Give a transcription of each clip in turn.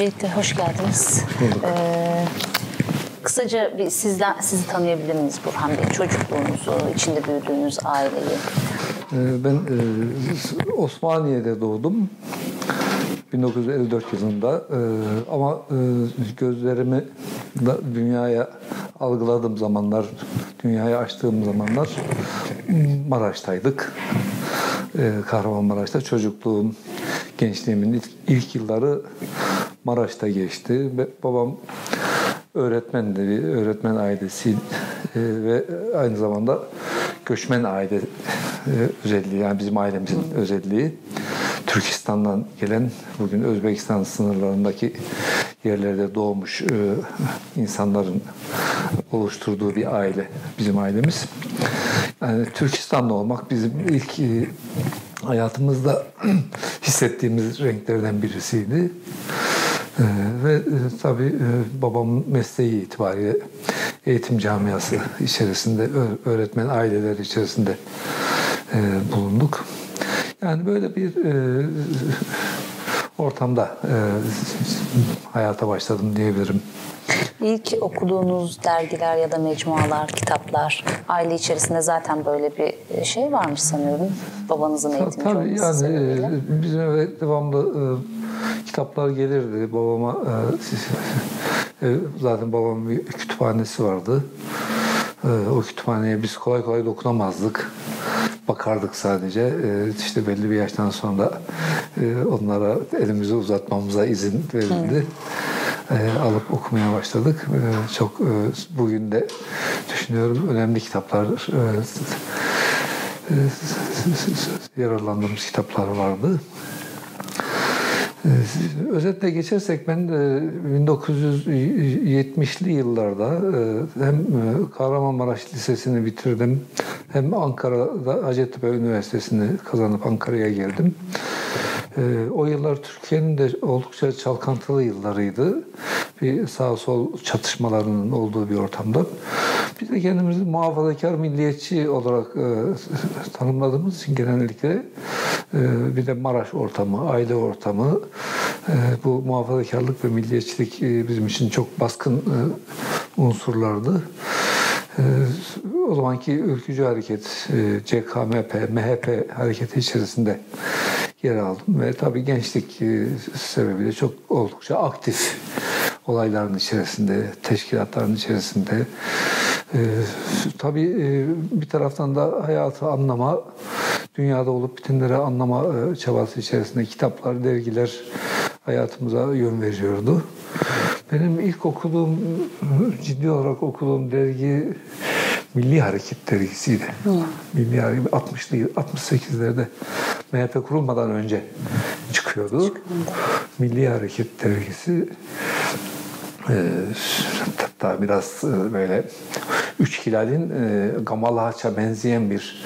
Öncelikle hoş geldiniz. Ee, kısaca bir sizden sizi tanıyabilir miyiz Burhan Bey? Çocukluğunuzu, içinde büyüdüğünüz aileyi. Ee, Ben e, Osmaniye'de doğdum. 1954 yılında Ee, ama e, gözlerimi da dünyaya algıladığım zamanlar, dünyaya açtığım zamanlar Maraş'taydık. Ee, Kahramanmaraş'ta çocukluğum, gençliğimin ilk, ilk yılları Maraş'ta geçti. Babam öğretmendi, bir öğretmen ailesi e, ve aynı zamanda göçmen aile e, özelliği yani bizim ailemizin özelliği. Türkistan'dan gelen bugün Özbekistan sınırlarındaki yerlerde doğmuş e, insanların oluşturduğu bir aile bizim ailemiz. Yani Türkistan'da olmak bizim ilk e, hayatımızda hissettiğimiz renklerden birisiydi. Ee, ve e, tabii e, babamın mesleği itibariyle eğitim camiası içerisinde, öğretmen aileler içerisinde e, bulunduk. Yani böyle bir ortamda hayata başladım diyebilirim. İlk okuduğunuz dergiler ya da mecmualar, kitaplar, aile içerisinde zaten böyle bir şey varmış sanıyorum. Babanızın eğitimci Tabii olması yani sebebiyle. e, bizim eve devamlı e, kitaplar gelirdi. Babama e, e, zaten babamın bir kütüphanesi vardı. E, o kütüphaneye biz kolay kolay dokunamazdık. Bakardık sadece. E, işte belli bir yaştan sonra e, onlara elimizi uzatmamıza izin verildi. E, alıp okumaya başladık. E, çok e, bugün de düşünüyorum önemli kitaplar e, yararlandığımız kitaplar vardı. Özetle geçersek ben e, 1970'li yıllarda hem Kahramanmaraş Lisesi'ni bitirdim hem Ankara'da Hacettepe Üniversitesi'ni kazanıp Ankara'ya geldim. E, O yıllar Türkiye'nin de oldukça çalkantılı yıllarıydı. Bir sağ sol çatışmalarının olduğu bir ortamda. Biz de kendimizi muhafazakar milliyetçi olarak e, tanımladığımız için genellikle e, bir de Maraş ortamı, aile ortamı e, bu muhafazakarlık ve milliyetçilik e, bizim için çok baskın e, unsurlardı. E, o zamanki ülkücü hareket, e, CKMP, MHP hareketi içerisinde yer aldım ve tabii gençlik e, sebebiyle çok oldukça aktif olayların içerisinde, teşkilatların içerisinde. E, tabii e, bir taraftan da hayatı anlama, dünyada olup bitenleri anlama çabası içerisinde kitaplar, dergiler hayatımıza yön veriyordu. Benim ilk okuduğum, ciddi olarak okuduğum dergi Milli Hareket dergisiydi. Milli Hareket 60'lı 68'lerde MHP kurulmadan önce çıkıyordu. Milli Hareket dergisi e, hatta biraz e, böyle üç hilalin e, Gamal Haç'a benzeyen bir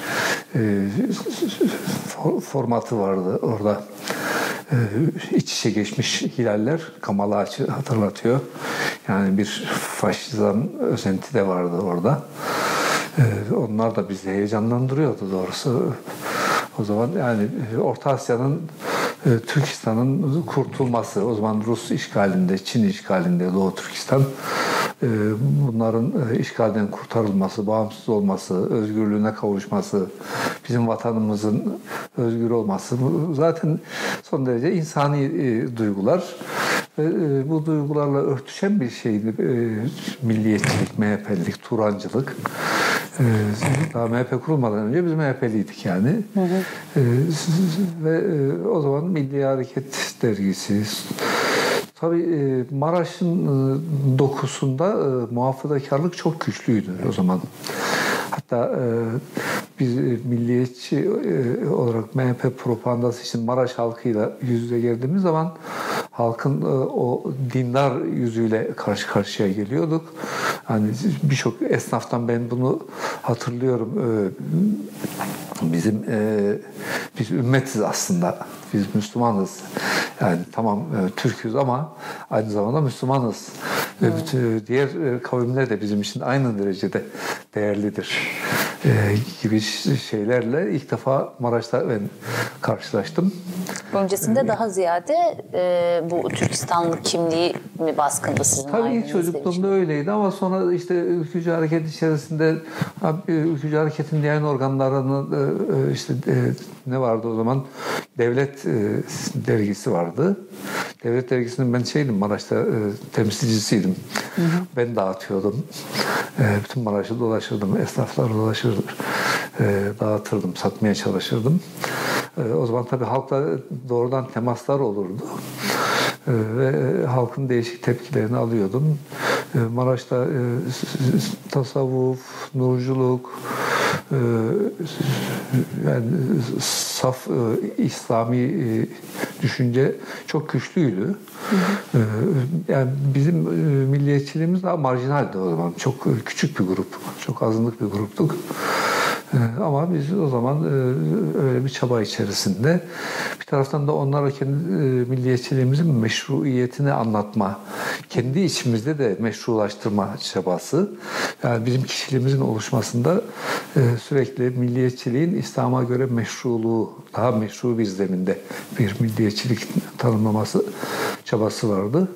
e, for- formatı vardı orada. E, iç içe geçmiş hilaller Gamal Haç'ı hatırlatıyor. Yani bir faşizan özenti de vardı orada. E, onlar da bizi heyecanlandırıyordu doğrusu. O zaman yani Orta Asya'nın e, Türkistan'ın kurtulması, o zaman Rus işgalinde, Çin işgalinde Doğu Türkistan e, bunların e, işgalden kurtarılması, bağımsız olması, özgürlüğüne kavuşması, bizim vatanımızın özgür olması zaten son derece insani e, duygular. Ve e, bu duygularla örtüşen bir şeydi milliyetçilik, MHP'lilik, Turancılık. Daha MHP kurulmadan önce biz MHP'liydik yani. E, ve e, o zaman Milli Hareket Dergisi, Tabii e, Maraş'ın e, dokusunda e, muhafazakarlık çok güçlüydü o zaman. Hatta biz milliyetçi olarak MHP propagandası için Maraş halkıyla yüz yüze geldiğimiz zaman halkın o dindar yüzüyle karşı karşıya geliyorduk. Hani birçok esnaftan ben bunu hatırlıyorum. Bizim biz ümmetiz aslında. Biz Müslümanız. Yani tamam e, Türk'üz ama aynı zamanda Müslümanız. Ve bütün diğer e, kavimler de bizim için aynı derecede değerlidir. e, gibi şeylerle ilk defa Maraş'ta ben karşılaştım. Öncesinde daha ziyade e, bu Türkistanlı kimliği mi baskındı sizin Tabii ailenizde çocukluğumda için? öyleydi ama sonra işte ülkücü hareket içerisinde abi, ülkücü hareketin e, e, işte e, ne vardı o zaman devlet e, dergisi vardı. Devlet dergisinin ben şeydim Maraş'ta e, temsilcisiydim. Ben dağıtıyordum. E, bütün Maraş'ı dolaşırdım. Esnafları dolaşırdım. E, dağıtırdım. Satmaya çalışırdım. E, o zaman tabii halkla doğrudan temaslar olurdu. Ee, ve halkın değişik tepkilerini alıyordum. Ee, Maraş'ta e, tasavvuf, nurculuk, e, yani saf e, İslami düşünce çok güçlüydü. Ee, Yani bizim milliyetçiliğimiz daha marjinaldi o zaman. Çok küçük bir grup, çok azınlık bir gruptuk. Ee, Ama biz o zaman e, öyle bir çaba içerisinde bir taraftan da onlara kendi e, milliyetçiliğimizin meşruiyetini anlatma, kendi içimizde de meşrulaştırma çabası. Yani bizim kişiliğimizin oluşmasında e, sürekli milliyetçiliğin İslam'a göre meşruluğu, daha meşru bir zeminde bir milliyetçilik tanımlaması çabası vardı.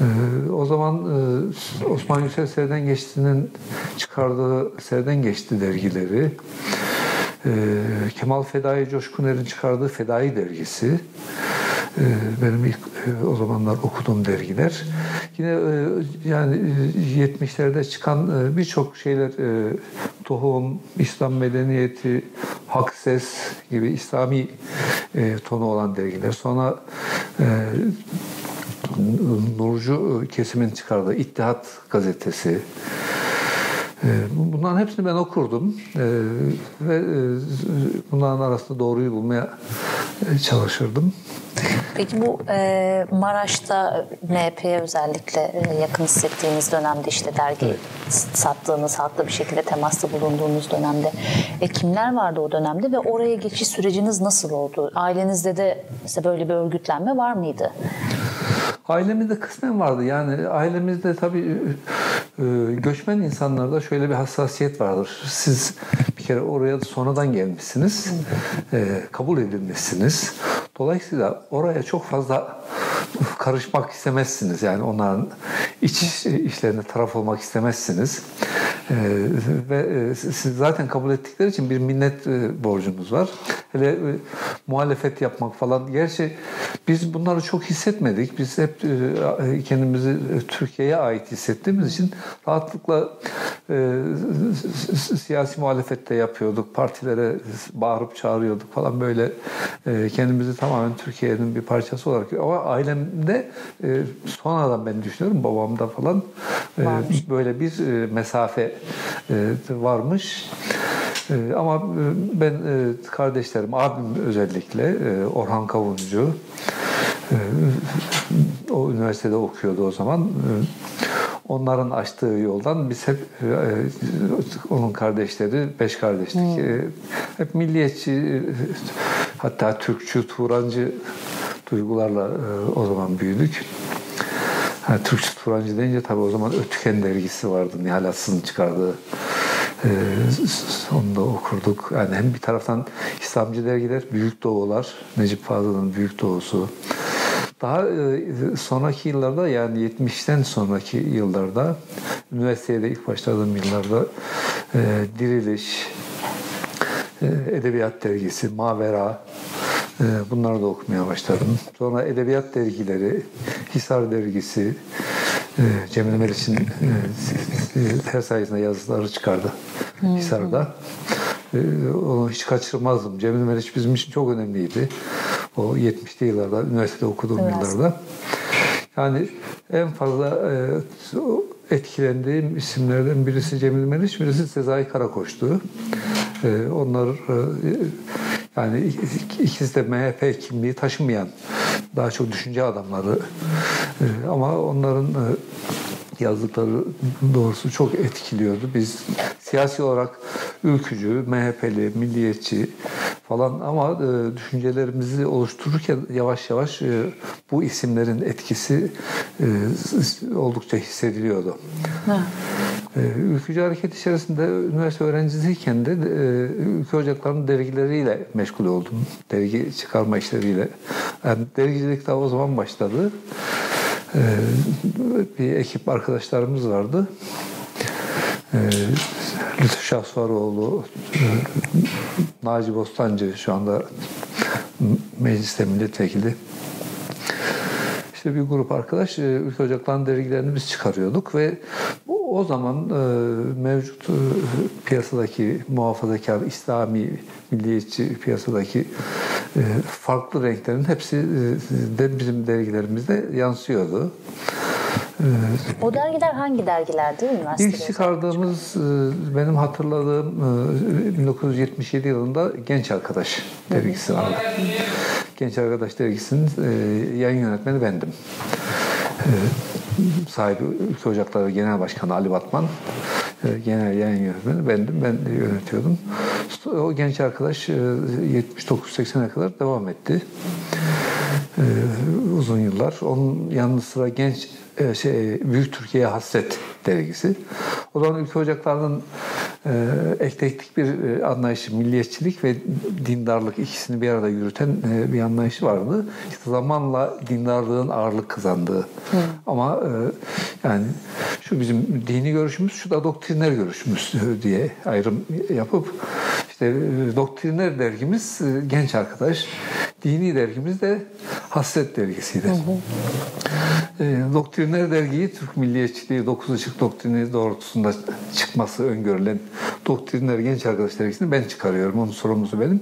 Ee, o zaman e, Osman Yüksel Serden Geçti'nin çıkardığı Serden Geçti dergileri, e, Kemal Fedai Coşkuner'in çıkardığı Fedai dergisi, e, benim ilk e, o zamanlar okuduğum dergiler. Yine e, yani e, 70'lerde çıkan e, birçok şeyler e, Tohum, İslam Medeniyeti, Hak Ses gibi İslami e, tonu olan dergiler. Sonra e, Nurcu kesimin çıkardığı İttihat gazetesi. Ee, Bunların hepsini ben okurdum Ee, ve e, bunların arasında doğruyu bulmaya e, çalışırdım. Peki bu e, Maraş'ta MHP'ye özellikle e, yakın hissettiğiniz dönemde işte dergi sattığınız, halkla bir şekilde temasta bulunduğunuz dönemde e, kimler vardı o dönemde ve oraya geçiş süreciniz nasıl oldu? Ailenizde de işte böyle bir örgütlenme var mıydı? Ailemizde kısmen vardı. Yani ailemizde tabii göçmen insanlarda şöyle bir hassasiyet vardır. Siz bir kere oraya sonradan gelmişsiniz. e, kabul edilmişsiniz. Dolayısıyla oraya çok fazla karışmak istemezsiniz. Yani onların iç işlerine taraf olmak istemezsiniz. E, ve e, siz zaten kabul ettikleri için bir minnet e, borcunuz var. Hele e, muhalefet yapmak falan. Gerçi biz bunları çok hissetmedik. Biz hep e, kendimizi Türkiye'ye ait hissettiğimiz için rahatlıkla siyasi muhalefette yapıyorduk. Partilere bağırıp çağırıyorduk falan böyle kendimizi tamamen Türkiye'nin bir parçası olarak. Ama ailemde e, sonradan ben düşünüyorum babamda falan e, Varmış. böyle bir e, mesafe e, varmış. E, ama e, ben e, kardeşlerim, abim özellikle e, Orhan Kavuncu e, o üniversitede okuyordu o zaman. E, Onların açtığı yoldan biz hep e, onun kardeşleri, beş kardeşlik, e, hep milliyetçi, e, hatta Türkçü, Turancı duygularla e, o zaman büyüdük. Ha, Türkçü Turancı deyince tabii o zaman Ötüken dergisi vardı. Nihal Atsız'ın çıkardığı. Ee, onu da okurduk. Yani hem bir taraftan İslamcı dergiler, Büyük Doğular, Necip Fazıl'ın Büyük Doğusu. Daha e, sonraki yıllarda yani 70'ten sonraki yıllarda üniversiteye ilk başladığım yıllarda e, Diriliş, Edebiyat Dergisi, Mavera e, bunları da okumaya başladım. Sonra Edebiyat Dergileri, Hisar Dergisi, e, Cemil Meriç'in e, her sayesinde yazıları çıkardı Hisar'da. Onu hiç kaçırmazdım. Cemil Meriç bizim için çok önemliydi. O 70'li yıllarda, üniversitede okuduğum Evet. yıllarda. Yani en fazla etkilendiğim isimlerden birisi Cemil Meriç, birisi Sezai Karakoç'tu. E, onlar e, yani ik- ikisi de MHP kimliği taşımayan daha çok düşünce adamları. E, ama onların e, yazdıkları doğrusu çok etkiliyordu. Biz siyasi olarak ülkücü, MHP'li, milliyetçi falan ama e, düşüncelerimizi oluştururken yavaş yavaş e, bu isimlerin etkisi e, oldukça hissediliyordu. E, ülkücü hareket içerisinde üniversite öğrencisiyken de e, ülke ocaklarının dergileriyle meşgul oldum. Dergi çıkarma işleriyle. Yani dergicilik daha o zaman başladı. E, bir ekip arkadaşlarımız vardı. E, Lütfü Şahsvaroğlu, e, Naci Bostancı şu anda mecliste milletvekili. İşte bir grup arkadaş e, Ülke Ocakları'nın dergilerini biz çıkarıyorduk ve o zaman e, mevcut e, piyasadaki muhafazakar, İslami, milliyetçi piyasadaki farklı renklerin hepsi de bizim dergilerimizde yansıyordu. O dergiler hangi dergilerdi üniversitede? İlk çıkardığımız benim hatırladığım e, 1977 yılında Genç Arkadaş dergisi vardı. Genç Arkadaş dergisinin e, yayın yönetmeni bendim. E, sahibi Ülke Ocakları Genel Başkanı Ali Batman. E, genel yayın yönetmeni bendim. Ben yönetiyordum. O genç arkadaş e, 79-80'e kadar devam etti. E, uzun yıllar. Onun yanı sıra genç e, şey, Büyük Türkiye Hasret dergisi. O zaman Ülke Ocakları'nın e, eklektik bir e, anlayışı, milliyetçilik ve dindarlık ikisini bir arada yürüten e, bir anlayışı vardı. İşte zamanla dindarlığın ağırlık kazandığı. Hı. Ama e, yani şu bizim dini görüşümüz, şu da doktriner görüşümüz diye ayrım yapıp işte e, doktriner dergimiz e, genç arkadaş, dini dergimiz de Hasret dergisiydi. Hı hı. E, doktriner dergiyi Türk milliyetçiliği 9 ışık doktrini doğrultusunda çıkması öngörülen doktriner genç arkadaş dergisini ben çıkarıyorum. Onun sorumlusu benim.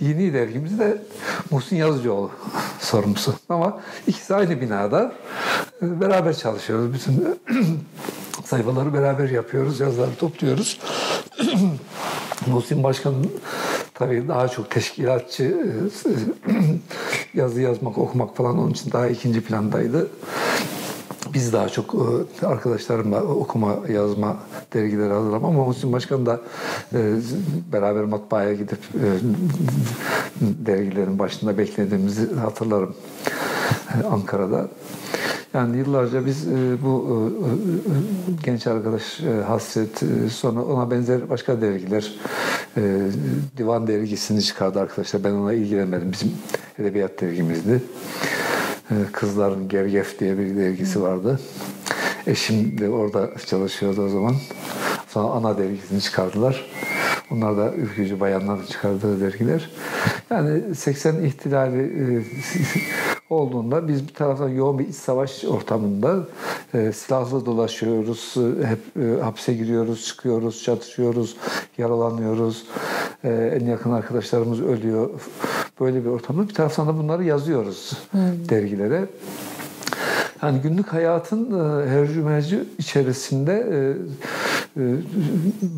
Dini dergimiz de Muhsin Yazıcıoğlu sorumlusu. Ama ikisi aynı binada beraber çalışıyoruz. Bütün sayfaları beraber yapıyoruz, yazıları topluyoruz. Muhsin Başkan tabii daha çok teşkilatçı e, yazı yazmak, okumak falan onun için daha ikinci plandaydı. Biz daha çok e, arkadaşlarımla okuma, yazma, dergileri hazırlama ama Muhsin Başkan da e, beraber matbaaya gidip dergilerin başında beklediğimizi hatırlarım Ankara'da. Yani yıllarca biz bu genç arkadaş hasret sonra ona benzer başka dergiler divan dergisini çıkardı arkadaşlar. Ben ona ilgilenmedim. Bizim edebiyat dergimizdi. Kızların Gergef diye bir dergisi vardı. Eşim de orada çalışıyordu o zaman. Sonra ana dergisini çıkardılar. Onlar da ülkücü bayanların çıkardığı dergiler. Yani 80 ihtilali olduğunda biz bir taraftan yoğun bir iç savaş ortamında e, silahlı dolaşıyoruz, hep e, hapse giriyoruz, çıkıyoruz, çatışıyoruz, yaralanıyoruz. E, en yakın arkadaşlarımız ölüyor. Böyle bir ortamda bir taraftan da bunları yazıyoruz hmm. dergilere. Yani günlük hayatın e, hercümerci içerisinde e, e,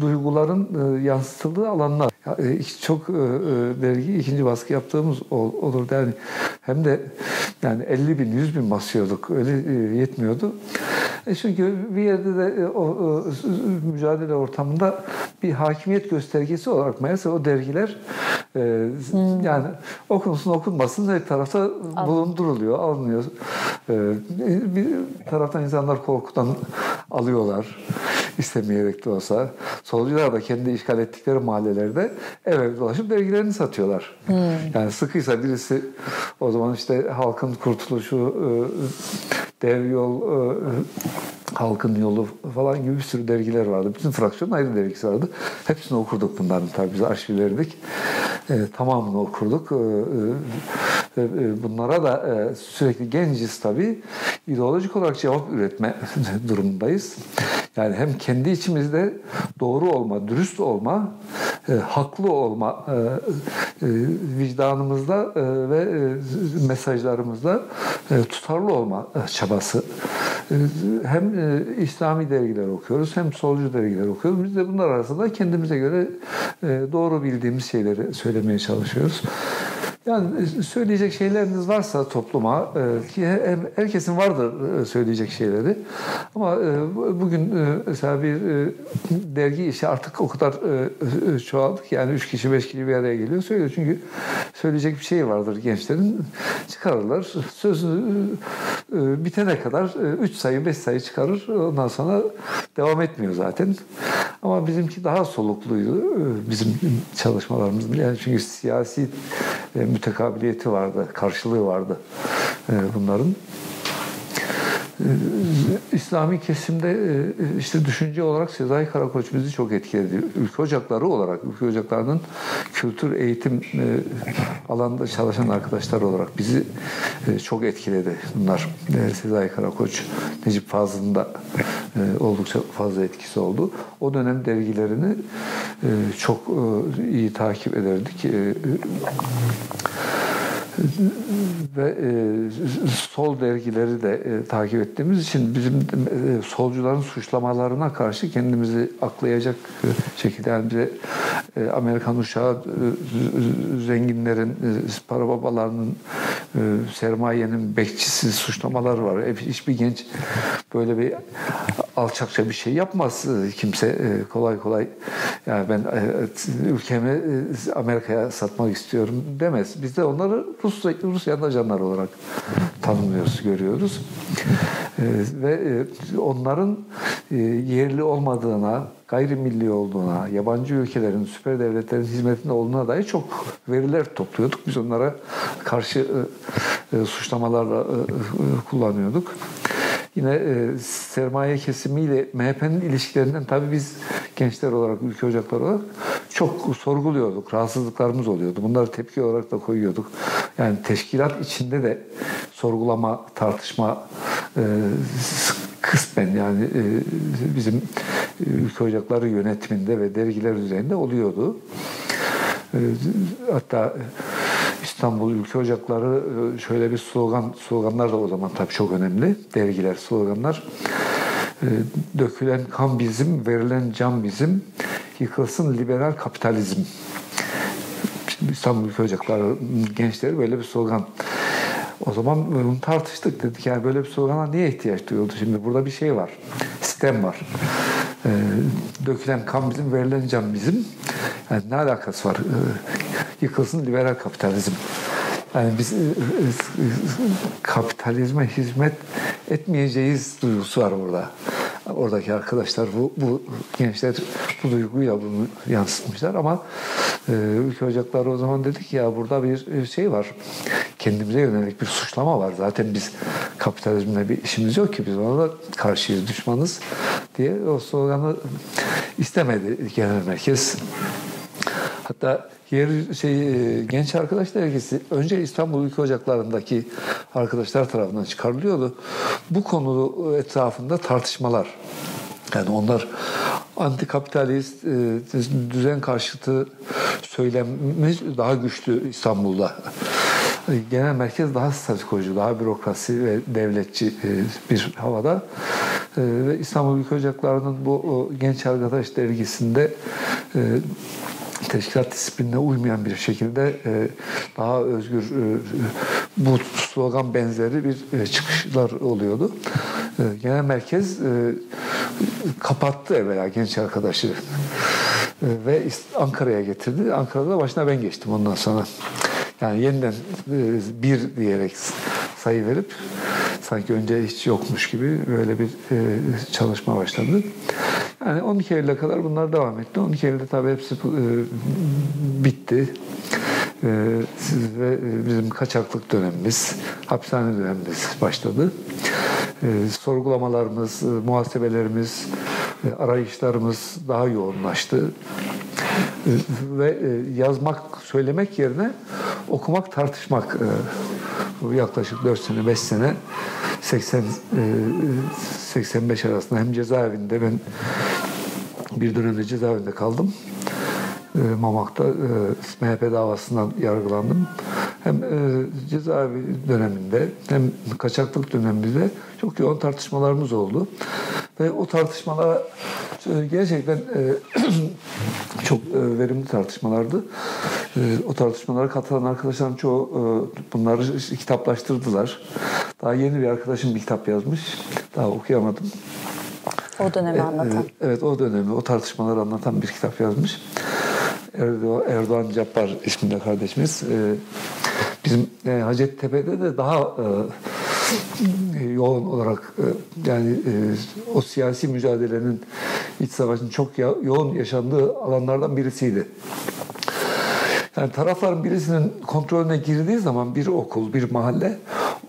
duyguların e, yansıtıldığı alanlar. E, çok e, e, dergi ikinci baskı yaptığımız ol, olurdu. Yani hem de yani 50 bin, 100 bin basıyorduk. Öyle e, yetmiyordu. E çünkü bir yerde de e, o, o mücadele ortamında bir hakimiyet göstergesi olarak meğerse o dergiler e, hmm. yani okunsun okunmasın her tarafta Al. bulunduruluyor, alınıyor. E, bir taraftan insanlar korkudan alıyorlar istemeyerek de olsa. Solcular da kendi işgal ettikleri mahallelerde ev ev dolaşıp dergilerini satıyorlar. Hmm. Yani sıkıysa birisi o zaman işte halkın kurtuluşu, e, dev yol, e, halkın yolu falan gibi bir sürü dergiler vardı. Bütün fraksiyonun ayrı dergisi vardı. Hepsini okurduk bunların tabii biz arşivlerdik. E, tamamını okurduk. E, e, bunlara da e, sürekli genciz tabii. İdeolojik olarak cevap üretme durumundayız. Yani hem kendi içimizde doğru olma, dürüst olma, e, haklı olma e, e, vicdanımızda e, ve e, mesajlarımızda e, tutarlı olma e, çabası. E, hem e, İslami dergiler okuyoruz hem solcu dergiler okuyoruz. Biz de bunlar arasında kendimize göre e, doğru bildiğimiz şeyleri söylemeye çalışıyoruz. Yani e, söyleyecek şeyleriniz varsa topluma e, ki herkesin vardır e, söyleyecek şeyleri. Ama bugün mesela bir dergi işi artık o kadar çoğaldı ki yani üç kişi beş kişi bir araya geliyor söylüyor. Çünkü söyleyecek bir şey vardır gençlerin. Çıkarırlar. Sözü bitene kadar üç sayı beş sayı çıkarır. Ondan sonra devam etmiyor zaten. Ama bizimki daha solukluydu bizim çalışmalarımız. Yani çünkü siyasi mütekabiliyeti vardı, karşılığı vardı e, bunların. E, İslami kesimde e, işte düşünce olarak Sezai Karakoç bizi çok etkiledi. Ülke ocakları olarak, ülke ocaklarının kültür eğitim alanında çalışan arkadaşlar olarak bizi çok etkiledi bunlar. Sezai Karakoç, Necip Fazıl'ın da oldukça fazla etkisi oldu. O dönem dergilerini çok iyi takip ederdik ve e, sol dergileri de e, takip ettiğimiz için bizim e, solcuların suçlamalarına karşı kendimizi aklayacak e, şekilde yani bize e, Amerikan uşağı e, zenginlerin e, para babalarının e, sermayenin bekçisi suçlamalar var. E, hiçbir genç böyle bir alçakça bir şey yapmaz e, kimse e, kolay kolay yani ben e, ülkemi Amerika'ya satmak istiyorum demez. Biz de onları Rus Rusya'nın ajanları olarak tanımlıyoruz, görüyoruz. Ve onların yerli olmadığına, gayrimilli olduğuna, yabancı ülkelerin, süper devletlerin hizmetinde olduğuna dair çok veriler topluyorduk. Biz onlara karşı suçlamalarla kullanıyorduk. Yine e, sermaye kesimiyle MHP'nin ilişkilerinden tabii biz gençler olarak, ülke ocakları olarak çok sorguluyorduk. Rahatsızlıklarımız oluyordu. Bunları tepki olarak da koyuyorduk. Yani teşkilat içinde de sorgulama, tartışma e, kısmen yani e, bizim ülke ocakları yönetiminde ve dergiler üzerinde oluyordu. E, hatta İstanbul Ülke Ocakları e, şöyle bir slogan, sloganlar da o zaman tabii çok önemli. Dergiler, sloganlar. E, dökülen kan bizim, verilen can bizim, yıkılsın liberal kapitalizm. İstanbul Ülke Ocakları gençleri böyle bir slogan. O zaman bunu tartıştık dedik yani böyle bir slogana niye ihtiyaç duyuldu şimdi burada bir şey var sistem var e, dökülen kan bizim verilen can bizim yani ne alakası var yıkılsın liberal kapitalizm. Yani biz e, e, kapitalizme hizmet etmeyeceğiz duygusu var orada. Oradaki arkadaşlar bu, bu gençler bu duyguyla bunu yansıtmışlar ama e, ülke ocakları o zaman dedik ya burada bir şey var. Kendimize yönelik bir suçlama var. Zaten biz kapitalizmle bir işimiz yok ki biz ona da karşıyız, düşmanız diye o sloganı istemedi genel merkez. Hatta yer şey e, genç arkadaş dergisi önce İstanbul Ülke Ocakları'ndaki arkadaşlar tarafından çıkarılıyordu. Bu konu etrafında tartışmalar. Yani onlar antikapitalist, e, düzen karşıtı söylemi daha güçlü İstanbul'da. Genel merkez daha statikocu, daha bürokrasi ve devletçi e, bir havada. İstanbul Ülke Ocakları'nın bu genç arkadaş dergisinde teşkilat disiplinine uymayan bir şekilde e, daha özgür e, bu slogan benzeri bir e, çıkışlar oluyordu. E, genel merkez e, kapattı evvela genç arkadaşı e, ve Ankara'ya getirdi. Ankara'da başına ben geçtim ondan sonra. Yani yeniden e, bir diyerek sayı verip sanki önce hiç yokmuş gibi böyle bir e, çalışma başladı. Yani 12 Eylül'e kadar bunlar devam etti. 12 Eylül'de tabii hepsi e, bitti. E, ve e, bizim kaçaklık dönemimiz, hapishane dönemimiz başladı. E, sorgulamalarımız, e, muhasebelerimiz, e, arayışlarımız daha yoğunlaştı. E, ve e, yazmak, söylemek yerine okumak, tartışmak e, yaklaşık 4 sene, 5 sene 80 85 arasında hem cezaevinde ben bir dönemde cezaevinde kaldım. Mamak'ta MHP davasından yargılandım. Hem cezaevi döneminde hem kaçaklık döneminde çok yoğun tartışmalarımız oldu. Ve o tartışmalara e, gerçekten e, çok e, verimli tartışmalardı. O tartışmalara katılan arkadaşlarım çoğu bunları kitaplaştırdılar. Daha yeni bir arkadaşım bir kitap yazmış. Daha okuyamadım. O dönemi anlatan. Evet o dönemi, o tartışmaları anlatan bir kitap yazmış. Erdoğan, Erdoğan Cappar isminde kardeşimiz. Bizim Hacettepe'de de daha yoğun olarak yani o siyasi mücadelenin iç savaşın çok yoğun yaşandığı alanlardan birisiydi. Yani tarafların birisinin kontrolüne girdiği zaman bir okul, bir mahalle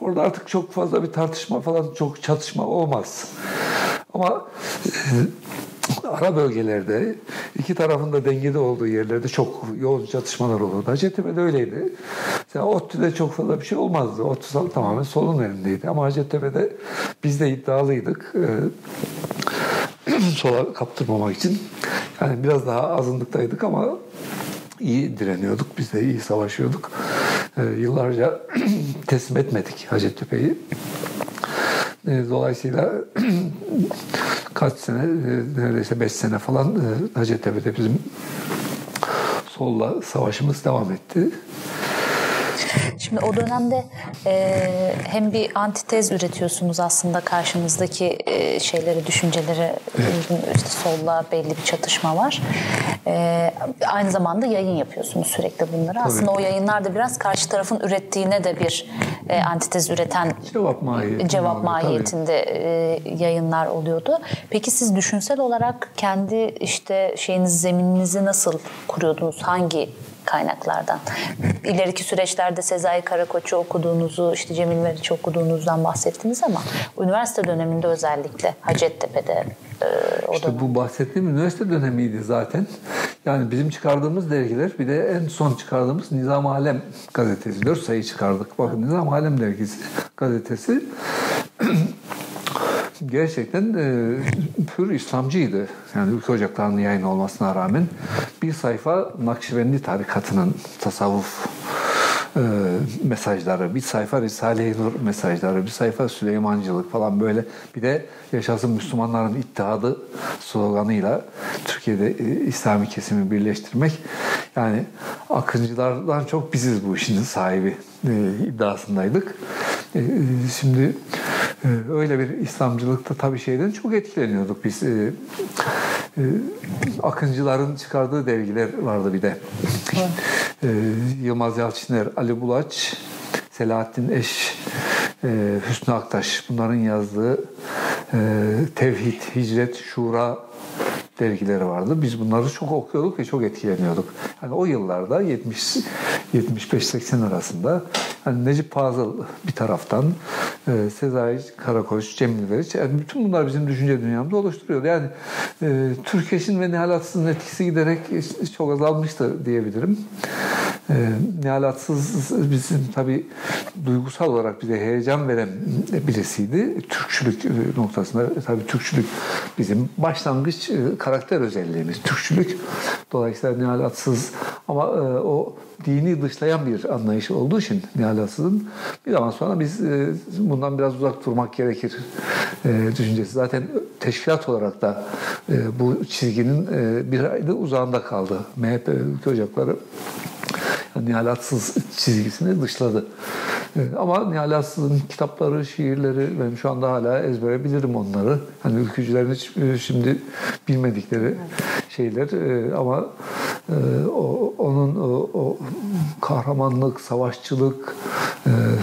orada artık çok fazla bir tartışma falan, çok çatışma olmaz. Ama ara bölgelerde iki tarafın da dengede olduğu yerlerde çok yoğun çatışmalar olurdu. Hacettepe'de öyleydi. Yani ODTÜ'de çok fazla bir şey olmazdı. ODTÜ tamamen solun elindeydi. Ama Hacettepe'de biz de iddialıydık. Ee, sola kaptırmamak için. Yani biraz daha azınlıktaydık ama iyi direniyorduk. Biz de iyi savaşıyorduk. Ee, yıllarca teslim etmedik Hacettepe'yi. Ee, dolayısıyla kaç sene, e, neredeyse beş sene falan e, Hacettepe'de bizim solla savaşımız devam etti. Şimdi o dönemde e, hem bir antitez üretiyorsunuz aslında karşınızdaki e, şeyleri, düşünceleri evet. işte solla belli bir çatışma var. E, aynı zamanda yayın yapıyorsunuz sürekli bunları. Tabii. Aslında o yayınlar da biraz karşı tarafın ürettiğine de bir e, antitez üreten cevap mahiyetinde, cevap mahiyetinde e, yayınlar oluyordu. Peki siz düşünsel olarak kendi işte şeyiniz zemininizi nasıl kuruyordunuz? Hangi kaynaklardan. İleriki süreçlerde Sezai Karakoç'u okuduğunuzu, işte Cemil Meriç'i okuduğunuzdan bahsettiniz ama üniversite döneminde özellikle Hacettepe'de e, o işte dönem. bu bahsettiğim üniversite dönemiydi zaten. Yani bizim çıkardığımız dergiler bir de en son çıkardığımız Nizam Alem gazetesi. Dört sayı çıkardık. Bakın Nizam Alem dergisi gazetesi gerçekten e, pür İslamcıydı. Yani Ülke Ocakları'nın yayın olmasına rağmen bir sayfa Nakşibendi tarikatının tasavvuf e, mesajları, bir sayfa Risale-i Nur mesajları, bir sayfa Süleymancılık falan böyle. Bir de Yaşasın Müslümanların İttihadı sloganıyla Türkiye'de e, İslami kesimi birleştirmek. Yani akıncılardan çok biziz bu işin sahibi e, iddiasındaydık. E, e şimdi öyle bir İslamcılıkta tabii şeyden çok etkileniyorduk biz. Ee, e, akıncıların çıkardığı dergiler vardı bir de. Ee, Yılmaz Yalçıner, Ali Bulaç, Selahattin Eş, e, Hüsnü Aktaş bunların yazdığı e, Tevhid, Hicret, Şura dergileri vardı. Biz bunları çok okuyorduk ve çok etkileniyorduk. Yani o yıllarda 70 75-80 arasında yani Necip Fazıl bir taraftan e, Sezai Karakoç, Cemil Veriç yani bütün bunlar bizim düşünce dünyamızı oluşturuyor. Yani e, Türkeş'in ve Nihal Atsız'ın etkisi giderek çok azalmıştı diyebilirim. E, Nihal Atsız bizim tabi duygusal olarak bize heyecan veren birisiydi. Türkçülük noktasında tabi Türkçülük bizim başlangıç e, karakter özelliğimiz. Türkçülük dolayısıyla Nihal Atsız ama e, o dini dışlayan bir anlayış olduğu için Nihal Atsız'ın bir zaman sonra biz e, bundan biraz uzak durmak gerekir e, düşüncesi. Zaten teşkilat olarak da e, bu çizginin bir ayda uzağında kaldı. MHP ülke ocakları Nihalatsız çizgisini dışladı. Ama Nihalatsız'ın kitapları, şiirleri ben şu anda hala ezbere bilirim onları. Hani ülkücülerin hiç e, şimdi bilmedikleri şeyler e, ama e, o, onun o, o kahramanlık, savaşçılık,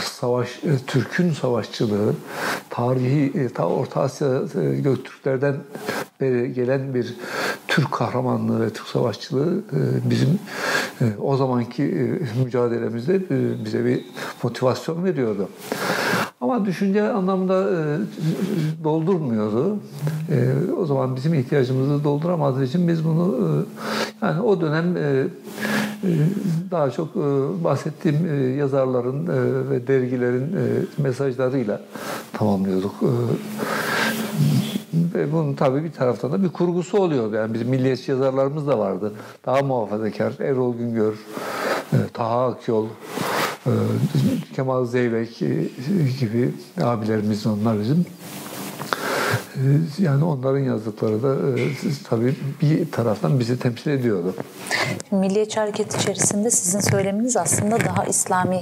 savaş Türk'ün savaşçılığı, tarihi ta Orta Asya Göktürklerden beri gelen bir Türk kahramanlığı ve Türk savaşçılığı bizim o zamanki mücadelemizde bize bir motivasyon veriyordu. Ama düşünce anlamında doldurmuyordu. O zaman bizim ihtiyacımızı dolduramadığı için biz bunu yani o dönem daha çok bahsettiğim yazarların ve dergilerin mesajlarıyla tamamlıyorduk. Ve bunun tabii bir taraftan da bir kurgusu oluyor. Yani bizim milliyetçi yazarlarımız da vardı. Daha muhafazakar. Erol Güngör, e, Taha Akyol, e, Kemal Zeybek e, gibi abilerimiz onlar bizim. Yani onların yazdıkları da e, tabii bir taraftan bizi temsil ediyordu. Milliyetçi Hareket içerisinde sizin söyleminiz aslında daha İslami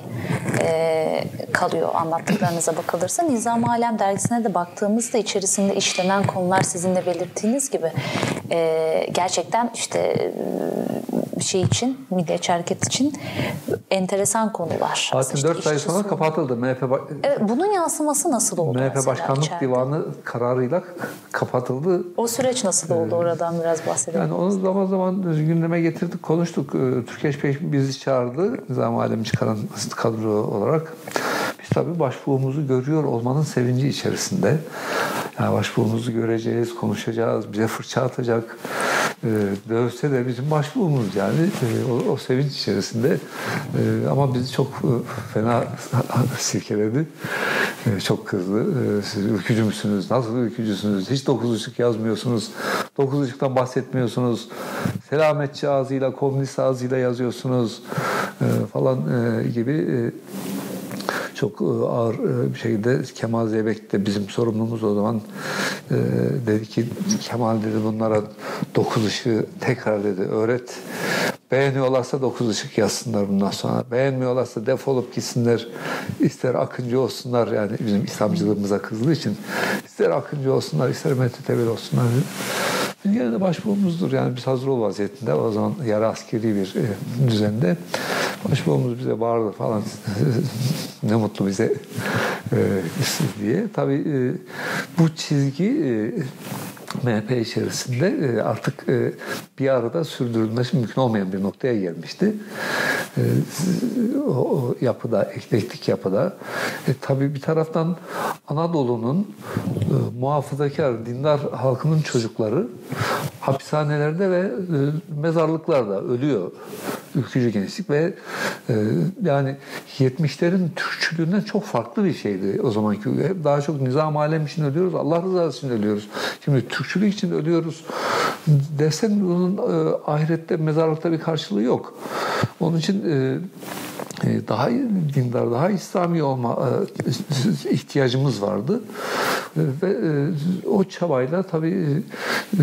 e, kalıyor anlattıklarınıza bakılırsa. Nizam Alem dergisine de baktığımızda içerisinde işlenen konular sizin de belirttiğiniz gibi e, gerçekten işte şey için, Milliyetçi Hareket için enteresan konular. Zaten işte 4 ay sonra kapatıldı. MHP evet, bunun yansıması nasıl oldu? MHP Başkanlık içeride? Divanı kararıyla kapatıldı. O süreç nasıl oldu? Ee, Oradan biraz bahsedelim. Yani onu zaman zaman gündeme getirdik, konuştuk. Ee, Türkeş Bey bizi çağırdı. Nizam Alem çıkaran kadro olarak. Biz tabii başbuğumuzu görüyor olmanın sevinci içerisinde. Yani başbuğumuzu göreceğiz, konuşacağız, bize fırça atacak. E, dövse de bizim başbuğumuz yani e, o, o sevinç içerisinde. E, ama bizi çok e, fena silkeledi. Çok kızdı. Siz ülkücü müsünüz? Nasıl ülkücüsünüz? Hiç dokuz ışık yazmıyorsunuz. Dokuz ışıktan bahsetmiyorsunuz. Selametçi ağzıyla, komünist ağzıyla yazıyorsunuz falan gibi çok ağır bir şekilde Kemal Zeybek de bizim sorumlumuz o zaman dedi ki Kemal dedi bunlara dokuz ışığı tekrar dedi öğret. Beğeniyorlarsa dokuz ışık yazsınlar bundan sonra. Beğenmiyorlarsa defolup gitsinler. İster akıncı olsunlar yani bizim İslamcılığımıza kızdığı için. ister akıncı olsunlar, ister methetevil olsunlar. Biz gene de başbuğumuzdur. Yani biz hazır ol vaziyetinde o zaman yarı askeri bir düzende. Başbuğumuz bize bağırdı falan. ne mutlu bize e, diye. Tabii e, bu çizgi e, MHP içerisinde e, artık e, bir arada sürdürülmesi mümkün olmayan bir noktaya gelmişti. E, o yapıda, eklektik yapıda. E, tabii bir taraftan Anadolu'nun muhafazakar, dindar halkının çocukları hapishanelerde ve mezarlıklarda ölüyor ülkücü gençlik ve yani 70'lerin Türkçülüğünden çok farklı bir şeydi o zamanki. Daha çok nizam alem için ölüyoruz, Allah rızası için ölüyoruz. Şimdi Türkçülük için ölüyoruz desen bunun e, ahirette, mezarlıkta bir karşılığı yok. Onun için e daha dindar, daha İslami olma e, ihtiyacımız vardı. E, ve e, o çabayla tabii e,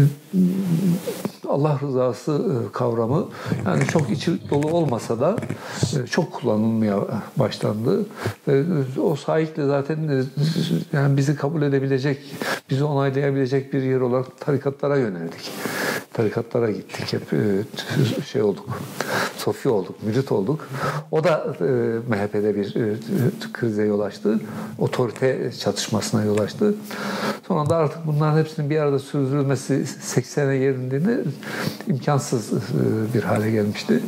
Allah rızası kavramı yani çok içi dolu olmasa da çok kullanılmaya başlandı. Ve o sahiple zaten yani bizi kabul edebilecek, bizi onaylayabilecek bir yer olarak tarikatlara yöneldik tarikatlara gittik. Hep şey olduk. Sofi olduk, mürit olduk. O da e, MHP'de bir e, krize yol açtı. Otorite çatışmasına yol açtı. Sonra da artık bunların hepsinin bir arada sürdürülmesi 80'e gelindiğinde imkansız e, bir hale gelmişti.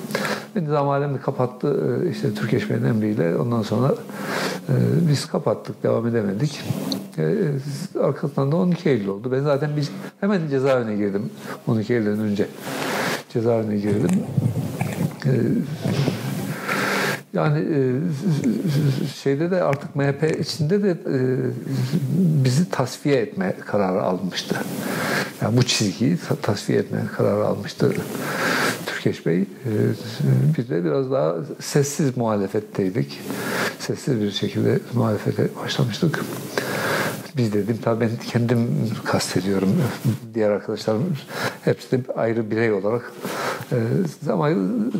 Ve Nizam Alemi kapattı e, işte Türkiye Bey'in emriyle. Ondan sonra e, biz kapattık, devam edemedik. E, arkasından da 12 Eylül oldu. Ben zaten bir, hemen cezaevine girdim 12 Eylül'den önce. Cezaevine girdim. E, yani e, şeyde de artık MHP içinde de e, bizi tasfiye etme kararı almıştı. Yani bu çizgiyi tasfiye etme kararı almıştı Türkeş Bey. E, biz de biraz daha sessiz muhalefetteydik. Sessiz bir şekilde muhalefete başlamıştık. Biz dedim tabii ben kendim kastediyorum. Diğer arkadaşlarım hepsi de ayrı birey olarak. Ee, ama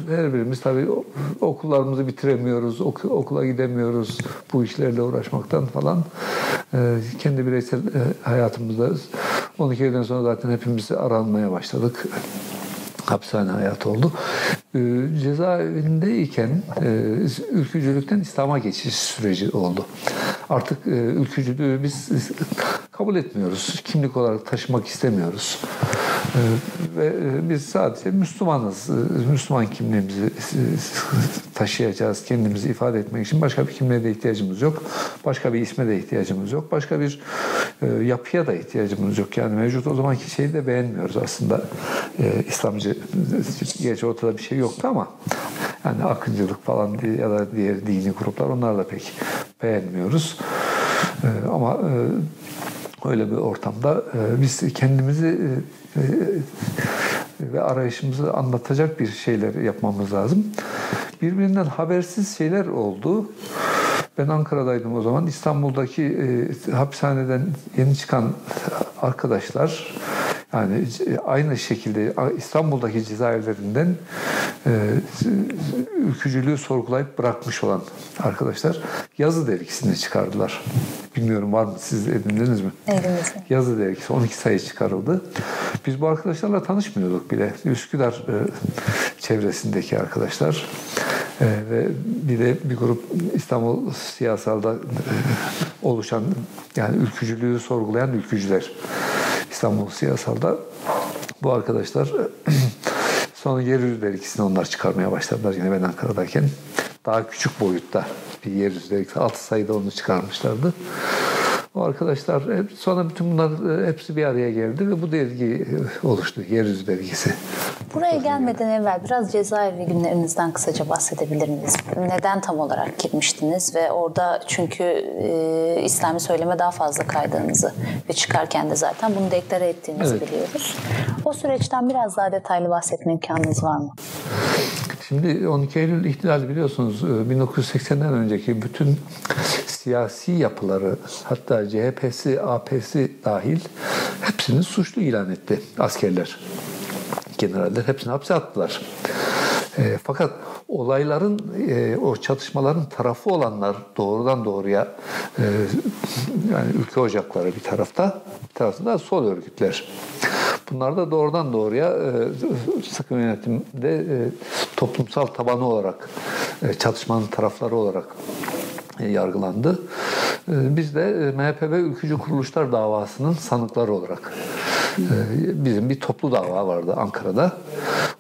her birimiz tabii okullarımızı bitiremiyoruz, ok- okula gidemiyoruz bu işlerle uğraşmaktan falan. Ee, kendi bireysel e, hayatımızda 12 yıldan sonra zaten hepimiz aranmaya başladık hapishane hayatı oldu. E, cezaevindeyken e, ülkücülükten İslam'a geçiş süreci oldu. Artık e, ülkücülüğü biz kabul etmiyoruz. Kimlik olarak taşımak istemiyoruz. E, ve e, biz sadece Müslümanız. E, Müslüman kimliğimizi taşıyacağız. Kendimizi ifade etmek için başka bir kimliğe de ihtiyacımız yok. Başka bir isme de ihtiyacımız yok. Başka bir yapıya da ihtiyacımız yok. Yani mevcut o zamanki şeyi de beğenmiyoruz aslında. İslamcı, gerçi ortada bir şey yoktu ama yani akıncılık falan ya da diğer dini gruplar onlarla pek beğenmiyoruz. Ama öyle bir ortamda biz kendimizi ve arayışımızı anlatacak bir şeyler yapmamız lazım. Birbirinden habersiz şeyler oldu. Ben Ankara'daydım o zaman. İstanbul'daki e, hapishaneden yeni çıkan arkadaşlar yani aynı şekilde İstanbul'daki cezaevlerinden e, ülkücülüğü sorgulayıp bırakmış olan arkadaşlar yazı dergisini çıkardılar. Bilmiyorum var mı siz edindiniz mi? Elimizde. Yazı dergisi 12 sayı çıkarıldı. Biz bu arkadaşlarla tanışmıyorduk bile. Üsküdar e, çevresindeki arkadaşlar. E, ve bir de bir grup İstanbul siyasalda e, oluşan yani ülkücülüğü sorgulayan ülkücüler. İstanbul siyasalda bu arkadaşlar sonra Yeryüzü dergisini onlar çıkarmaya başladılar yine ben Ankara'dayken. Daha küçük boyutta bir Yeryüzü dergisi. 6 sayıda onu çıkarmışlardı. O arkadaşlar sonra bütün bunlar e, hepsi bir araya geldi ve bu dergi e, oluştu. Yeryüzü dergisi. Buraya gelmeden evvel biraz cezaevi günlerinizden kısaca bahsedebilir miyiz? Neden tam olarak girmiştiniz ve orada çünkü e, İslami söyleme daha fazla kaydığınızı ve çıkarken de zaten bunu deklare ettiğinizi evet. biliyoruz. O süreçten biraz daha detaylı bahsetme imkanınız var mı? Şimdi 12 Eylül ihtilali biliyorsunuz 1980'den önceki bütün siyasi yapıları hatta CHP'si, AP'si dahil hepsini suçlu ilan etti askerler. Generaller hepsini hapse attılar. E, fakat olayların, e, o çatışmaların tarafı olanlar doğrudan doğruya e, yani ülke ocakları bir tarafta, bir tarafta da sol örgütler. Bunlar da doğrudan doğruya e, sıkı yönetimde e, toplumsal tabanı olarak, e, çatışmanın tarafları olarak yargılandı. E, biz de e, MHP ve ülkücü kuruluşlar davasının sanıkları olarak bizim bir toplu dava vardı Ankara'da.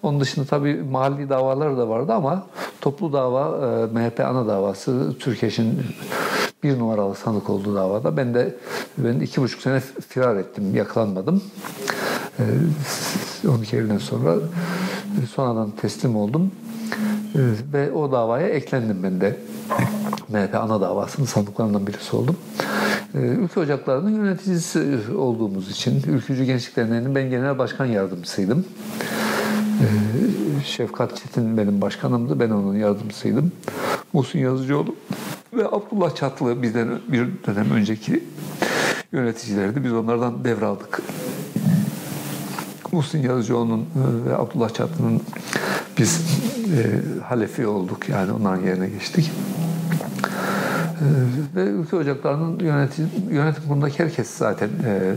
Onun dışında tabii mahalli davalar da vardı ama toplu dava MHP ana davası Türkeş'in bir numaralı sanık olduğu davada. Ben de ben iki buçuk sene firar ettim, yakalanmadım. 12 Eylül'den sonra sonradan teslim oldum. Ve o davaya eklendim ben de. MHP ana davasının sandıklarından birisi oldum. Ee, ülke Ocakları'nın yöneticisi olduğumuz için Ülkücü Gençlik Derneği'nin ben genel başkan yardımcısıydım. Ee, Şefkat Çetin benim başkanımdı, ben onun yardımcısıydım. Muhsin Yazıcıoğlu ve Abdullah Çatlı bizden bir dönem önceki yöneticilerdi. Biz onlardan devraldık. Muhsin Yazıcıoğlu'nun e, ve Abdullah Çatlı'nın biz e, halefi olduk yani onların yerine geçtik. Ve ülke ocaklarının yönetim, yönetim kurulundaki herkes zaten e,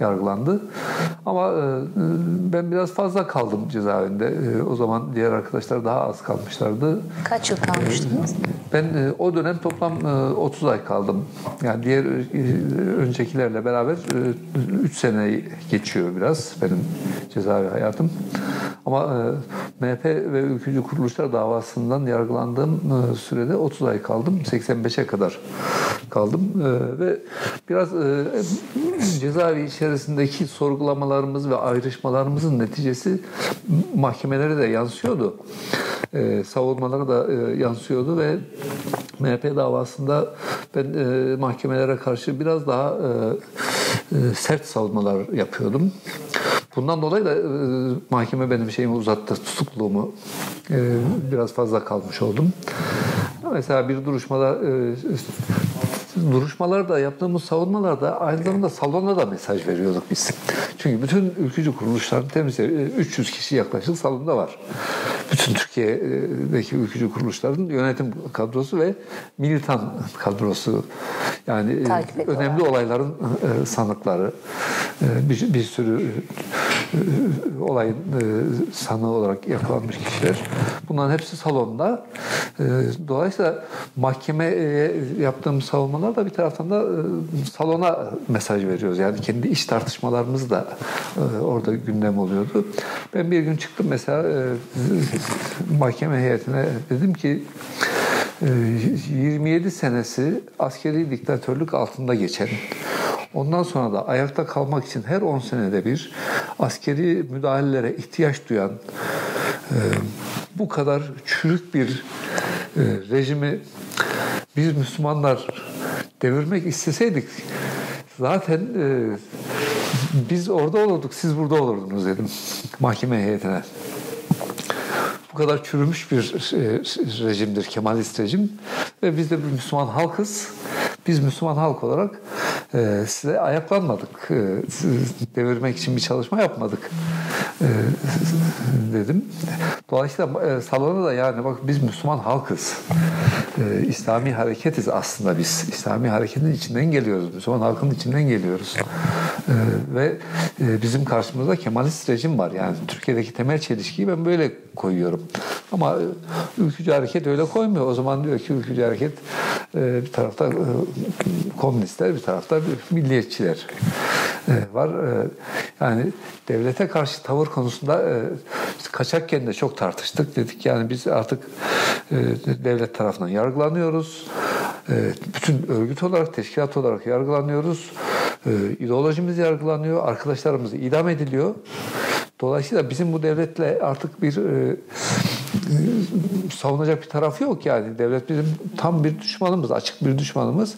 yargılandı. Ama e, ben biraz fazla kaldım cezaevinde. E, o zaman diğer arkadaşlar daha az kalmışlardı. Kaç yıl kalmıştınız? Ben e, o dönem toplam e, 30 ay kaldım. Yani diğer e, öncekilerle beraber 3 e, sene geçiyor biraz benim cezaevi hayatım. Ama e, MHP ve ülkücü kuruluşlar davasından yargılandığım e, sürede 30 ay kaldım. 85'e kadar kaldım. E, ve biraz e, cezaevi içerisindeki sorgulamalarımız ve ayrışmalarımızın neticesi mahkemelere de yansıyordu. E, savunmalara da e, yansıyordu ve MHP davasında ben e, mahkemelere karşı biraz daha e, e, sert savunmalar yapıyordum. Bundan dolayı da e, mahkeme benim şeyimi uzattı, tutukluğumu. E, biraz fazla kalmış oldum. Mesela bir duruşmada e, duruşmalarda yaptığımız savunmalarda aynı zamanda salona da mesaj veriyorduk biz. Çünkü bütün ülkücü kuruluşların temsil 300 kişi yaklaşık salonda var. Bütün Türkiye'deki ülkücü kuruluşların yönetim kadrosu ve militan kadrosu. Yani Takip önemli olayların sanıkları, bir, bir sürü olayın sanığı olarak yakalanmış kişiler. Bunların hepsi salonda. Dolayısıyla mahkemeye yaptığımız savunmalar da bir taraftan da salona mesaj veriyoruz. Yani kendi iş tartışmalarımız da orada gündem oluyordu. Ben bir gün çıktım mesela mahkeme heyetine dedim ki 27 senesi askeri diktatörlük altında geçen Ondan sonra da ayakta kalmak için her 10 senede bir askeri müdahalelere ihtiyaç duyan e, bu kadar çürük bir e, rejimi biz Müslümanlar devirmek isteseydik zaten e, biz orada olurduk, siz burada olurdunuz dedim mahkeme heyetine. Bu kadar çürümüş bir rejimdir, Kemalist rejim ve biz de bir Müslüman halkız. Biz Müslüman halk olarak e, size ayaklanmadık. E, devirmek için bir çalışma yapmadık e, dedim. Dolayısıyla e, salona da yani bak biz Müslüman halkız. E, İslami hareketiz aslında biz. İslami hareketin içinden geliyoruz. Müslüman halkın içinden geliyoruz. E, ve e, bizim karşımızda Kemalist rejim var. Yani Türkiye'deki temel çelişkiyi ben böyle koyuyorum. Ama e, ülkücü hareket öyle koymuyor. O zaman diyor ki ülkücü hareket e, bir tarafta e, komünistler bir tarafta milliyetçiler e, var. E, yani devlete karşı tavır konusunda e, kaçakken de çok tartıştık. Dedik yani biz artık devlet tarafından yargılanıyoruz. Bütün örgüt olarak, teşkilat olarak yargılanıyoruz. İdeolojimiz yargılanıyor. Arkadaşlarımız idam ediliyor. Dolayısıyla bizim bu devletle artık bir savunacak bir tarafı yok yani. Devlet bizim tam bir düşmanımız, açık bir düşmanımız.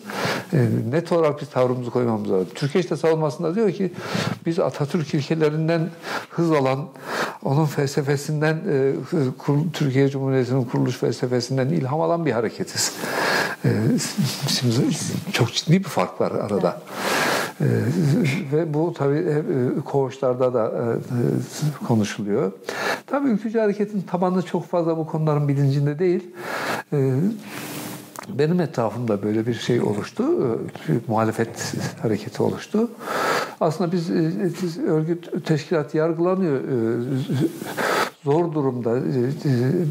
E, net olarak bir tavrımızı koymamız lazım. Türkiye işte savunmasında diyor ki biz Atatürk ilkelerinden hız alan, onun felsefesinden, e, Türkiye Cumhuriyeti'nin kuruluş felsefesinden ilham alan bir hareketiz. E, şimdi çok ciddi bir fark var arada. Ee, ve bu tabii e, koğuşlarda da e, konuşuluyor. Tabii ülkücü hareketin tabanı çok fazla bu konuların bilincinde değil. Ee, benim etrafımda böyle bir şey oluştu. Bir muhalefet hareketi oluştu. Aslında biz örgüt teşkilat yargılanıyor. Zor durumda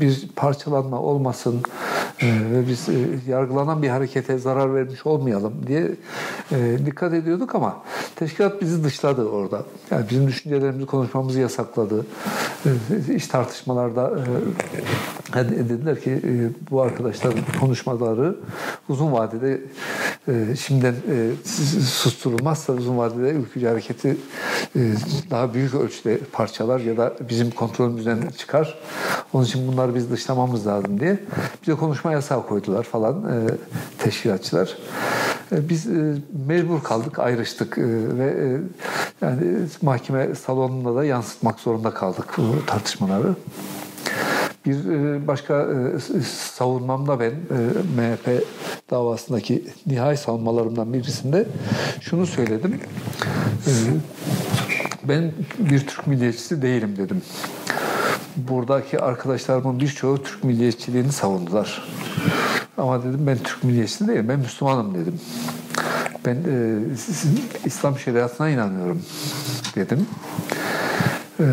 bir parçalanma olmasın ve biz yargılanan bir harekete zarar vermiş olmayalım diye dikkat ediyorduk ama teşkilat bizi dışladı orada. Yani bizim düşüncelerimizi konuşmamızı yasakladı. İş tartışmalarda dediler ki bu arkadaşların konuşmaları uzun vadede şimdiden susturulmazsa uzun vadede ülkücü hareketi daha büyük ölçüde parçalar ya da bizim kontrolümüzden çıkar. Onun için bunları biz dışlamamız lazım diye bize konuşma yasağı koydular falan e, teşkilatçılar. E, biz e, mecbur kaldık, ayrıştık ve yani mahkeme salonunda da yansıtmak zorunda kaldık bu tartışmaları. Bir başka savunmamda ben MHP davasındaki nihai savunmalarımdan birisinde şunu söyledim. Ben bir Türk milliyetçisi değilim dedim buradaki arkadaşlarımın birçoğu Türk milliyetçiliğini savundular. Ama dedim ben Türk milliyetçisi değilim, ben Müslümanım dedim. Ben e, İslam şeriatına inanıyorum dedim. E,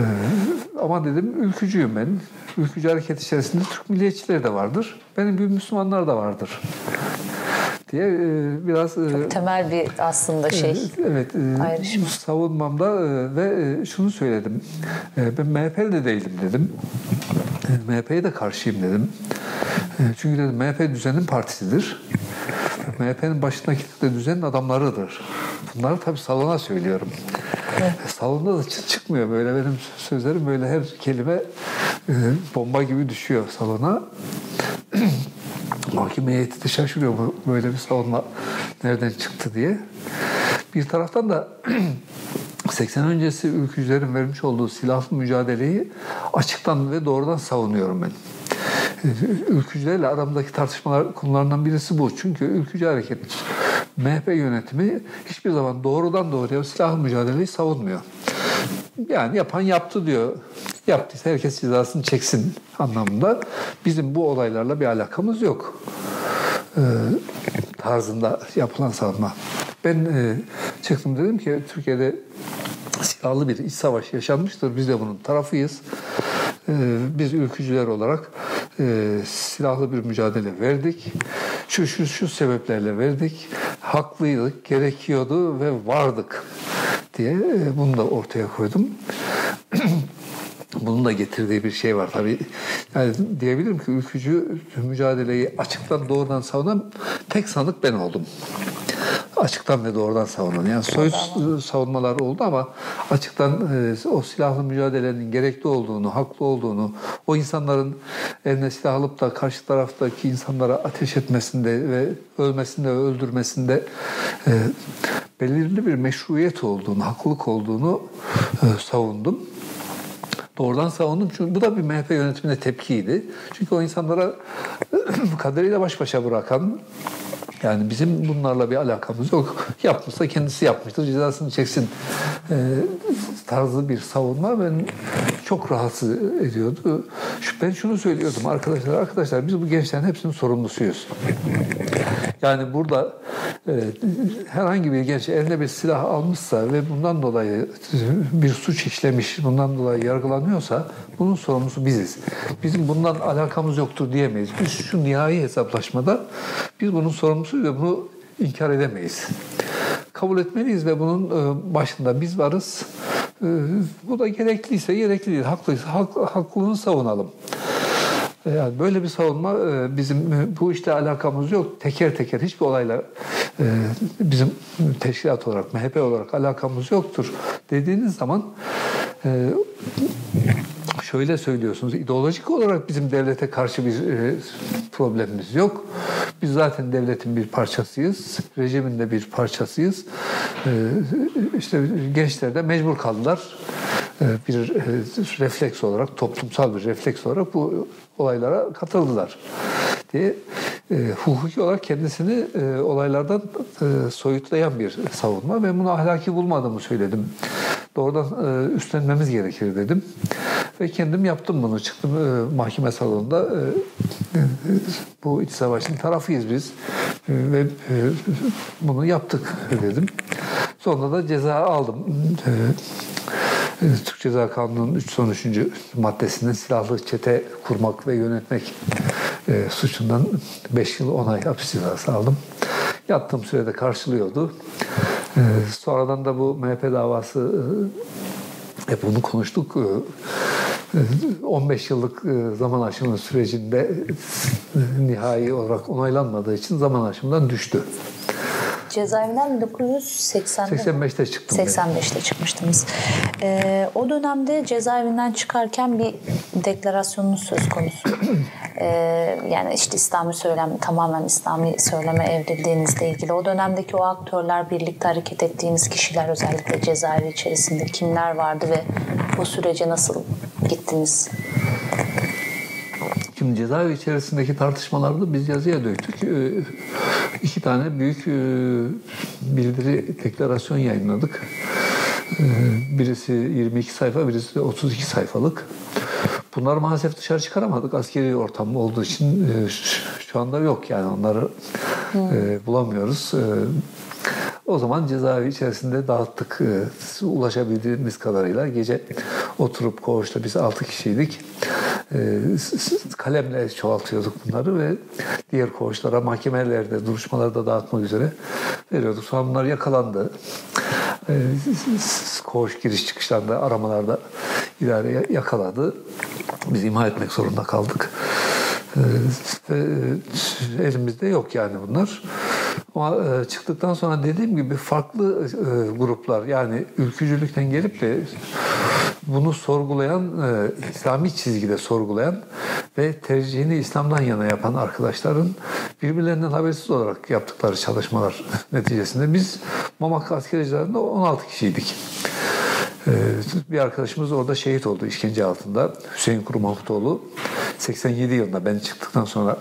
ama dedim ülkücüyüm ben. Ülkücü hareket içerisinde Türk milliyetçileri de vardır. Benim gibi Müslümanlar da vardır diye e, biraz e, çok temel bir aslında şey. Evet, e, ayrışma. savunmamda ve şunu söyledim. Ben MHP'li de değilim dedim. MHP'ye de karşıyım dedim. Çünkü dedim MHP düzenin partisidir. MHP'nin başındaki de düzenin adamlarıdır. Bunları tabii salona söylüyorum. Evet. Salonda da çıkmıyor böyle benim sözlerim böyle her kelime bomba gibi düşüyor salona. Mahkeme heyeti de şaşırıyor bu böyle bir savunma nereden çıktı diye. Bir taraftan da 80 öncesi ülkücülerin vermiş olduğu silahlı mücadeleyi açıktan ve doğrudan savunuyorum ben. Ülkücülerle aramdaki tartışmalar konularından birisi bu. Çünkü ülkücü hareket MHP yönetimi hiçbir zaman doğrudan doğruya silahlı mücadeleyi savunmuyor. Yani yapan yaptı diyor. Yaptıysa herkes cezasını çeksin anlamında. Bizim bu olaylarla bir alakamız yok. Ee, tarzında yapılan savunma. Ben e, çıktım dedim ki Türkiye'de silahlı bir iç savaş yaşanmıştır. Biz de bunun tarafıyız. Ee, biz ülkücüler olarak e, silahlı bir mücadele verdik. Şu şu şu sebeplerle verdik. Haklıydık, gerekiyordu ve vardık diye e, bunu da ortaya koydum. Bunun da getirdiği bir şey var tabii. Yani diyebilirim ki ülkücü mücadeleyi açıktan doğrudan savunan tek sanık ben oldum. Açıktan ve doğrudan savunan. Yani soyut savunmalar oldu ama açıktan e, o silahlı mücadelenin gerekli olduğunu, haklı olduğunu, o insanların eline silah alıp da karşı taraftaki insanlara ateş etmesinde ve ölmesinde ve öldürmesinde e, belirli bir meşruiyet olduğunu, haklılık olduğunu e, savundum. Doğrudan savundum çünkü bu da bir MHP yönetimine tepkiydi. Çünkü o insanlara kaderiyle baş başa bırakan Yani bizim bunlarla bir alakamız yok. Yapmışsa kendisi yapmıştır. Cezasını çeksin e, tarzı bir savunma ben çok rahatsız ediyordu. Ben şunu söylüyordum arkadaşlar. Arkadaşlar biz bu gençlerin hepsinin sorumlusuyuz. Yani burada e, herhangi bir genç eline bir silah almışsa ve bundan dolayı bir suç işlemiş, bundan dolayı yargılanıyorsa bunun sorumlusu biziz. Bizim bundan alakamız yoktur diyemeyiz. Biz şu nihai hesaplaşmada biz bunun sorumlusuyuz ve bunu inkar edemeyiz. Kabul etmeliyiz ve bunun e, başında biz varız. E, bu da gerekliyse gerekli değil. Haklıysa hak, haklılığını savunalım. Yani böyle bir savunma e, bizim bu işte alakamız yok. Teker teker hiçbir olayla bizim teşkilat olarak, MHP olarak alakamız yoktur dediğiniz zaman şöyle söylüyorsunuz. İdeolojik olarak bizim devlete karşı bir problemimiz yok. Biz zaten devletin bir parçasıyız. Rejimin de bir parçasıyız. İşte gençler de mecbur kaldılar. Bir refleks olarak, toplumsal bir refleks olarak bu olaylara katıldılar diye e, hukuki olarak kendisini e, olaylardan e, soyutlayan bir savunma. Ben bunu ahlaki bulmadığımı söyledim. Doğrudan e, üstlenmemiz gerekir dedim. Ve kendim yaptım bunu. Çıktım e, mahkeme salonunda. E, e, bu iç savaşın tarafıyız biz. E, ve e, bunu yaptık dedim. Sonra da ceza aldım. E, Türk Ceza Kanunu'nun 3 son 3. maddesinde silahlı çete kurmak ve yönetmek e, suçundan 5 yıl 10 ay hapis cezası aldım. Yattığım sürede karşılıyordu. E, sonradan da bu MHP davası e, hep bunu konuştuk. E, 15 yıllık e, zaman aşımı sürecinde e, nihai olarak onaylanmadığı için zaman aşımından düştü. Cezaevinden 1980'de 85'te çıktım. 85'te ben. çıkmıştınız. Ee, o dönemde cezaevinden çıkarken bir deklarasyonunuz söz konusu. ee, yani işte İslami söylem tamamen İslami söyleme evrildiğinizle ilgili. O dönemdeki o aktörler, birlikte hareket ettiğiniz kişiler özellikle cezaevi içerisinde kimler vardı ve bu sürece nasıl gittiniz? Şimdi cezaevi içerisindeki tartışmalarda biz yazıya döktük. Ee, iki tane büyük e, bildiri, deklarasyon yayınladık. Ee, birisi 22 sayfa, birisi de 32 sayfalık. Bunları maalesef dışarı çıkaramadık. Askeri ortam olduğu için e, şu anda yok yani onları hmm. bulamıyoruz. O zaman cezaevi içerisinde dağıttık ulaşabildiğimiz kadarıyla. Gece oturup koğuşta biz 6 kişiydik. Ee, kalemle çoğaltıyorduk bunları ve diğer koğuşlara, mahkemelerde, duruşmalarda dağıtmak üzere veriyorduk. Sonra bunlar yakalandı. Ee, koğuş giriş çıkışlarında, aramalarda idare yakaladı. Biz imha etmek zorunda kaldık. Ee, elimizde yok yani bunlar. Ama e, çıktıktan sonra dediğim gibi farklı e, gruplar yani ülkücülükten gelip de bunu sorgulayan, e, İslami çizgide sorgulayan ve tercihini İslam'dan yana yapan arkadaşların birbirlerinden habersiz olarak yaptıkları çalışmalar neticesinde biz Mamak Askericilerinde 16 kişiydik. Bir arkadaşımız orada şehit oldu işkence altında. Hüseyin Kuru Mahmutoğlu 87 yılında ben çıktıktan sonra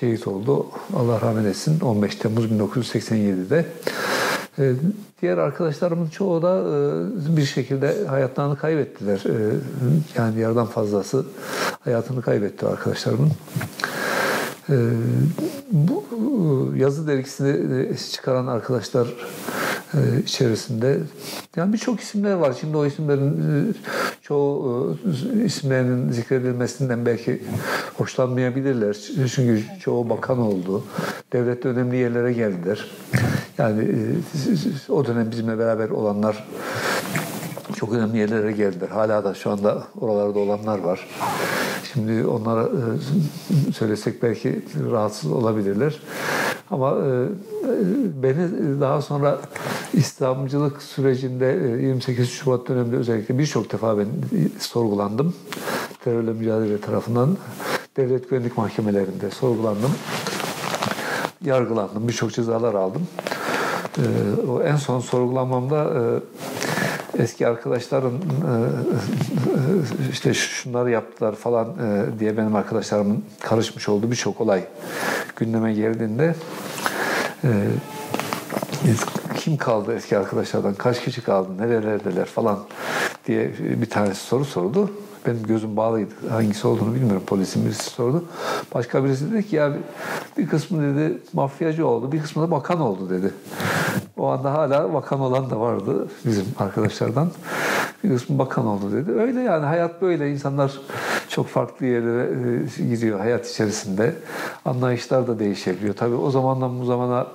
şehit oldu. Allah rahmet etsin 15 Temmuz 1987'de. Ee, diğer arkadaşlarımın çoğu da e, bir şekilde hayatlarını kaybettiler. Ee, yani yarıdan fazlası hayatını kaybetti arkadaşlarımın. Ee, bu e, yazı dergisini çıkaran arkadaşlar e, içerisinde yani birçok isimler var. Şimdi o isimlerin çoğu isimlerinin zikredilmesinden belki hoşlanmayabilirler. Çünkü çoğu bakan oldu. Devlette önemli yerlere geldiler. Yani e, o dönem bizimle beraber olanlar çok önemli yerlere geldiler. Hala da şu anda oralarda olanlar var. Şimdi onlara e, söylesek belki rahatsız olabilirler. Ama e, beni daha sonra İslamcılık sürecinde 28 Şubat döneminde özellikle birçok defa ben sorgulandım. Terörle mücadele tarafından devlet güvenlik mahkemelerinde sorgulandım. Yargılandım. Birçok cezalar aldım. Ee, o en son sorgulamamda e, eski arkadaşların e, e, işte şunları yaptılar falan diye benim arkadaşlarımın karışmış olduğu birçok olay gündeme geldiğinde kim kaldı eski arkadaşlardan, kaç kişi kaldı, nerelerdeler falan diye bir tanesi soru sordu. Benim gözüm bağlıydı. Hangisi olduğunu bilmiyorum. Polisin birisi sordu. Başka birisi dedi ki ya bir kısmı dedi mafyacı oldu, bir kısmı da bakan oldu dedi. O anda hala bakan olan da vardı bizim arkadaşlardan. Bir kısmı bakan oldu dedi. Öyle yani hayat böyle. insanlar çok farklı yerlere e, gidiyor hayat içerisinde. Anlayışlar da değişebiliyor. Tabii o zamandan bu zamana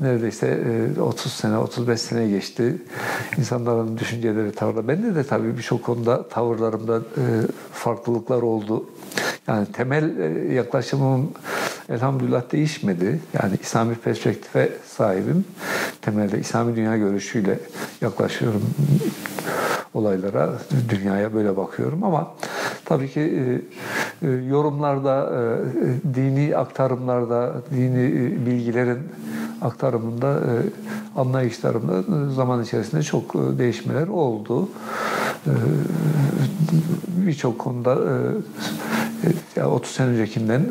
neredeyse 30 e, sene, 35 sene geçti. İnsanların düşünceleri, tavırları. Bende de tabii birçok konuda tavırlarımda e, farklılıklar oldu. Yani temel yaklaşımım elhamdülillah değişmedi. Yani İslami perspektife sahibim. Temelde İslami dünya görüşüyle yaklaşıyorum olaylara, dünyaya böyle bakıyorum ama tabii ki e, e, yorumlarda, e, dini aktarımlarda, dini bilgilerin aktarımında, anlayışlarımda zaman içerisinde çok değişmeler oldu. Birçok konuda 30 sene öncekinden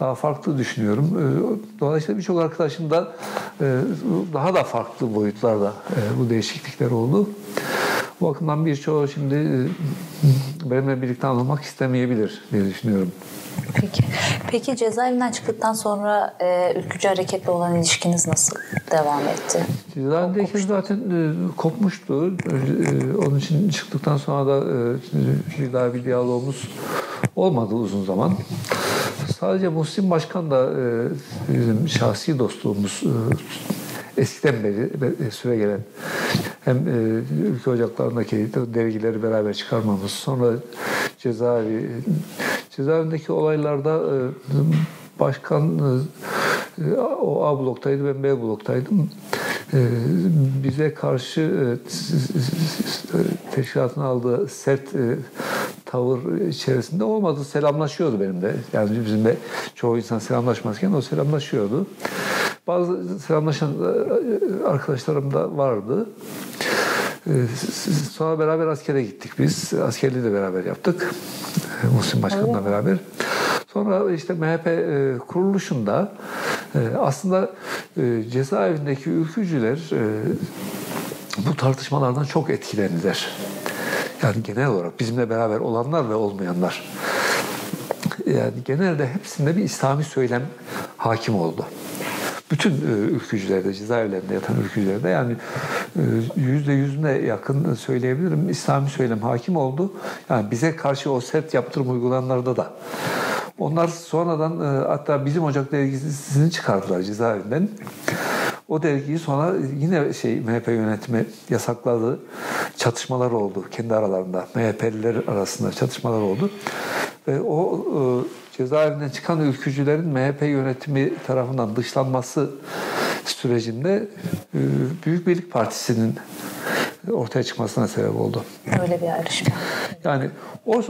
daha farklı düşünüyorum. Dolayısıyla birçok arkadaşım da daha da farklı boyutlarda bu değişiklikler oldu. Bu bakımdan birçoğu şimdi e, benimle birlikte anılmak istemeyebilir diye düşünüyorum. Peki. Peki cezaevinden çıktıktan sonra e, ülkücü hareketle olan ilişkiniz nasıl devam etti? Cezaevindeyken zaten e, kopmuştu. E, onun için çıktıktan sonra da e, bir daha bir diyalogumuz olmadı uzun zaman. Sadece Muhsin Başkan da e, bizim şahsi dostluğumuz e, eskiden beri e, süre gelen hem e, ülke ocaklarındaki dergileri beraber çıkarmamız, sonra cezaevi, cezaevindeki olaylarda e, başkan o A bloktaydı, ben B bloktaydım. Bize karşı teşkilatın aldığı sert tavır içerisinde olmadı. Selamlaşıyordu benim de. Yani bizim de çoğu insan selamlaşmazken o selamlaşıyordu. Bazı selamlaşan e, arkadaşlarım da vardı. E, sonra beraber askere gittik biz. Askerliği de beraber yaptık. E, Muhsin Başkan'la beraber. Sonra işte MHP kuruluşunda aslında cezaevindeki ülkücüler bu tartışmalardan çok etkilendiler. Yani genel olarak bizimle beraber olanlar ve olmayanlar. Yani genelde hepsinde bir İslami söylem hakim oldu bütün e, ülkücülerde, cezaevlerinde yatan ülkücülerde yani e, yüzde yüzüne yakın söyleyebilirim. İslami söylem hakim oldu. Yani bize karşı o sert yaptırım uygulanlarda da. Onlar sonradan e, hatta bizim Ocak dergisini çıkardılar cezaevinden. O dergiyi sonra yine şey MHP yönetimi yasakladı. Çatışmalar oldu kendi aralarında. MHP'liler arasında çatışmalar oldu. Ve o cezaevinden çıkan ülkücülerin MHP yönetimi tarafından dışlanması sürecinde e, Büyük Birlik Partisi'nin ortaya çıkmasına sebep oldu. Öyle bir ayrışma. Yani o e,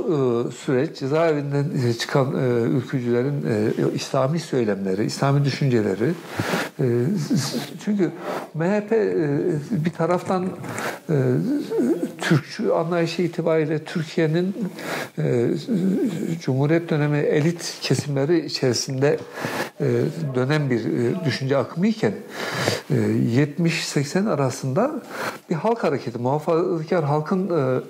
süreç cezaevinden e, çıkan ülkücülerin İslami söylemleri, İslami düşünceleri çünkü MHP bir taraftan Türkçü anlayışı itibariyle Türkiye'nin e, Cumhuriyet dönemi elit kesimleri içerisinde e, dönen bir e, düşünce akımı iken e, 70-80 arasında bir halk hareketi, muhafazakar halkın e,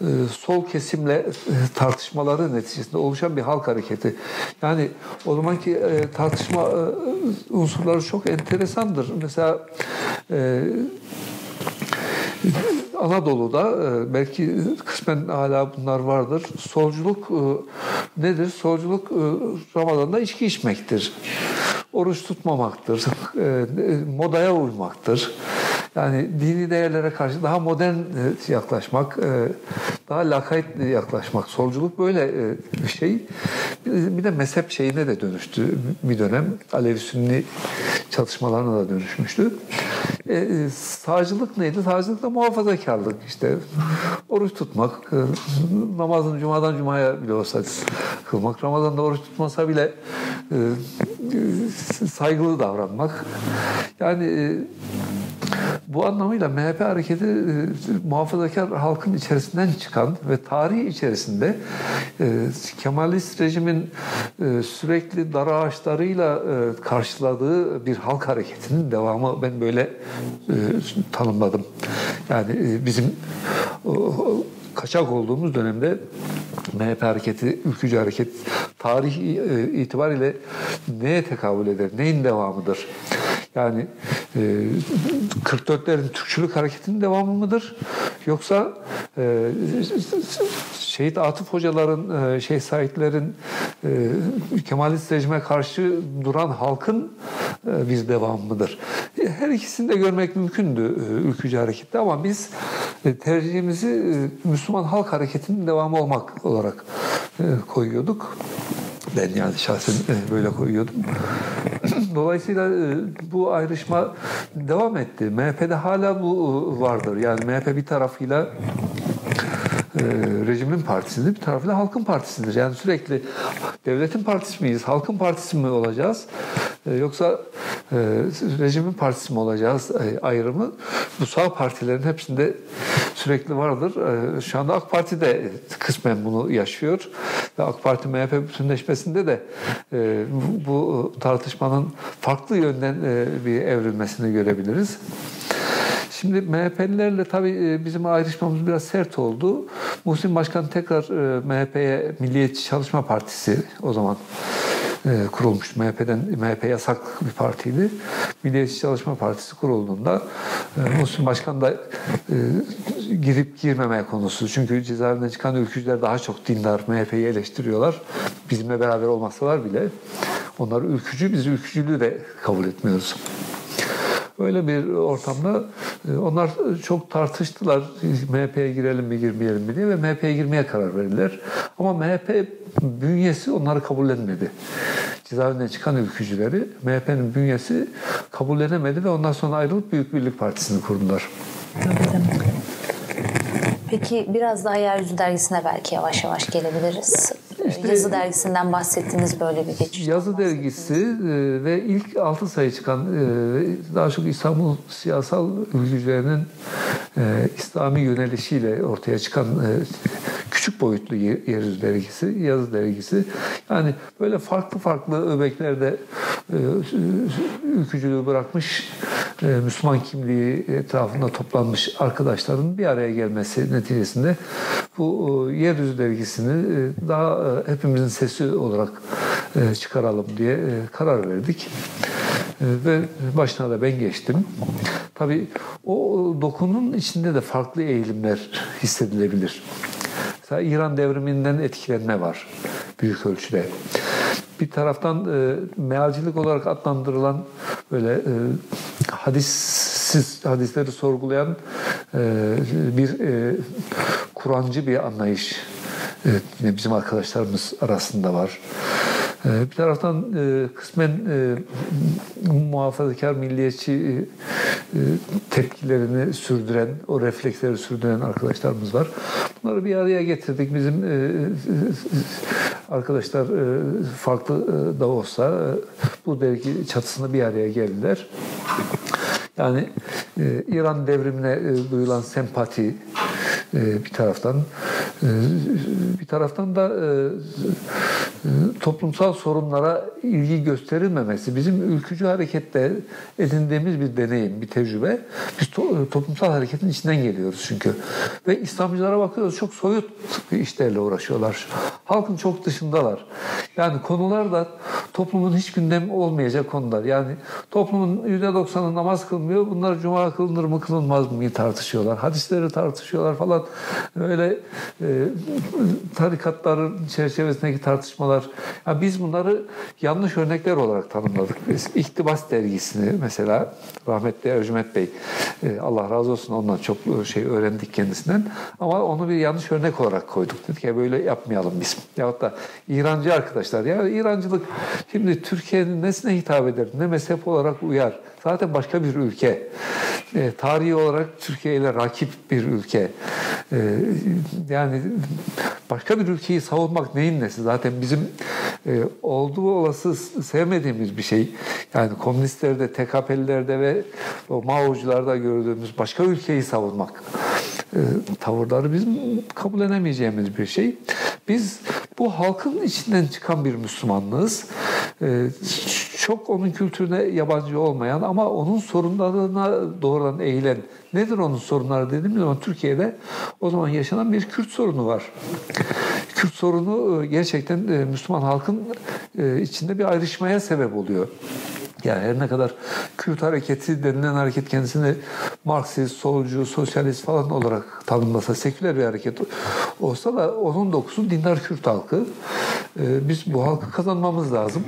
e, sol kesimle e, tartışmaları neticesinde oluşan bir halk hareketi. Yani o zamanki e, tartışma e, unsurları çok enteresandır. Mesela e, Anadolu'da e, belki kısmen hala bunlar vardır. Solculuk e, nedir? Solculuk e, Ramazan'da içki içmektir. Oruç tutmamaktır. Modaya uymaktır. Yani dini değerlere karşı daha modern yaklaşmak, daha lakayt yaklaşmak. Solculuk böyle bir şey. Bir de mezhep şeyine de dönüştü bir dönem. Alevi-Sünni çatışmalarına da dönüşmüştü. E, sağcılık neydi? Sağcılık da muhafazakarlık işte. Oruç tutmak, e, namazın cumadan cumaya bile olsa kılmak, Ramazan'da oruç tutmasa bile e, saygılı davranmak. Yani e, bu anlamıyla MHP hareketi e, muhafazakar halkın içerisinden çıkan ve tarihi içerisinde e, Kemalist rejimin e, sürekli dar ağaçlarıyla e, karşıladığı bir halk hareketinin devamı ben böyle e, tanımladım. Yani e, bizim o, kaçak olduğumuz dönemde MHP hareketi, ülkücü hareket tarih e, itibariyle neye tekabül eder, neyin devamıdır? Yani e, 44'lerin Türkçülük hareketinin devamı mıdır? Yoksa e, şehit Atıf hocaların, e, şey Saidlerin e, Kemalist rejime karşı duran halkın e, bir devamı mıdır? Her ikisini de görmek mümkündü ülkücü harekette ama biz tercihimizi Müslüman halk hareketinin devamı olmak olarak koyuyorduk. Ben yani şahsen böyle koyuyordum. Dolayısıyla bu ayrışma devam etti. MHP'de hala bu vardır. Yani MHP bir tarafıyla e, rejimin partisidir, bir tarafıyla halkın partisidir. Yani sürekli devletin partisi miyiz, halkın partisi mi olacağız? E, yoksa e, rejimin partisi mi olacağız ayrımı bu sağ partilerin hepsinde sürekli vardır. E, şu anda AK Parti de kısmen bunu yaşıyor ve AK Parti MHP bütünleşmesinde de bu, tartışmanın farklı yönden bir evrilmesini görebiliriz. Şimdi MHP'lilerle tabii e, bizim ayrışmamız biraz sert oldu. Muhsin Başkan tekrar e, MHP'ye Milliyetçi Çalışma Partisi o zaman e, kurulmuş. MHP'den MHP yasak bir partiydi. Milliyetçi Çalışma Partisi kurulduğunda Muhsin Başkan da girip girmeme konusu. Çünkü cezaevinden çıkan ülkücüler daha çok dindar MHP'yi eleştiriyorlar. Bizimle beraber olmasalar bile onlar ülkücü, biz ülkücülüğü de kabul etmiyoruz. Öyle bir ortamda e, onlar çok tartıştılar. MHP'ye girelim mi girmeyelim mi diye ve MHP'ye girmeye karar verdiler. Ama MHP bünyesi onları kabullenmedi. Cezaevinden çıkan ülkücüleri MHP'nin bünyesi kabullenemedi ve ondan sonra ayrılıp Büyük Birlik Partisi'ni kurdular. Peki biraz daha Yeryüzü Dergisi'ne belki yavaş yavaş gelebiliriz. İşte, yazı dergisinden bahsettiğiniz böyle bir geçiş. Yazı dergisi e, ve ilk altı sayı çıkan e, daha çok İstanbul siyasal ülkücülerinin e, İslami yönelişiyle ortaya çıkan küçük boyutlu Yeryüzü dergisi, yazı dergisi. Yani böyle farklı farklı öbeklerde ülkücülüğü bırakmış Müslüman kimliği etrafında toplanmış arkadaşların bir araya gelmesi neticesinde bu Yeryüzü dergisini daha hepimizin sesi olarak e, çıkaralım diye e, karar verdik. E, ve başına da ben geçtim. Tabii o dokunun içinde de farklı eğilimler hissedilebilir. Mesela İran devriminden etkilenme var büyük ölçüde. Bir taraftan e, mealcilik olarak adlandırılan böyle e, hadissiz hadisleri sorgulayan e, bir e, Kur'ancı bir anlayış Evet, bizim arkadaşlarımız arasında var. Ee, bir taraftan e, kısmen e, muhafazakar milliyetçi e, tepkilerini sürdüren, o refleksleri sürdüren arkadaşlarımız var. Bunları bir araya getirdik. Bizim arkadaşlar farklı da olsa bu dergi çatısında bir araya geldiler. Yani İran devrimine duyulan sempati bir taraftan bir taraftan da toplumsal sorunlara ilgi gösterilmemesi bizim ülkücü harekette edindiğimiz bir deneyim, bir tecrübe. Biz to- toplumsal hareketin içinden geliyoruz çünkü. Ve İslamcılara bakıyoruz çok soyut işlerle uğraşıyorlar. Halkın çok dışındalar. Yani konular da toplumun hiç gündem olmayacak konular. Yani toplumun %90'ı namaz kılmıyor. Bunlar cuma kılınır mı kılınmaz mı tartışıyorlar. Hadisleri tartışıyorlar falan. Öyle e, tarikatların çerçevesindeki tartışmalar. Ya biz bunları yanlış örnekler olarak tanımladık. Biz İktibas dergisini mesela rahmetli Ercüment Bey e, Allah razı olsun ondan çok şey öğrendik kendisinden. Ama onu bir yanlış örnek olarak koyduk. Dedik ya böyle yapmayalım biz. Yahut da İrancı arkadaşlar. Ya İrancılık şimdi Türkiye'nin nesine hitap eder? Ne mezhep olarak uyar? Zaten başka bir ülke. E, tarihi olarak Türkiye ile rakip bir ülke. e, yani başka bir ülkeyi savunmak neyin nesi? Zaten bizim e, olduğu olası sevmediğimiz bir şey. Yani komünistlerde, TKP'lilerde ve o Mao'cularda gördüğümüz başka ülkeyi savunmak e, tavırları bizim kabul edemeyeceğimiz bir şey. Biz bu halkın içinden çıkan bir Müslümanlığız. E, çok onun kültürüne yabancı olmayan ama onun sorunlarına doğrudan eğilen nedir onun sorunları dediğimiz zaman Türkiye'de o zaman yaşanan bir Kürt sorunu var. Kürt sorunu e, gerçekten e, Müslüman halkın e, içinde bir ayrışmaya sebep oluyor. Yani her ne kadar Kürt hareketi denilen hareket kendisini Marksist, solcu, sosyalist falan olarak tanımlasa, seküler bir hareket olsa da onun dokusu dindar Kürt halkı. Biz bu halkı kazanmamız lazım.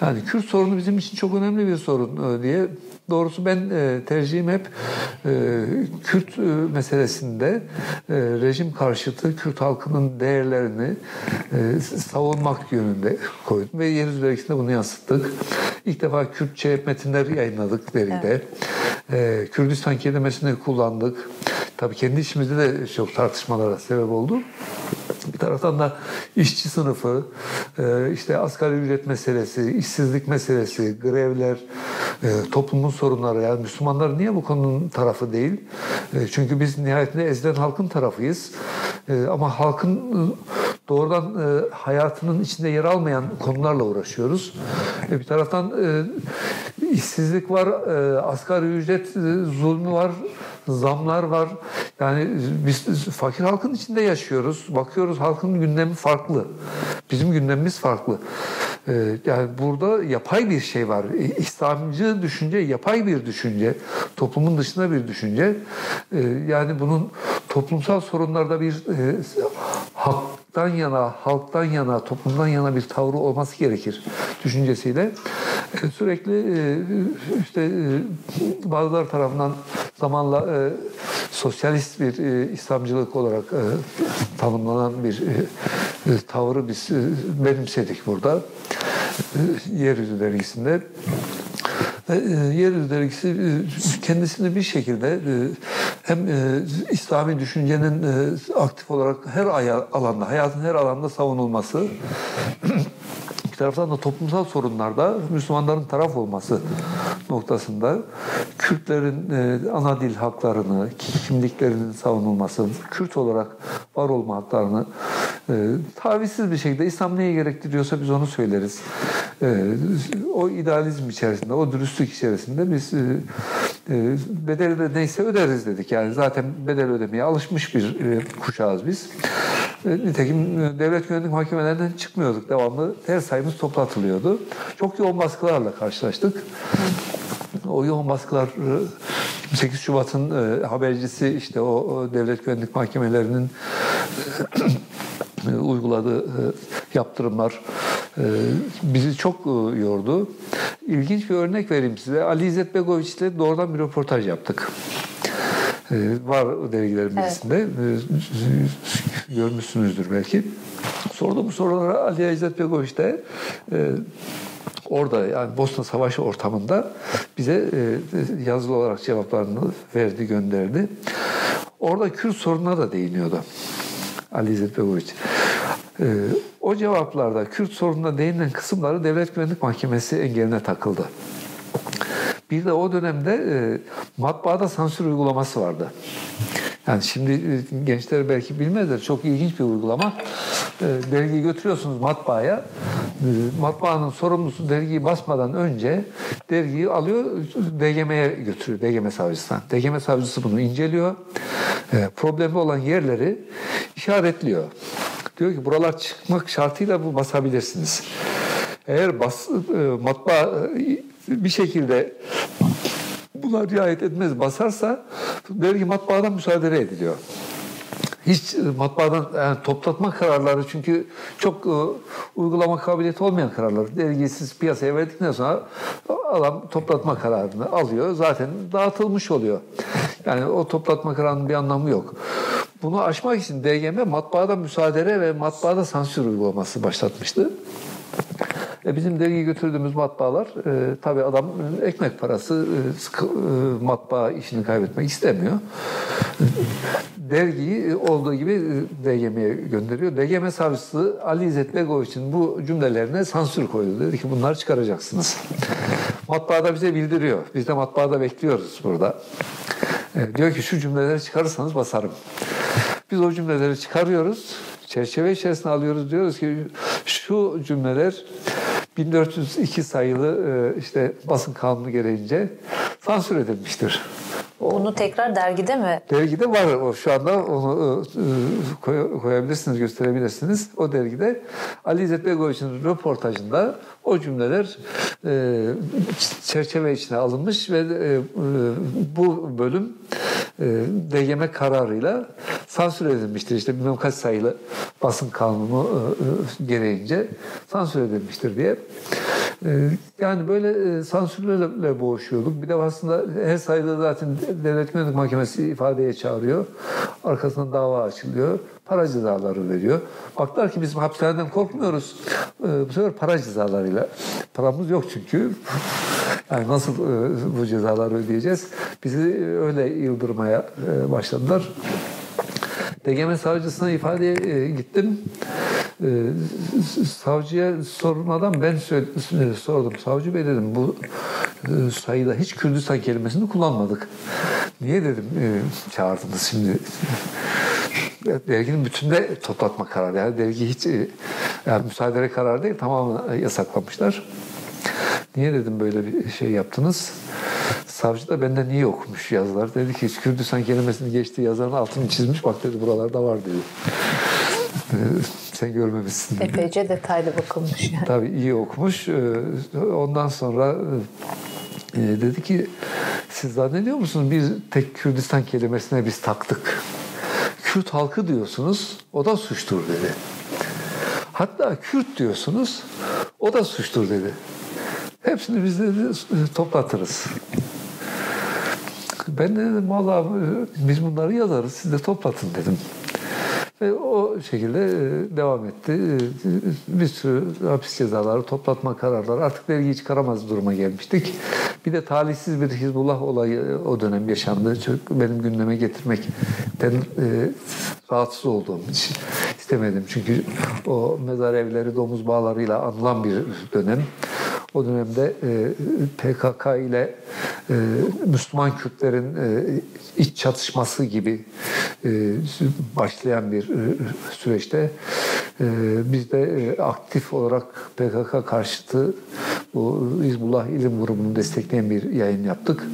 Yani Kürt sorunu bizim için çok önemli bir sorun diye Doğrusu ben e, tercihim hep e, Kürt e, meselesinde e, rejim karşıtı Kürt halkının değerlerini e, savunmak yönünde koydum ve yer üzerinde bunu yansıttık. İlk defa Kürtçe metinler yayınladık dergide. Evet. E, Kürdistan kelimesini kullandık. Tabii kendi içimizde de çok tartışmalara sebep oldu. Bir taraftan da işçi sınıfı, e, işte asgari ücret meselesi, işsizlik meselesi, grevler, e, toplumun sorunları. Yani Müslümanlar niye bu konunun tarafı değil? E, çünkü biz nihayetinde ezilen halkın tarafıyız. Ama halkın doğrudan hayatının içinde yer almayan konularla uğraşıyoruz. Bir taraftan işsizlik var, asgari ücret zulmü var, zamlar var. Yani biz fakir halkın içinde yaşıyoruz. Bakıyoruz halkın gündemi farklı. Bizim gündemimiz farklı. Ee, yani burada yapay bir şey var. İslamcı düşünce yapay bir düşünce. Toplumun dışında bir düşünce. Ee, yani bunun toplumsal sorunlarda bir e, haktan yana, halktan yana, toplumdan yana bir tavrı olması gerekir düşüncesiyle e, sürekli e, işte bazılar tarafından zamanla e, sosyalist bir e, İslamcılık olarak e, tanımlanan bir e, e, tavrı biz e, benimsedik burada. E, Yeryüzü dergisinde. Ve e, Yeryüzü dergisi kendisini bir şekilde e, hem e, İslami düşüncenin aktif olarak her alanda, hayatın her alanda savunulması bir taraftan da toplumsal sorunlarda Müslümanların taraf olması noktasında Kürtlerin e, ana dil haklarını, kimliklerinin savunulması, Kürt olarak var olma haklarını e, tavizsiz bir şekilde İslam neyi gerektiriyorsa biz onu söyleriz. E, o idealizm içerisinde, o dürüstlük içerisinde biz e, e, bedeli de neyse öderiz dedik. Yani zaten bedel ödemeye alışmış bir e, kuşağız biz. E, nitekim e, devlet güvenlik mahkemelerinden çıkmıyorduk. Devamlı her sayımız toplatılıyordu. Çok yoğun baskılarla karşılaştık. O yoğun baskılar 8 Şubat'ın habercisi işte o devlet güvenlik mahkemelerinin uyguladığı yaptırımlar bizi çok yordu. İlginç bir örnek vereyim size. Ali İzzet Begoviç ile doğrudan bir röportaj yaptık. Var dergilerin birisinde. Evet görmüşsünüzdür belki. Sorduğum sorulara Ali İzzet Begoviç de e, orada yani Bosna Savaşı ortamında bize e, yazılı olarak cevaplarını verdi, gönderdi. Orada Kürt sorununa da değiniyordu Ali İzzet Begoviç. E, o cevaplarda Kürt sorununa değinilen kısımları Devlet Güvenlik Mahkemesi engeline takıldı. Bir de o dönemde e, matbaada sansür uygulaması vardı. Yani şimdi e, gençler belki bilmezler. Çok ilginç bir uygulama. E, dergiyi götürüyorsunuz matbaaya. E, matbaanın sorumlusu dergiyi basmadan önce dergiyi alıyor DGM'ye götürüyor. DGM savcısına. DGM savcısı bunu inceliyor. Problemi olan yerleri işaretliyor. Diyor ki buralar çıkmak şartıyla bu basabilirsiniz. Eğer bas, matbaa bir şekilde buna riayet etmez basarsa dergi matbaadan müsaade ediliyor. Hiç e, matbaadan yani toplatma kararları çünkü çok e, uygulama kabiliyeti olmayan kararlar. Dergiyi siz piyasaya verdikten sonra adam toplatma kararını alıyor. Zaten dağıtılmış oluyor. Yani o toplatma kararının bir anlamı yok. Bunu aşmak için DGM matbaada müsaade ve matbaada sansür uygulaması başlatmıştı. E bizim dergi götürdüğümüz matbaalar e, tabii adam ekmek parası e, sıkı, e, matbaa işini kaybetmek istemiyor. dergiyi olduğu gibi DGM'ye gönderiyor. DGM savcısı Ali İzzet Begoviç'in bu cümlelerine sansür koydu. Dedi ki bunları çıkaracaksınız. Matbaada bize bildiriyor. Biz de matbaada bekliyoruz burada. E, diyor ki şu cümleleri çıkarırsanız basarım. Biz o cümleleri çıkarıyoruz. Çerçeve içerisine alıyoruz. Diyoruz ki şu cümleler 1402 sayılı e, işte basın kanunu gereğince sansür edilmiştir. Bunu tekrar dergide mi? Dergide var o şu anda onu e, koyabilirsiniz, gösterebilirsiniz. O dergide Ali İzzet Begoviç'in röportajında o cümleler e, çerçeve içine alınmış ve e, bu bölüm DGM kararıyla sansür edilmiştir. İşte bilmem kaç sayılı basın kanunu gereğince sansür edilmiştir diye. Yani böyle sansürlerle boğuşuyorduk. Bir de aslında her sayıda zaten Devlet Güvenlik Mahkemesi ifadeye çağırıyor. Arkasından dava açılıyor. Para cezaları veriyor. Baktılar ki biz hapishaneden korkmuyoruz. Bu sefer para cezalarıyla. Paramız yok çünkü. Yani nasıl bu cezaları ödeyeceğiz? Bizi öyle yıldırmaya başladılar. DGM savcısına ifadeye gittim. Savcıya sormadan ben sordum. Savcı bey dedim bu sayıda hiç Kürdistan kelimesini kullanmadık. Niye dedim çağırdınız şimdi? Derginin bütünde toplatma kararı. Yani dergi hiç yani müsaade kararı değil tamamen yasaklamışlar. Niye dedim böyle bir şey yaptınız? Savcı da benden niye okumuş yazılar. Dedi ki Kürdistan kelimesini geçtiği yazarın altını çizmiş. Bak dedi buralarda var dedi. Sen görmemişsin. Epeyce detaylı bakılmış. Yani. Tabii iyi okumuş. Ondan sonra dedi ki siz zannediyor musunuz biz tek Kürdistan kelimesine biz taktık. Kürt halkı diyorsunuz o da suçtur dedi. Hatta Kürt diyorsunuz o da suçtur dedi. Hepsini biz dedi toplatırız. Ben de dedim valla biz bunları yazarız siz de toplatın dedim. Ve o şekilde devam etti. Bir sürü hapis cezaları, toplatma kararları artık dergiyi çıkaramaz duruma gelmiştik. Bir de talihsiz bir Hizbullah olayı o dönem yaşandı. Çok benim gündeme getirmekten e, rahatsız olduğum için istemedim. Çünkü o mezar evleri domuz bağlarıyla anılan bir dönem. O dönemde e, PKK ile e, Müslüman Kürtlerin e, iç çatışması gibi başlayan bir süreçte biz de aktif olarak PKK karşıtı bu Hizbullah ilim grubunu destekleyen bir yayın yaptık.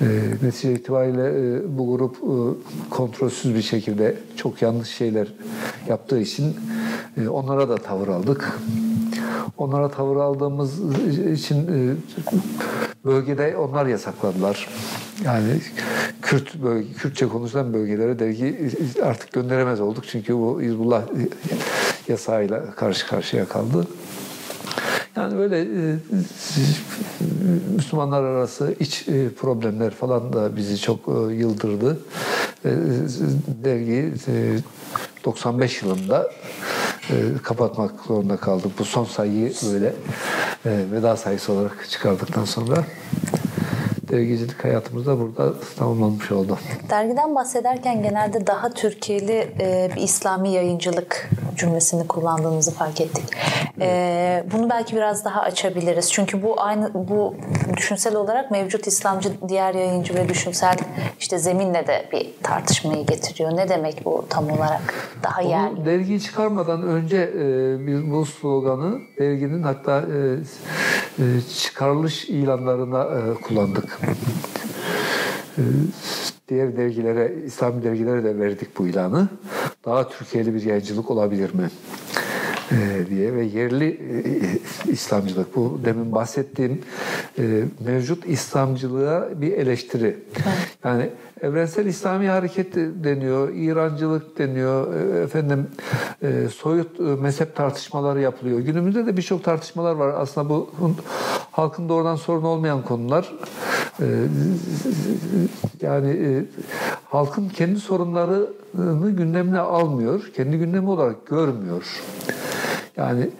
E, netice itibariyle e, bu grup e, kontrolsüz bir şekilde çok yanlış şeyler yaptığı için e, onlara da tavır aldık. Onlara tavır aldığımız için e, bölgede onlar yasakladılar. Yani Kürt bölge, Kürtçe konuşulan bölgelere dergi artık gönderemez olduk. Çünkü bu Hizbullah yasağıyla karşı karşıya kaldı. Yani böyle e, Müslümanlar arası iç e, problemler falan da bizi çok e, yıldırdı. E, dergi e, 95 yılında e, kapatmak zorunda kaldık. Bu son sayıyı böyle e, veda sayısı olarak çıkardıktan sonra dergicilik hayatımızda burada tamamlanmış oldu. Dergiden bahsederken genelde daha Türkiye'li e, bir İslami yayıncılık cümlesini kullandığınızı fark ettik. E, bunu belki biraz daha açabiliriz. Çünkü bu aynı bu düşünsel olarak mevcut İslamcı diğer yayıncı ve düşünsel işte zeminle de bir tartışmayı getiriyor. Ne demek bu tam olarak? Daha yerli. Onu dergiyi çıkarmadan önce e, biz bu sloganı derginin hatta e, e, çıkarılış ilanlarına e, kullandık. E, diğer dergilere, İslami dergilere de verdik bu ilanı. Daha Türkiye'li bir yayıncılık olabilir mi? E, diye ve yerli e, İslamcılık bu demin bahsettiğim e, mevcut İslamcılığa bir eleştiri. Yani evrensel İslami hareket deniyor, İrancılık deniyor, efendim soyut mezhep tartışmaları yapılıyor. Günümüzde de birçok tartışmalar var. Aslında bu halkın doğrudan sorun olmayan konular. Yani halkın kendi sorunlarını gündemine almıyor, kendi gündemi olarak görmüyor. Yani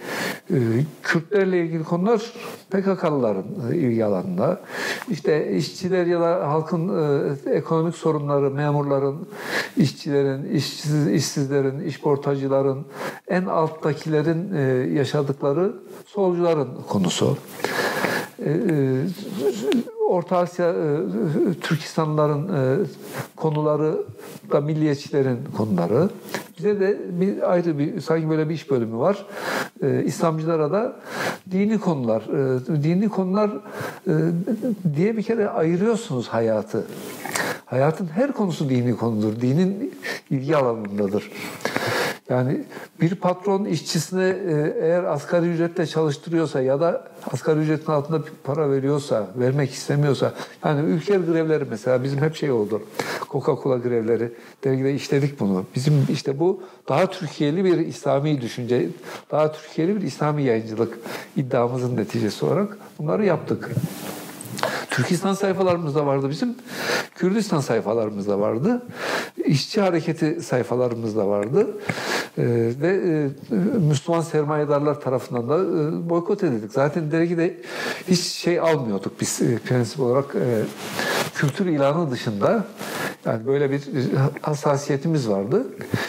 Kürtlerle ilgili konular PKK'lıların ilgi alanında. İşte işçiler ya da halkın ekonomik sorunları, memurların, işçilerin, işsiz, işsizlerin, işportacıların, en alttakilerin yaşadıkları solcuların konusu. Orta Asya Türkistanların konuları da milliyetçilerin konuları. Bize de bir ayrı bir sanki böyle bir iş bölümü var. Ee, İslamcılara da dini konular. E, dini konular e, diye bir kere ayırıyorsunuz hayatı. Hayatın her konusu dini konudur. Dinin ilgi alanındadır. Yani bir patron işçisine e, eğer asgari ücretle çalıştırıyorsa ya da asgari ücretin altında bir para veriyorsa, vermek istemiyorsa yani ülke grevleri mesela bizim hep şey oldu. Coca-Cola grevleri dergide işledik bunu. Bizim işte bu daha Türkiye'li bir İslami düşünce, daha Türkiye'li bir İslami yayıncılık iddiamızın neticesi olarak bunları yaptık. Türkistan sayfalarımızda vardı bizim. Kürdistan sayfalarımızda vardı. İşçi hareketi sayfalarımızda vardı. Ee, ve e, Müslüman sermayedarlar tarafından da e, boykot edildik. Zaten dergide hiç şey almıyorduk biz e, prensip olarak kültür ilanı dışında yani böyle bir hassasiyetimiz vardı.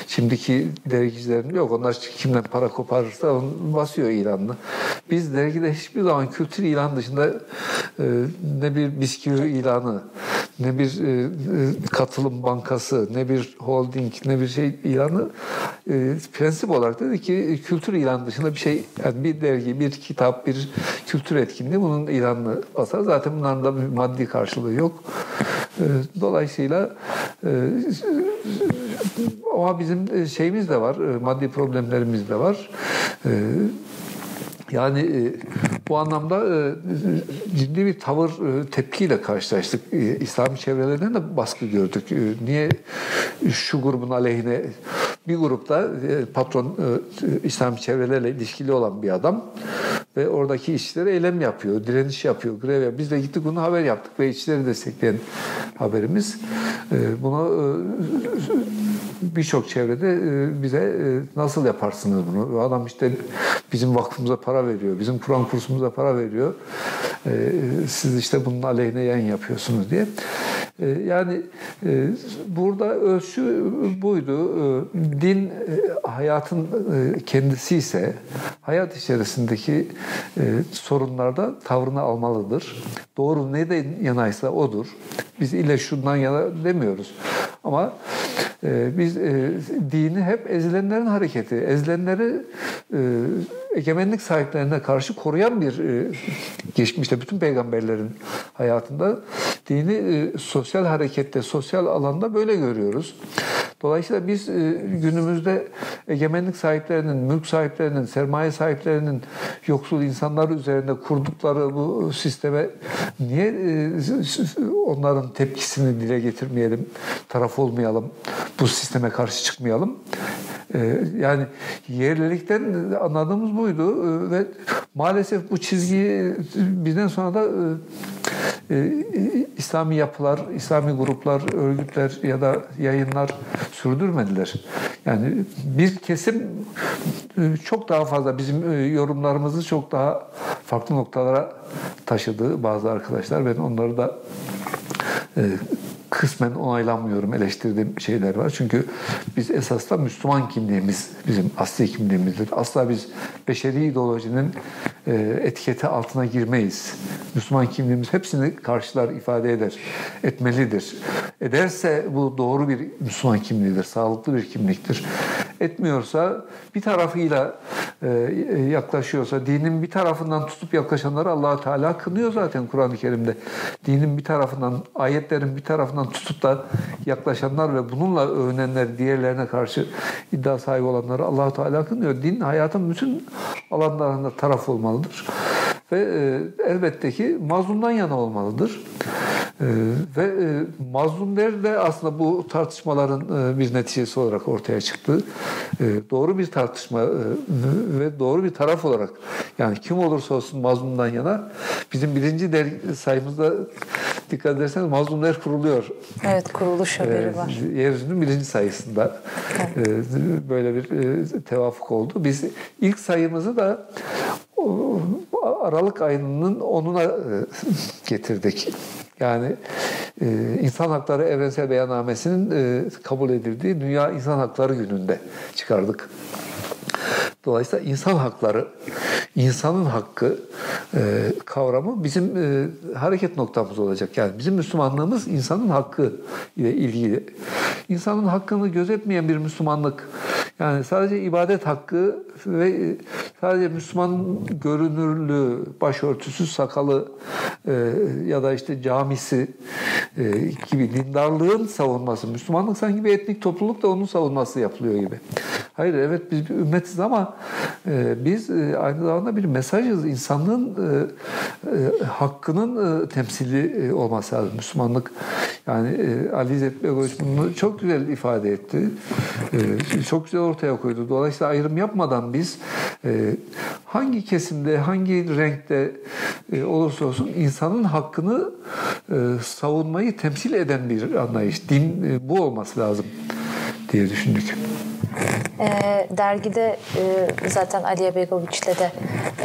Şimdiki dergicilerin yok. Onlar kimden para koparırsa onu basıyor ilanını. Biz dergide hiçbir zaman kültür ilan dışında e, ne bir bisküvi ilanı, ne bir e, e, katılım bankası, ne bir holding, ne bir şey ilanı e, prensip olarak dedi ki kültür ilan dışında bir şey yani bir dergi, bir kitap, bir kültür etkinliği bunun ilanını basar. Zaten bunların da bir maddi karşılığı yok. Dolayısıyla ama bizim şeyimiz de var, maddi problemlerimiz de var. Yani bu anlamda e, ciddi bir tavır e, tepkiyle karşılaştık. E, İslami çevrelerden de baskı gördük. Niye şu grubun aleyhine bir grupta patron İslami çevrelerle ilişkili olan bir adam ve oradaki işçilere eylem yapıyor, direniş yapıyor, grev yapıyor. Biz de gittik bunu haber yaptık ve işçileri destekleyen haberimiz. Bunu birçok çevrede bize nasıl yaparsınız bunu? Adam işte bizim vakfımıza para veriyor, bizim Kur'an kursumuza para veriyor. E, siz işte bunun aleyhine yayın yapıyorsunuz diye. E, yani e, burada ölçü buydu. E, din e, hayatın e, kendisi ise hayat içerisindeki e, sorunlarda tavrını almalıdır. Doğru ne de yanaysa odur. Biz ile şundan yana demiyoruz. Ama e, biz e, dini hep ezilenlerin hareketi, ezilenleri e, egemenlik sahiplerine karşı koruyan bir e, geçmişte bütün peygamberlerin hayatında dini e, sosyal harekette, sosyal alanda böyle görüyoruz. Dolayısıyla biz e, günümüzde egemenlik sahiplerinin, mülk sahiplerinin, sermaye sahiplerinin yoksul insanlar üzerinde kurdukları bu sisteme niye onların tepkisini dile getirmeyelim, taraf olmayalım, bu sisteme karşı çıkmayalım? Yani yerlilikten anladığımız buydu ve maalesef bu çizgiyi bizden sonra da e, İslami yapılar, İslami gruplar, örgütler ya da yayınlar sürdürmediler. Yani bir kesim e, çok daha fazla bizim e, yorumlarımızı çok daha farklı noktalara taşıdı bazı arkadaşlar. Ben onları da kısmen onaylanmıyorum, eleştirdiğim şeyler var. Çünkü biz esasla Müslüman kimliğimiz bizim asli kimliğimizdir. Asla biz beşeri ideolojinin e, etiketi altına girmeyiz. Müslüman kimliğimiz hepsini karşılar, ifade eder, etmelidir. Ederse bu doğru bir Müslüman kimliğidir, sağlıklı bir kimliktir. Etmiyorsa bir tarafıyla e, yaklaşıyorsa, dinin bir tarafından tutup yaklaşanları allah Teala kınıyor zaten Kur'an-ı Kerim'de. Dinin bir tarafından, ayetlerin bir tarafından tutup da yaklaşanlar ve bununla övünenler, diğerlerine karşı iddia sahibi olanları allah Teala kınıyor. Din hayatın bütün alanlarında taraf olmalıdır. Ve e, elbette ki mazlumdan yana olmalıdır. E, ve e, mazlumlar de aslında bu tartışmaların e, bir neticesi olarak ortaya çıktı. E, doğru bir tartışma e, ve doğru bir taraf olarak yani kim olursa olsun mazlumdan yana bizim birinci dergi sayımızda dikkat ederseniz mazlumlar kuruluyor. Evet kuruluş haberi e, var. Yeryüzünün birinci sayısında evet. e, böyle bir e, tevafuk oldu. Biz ilk sayımızı da Aralık ayının onuna e, getirdik. Yani e, İnsan Hakları Evrensel Beyannamesi'nin e, kabul edildiği Dünya İnsan Hakları Günü'nde çıkardık. Dolayısıyla insan hakları, insanın hakkı e, kavramı bizim e, hareket noktamız olacak. Yani bizim Müslümanlığımız insanın hakkı ile ilgili. İnsanın hakkını gözetmeyen bir Müslümanlık, yani sadece ibadet hakkı ve sadece Müslüman görünürlüğü, başörtüsü, sakalı e, ya da işte camisi e, gibi dindarlığın savunması. Müslümanlık sanki bir etnik topluluk da onun savunması yapılıyor gibi. Hayır evet biz bir ümmetiz ama e, biz e, aynı zamanda bir mesajız. İnsanlığın e, e, hakkının e, temsili e, olması lazım. Müslümanlık yani e, Ali İzzet Begoviç bunu çok güzel ifade etti. E, çok güzel ortaya koydu. Dolayısıyla ayrım yapmadan biz e, hangi kesimde, hangi renkte e, olursa olsun insanın hakkını e, savunmayı temsil eden bir anlayış. Din e, bu olması lazım diye düşündük. E, dergide e, zaten Aliye Begoviç'le de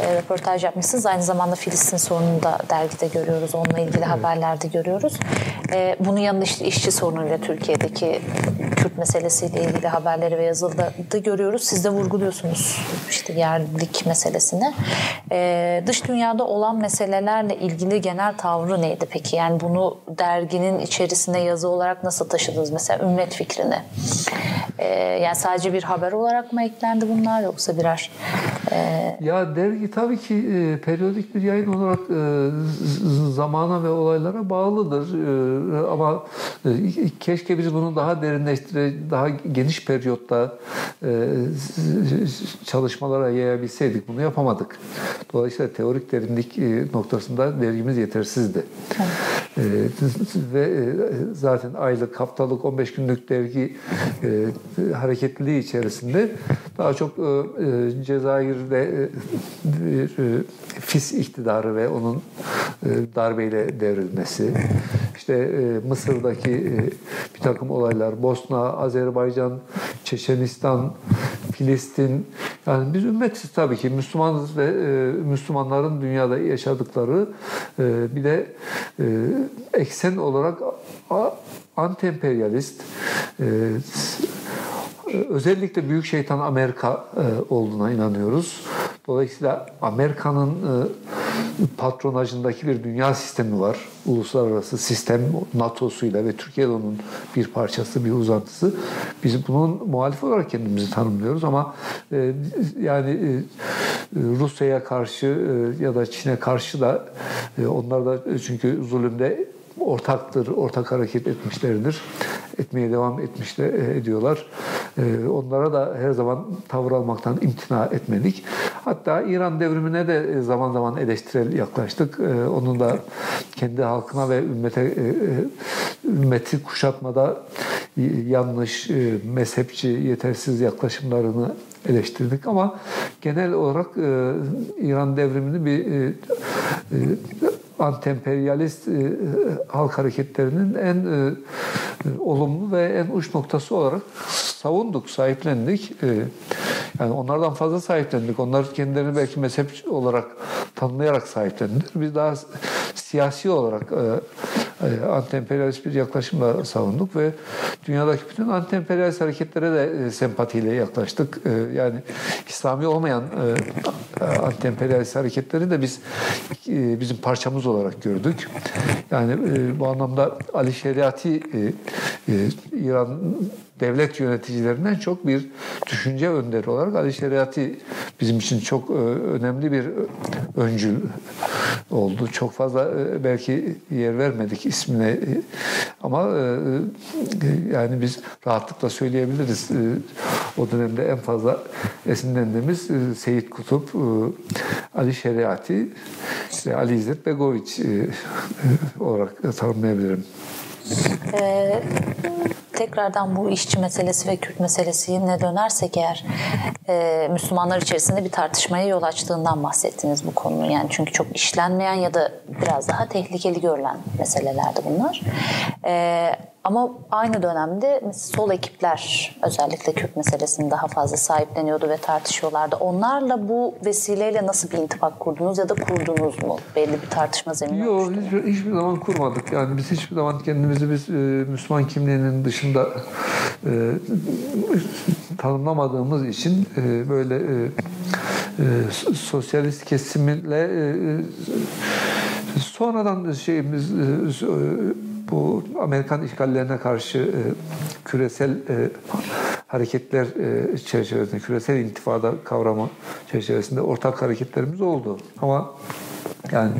e, röportaj yapmışsınız. Aynı zamanda Filistin sorununu da dergide görüyoruz. Onunla ilgili evet. haberlerde görüyoruz. E, bunun yanında işte işçi sorunuyla Türkiye'deki Kürt meselesiyle ilgili haberleri ve yazıda da görüyoruz. Siz de vurguluyorsunuz işte yerlilik meselesini. E, dış dünyada olan meselelerle ilgili genel tavrı neydi peki? Yani bunu derginin içerisinde yazı olarak nasıl taşıdınız? Mesela ümmet fikrini. E, yani sadece bir haber olarak mı eklendi bunlar yoksa birer? E... Ya dergi tabii ki e, periyodik bir yayın olarak e, zamana ve olaylara bağlıdır. E, ama e, keşke biz bunu daha derinleştire, daha geniş periyotta e, çalışmalara yayabilseydik. Bunu yapamadık. Dolayısıyla teorik derinlik e, noktasında dergimiz yetersizdi. Evet. E, ve e, zaten aylık, haftalık, 15 günlük dergi e, hareketliliği içerisinde daha çok e, e Cezayir'de e, FİS iktidarı ve onun e, darbeyle devrilmesi, işte e, Mısır'daki e, bir takım olaylar, Bosna, Azerbaycan, Çeçenistan, Filistin, yani biz ümmetiz tabii ki. Müslümanız ve e, Müslümanların dünyada yaşadıkları e, bir de e, eksen olarak anti-emperyalist, e, özellikle büyük şeytan Amerika e, olduğuna inanıyoruz. Dolayısıyla Amerika'nın e, patronajındaki bir dünya sistemi var. Uluslararası sistem NATO'suyla ve Türkiye onun bir parçası, bir uzantısı. Biz bunun muhalif olarak kendimizi tanımlıyoruz ama e, yani Rusya'ya karşı ya da Çin'e karşı da onlar da çünkü zulümde ortaktır, ortak hareket etmişlerdir. Etmeye devam etmişler, ediyorlar. Ee, onlara da her zaman tavır almaktan imtina etmedik. Hatta İran devrimine de zaman zaman eleştirel yaklaştık. Onun da kendi halkına ve ümmete e, e, ümmeti kuşatmada yanlış, e, mezhepçi, yetersiz yaklaşımlarını eleştirdik ama genel olarak İran devrimini bir antemperyalist e, halk hareketlerinin en e, olumlu ve en uç noktası olarak savunduk, sahiplendik. E, yani onlardan fazla sahiplendik. Onlar kendilerini belki mezhep olarak tanımlayarak sahiplendiler. Biz daha siyasi olarak e, e, anti-emperyalist bir yaklaşımla savunduk ve dünyadaki bütün anti-emperyalist hareketlere de e, sempatiyle yaklaştık. E, yani İslami olmayan anti-emperyalist hareketleri de biz bizim parçamız olarak gördük. Yani bu anlamda Ali Şeriati İran devlet yöneticilerinden çok bir düşünce önderi olarak Ali Şeriati bizim için çok önemli bir öncül oldu. Çok fazla e, belki yer vermedik ismine e, ama e, yani biz rahatlıkla söyleyebiliriz. O dönemde en fazla esinlendiğimiz Seyit Kutup, Ali Şeriati, işte Ali İzzet Begoviç olarak tanımlayabilirim. Ee, tekrardan bu işçi meselesi ve Kürt meselesine dönersek eğer e, Müslümanlar içerisinde bir tartışmaya yol açtığından bahsettiniz bu konunun. Yani çünkü çok işlenmeyen ya da biraz daha tehlikeli görülen meselelerdi bunlar. E, ama aynı dönemde sol ekipler özellikle Kürt meselesini daha fazla sahipleniyordu ve tartışıyorlardı. Onlarla bu vesileyle nasıl bir intibak kurdunuz ya da kurdunuz mu? Belli bir tartışma zemini Yok hiçbir, hiçbir zaman kurmadık. Yani biz hiçbir zaman kendimizi biz e, Müslüman kimliğinin dışında e, tanımlamadığımız için e, böyle e, e, sosyalist kesimle e, e sonradan şeyimiz e, bu Amerikan işgallerine karşı e, küresel e, hareketler e, çerçevesinde, küresel intifada kavramı çerçevesinde ortak hareketlerimiz oldu. Ama yani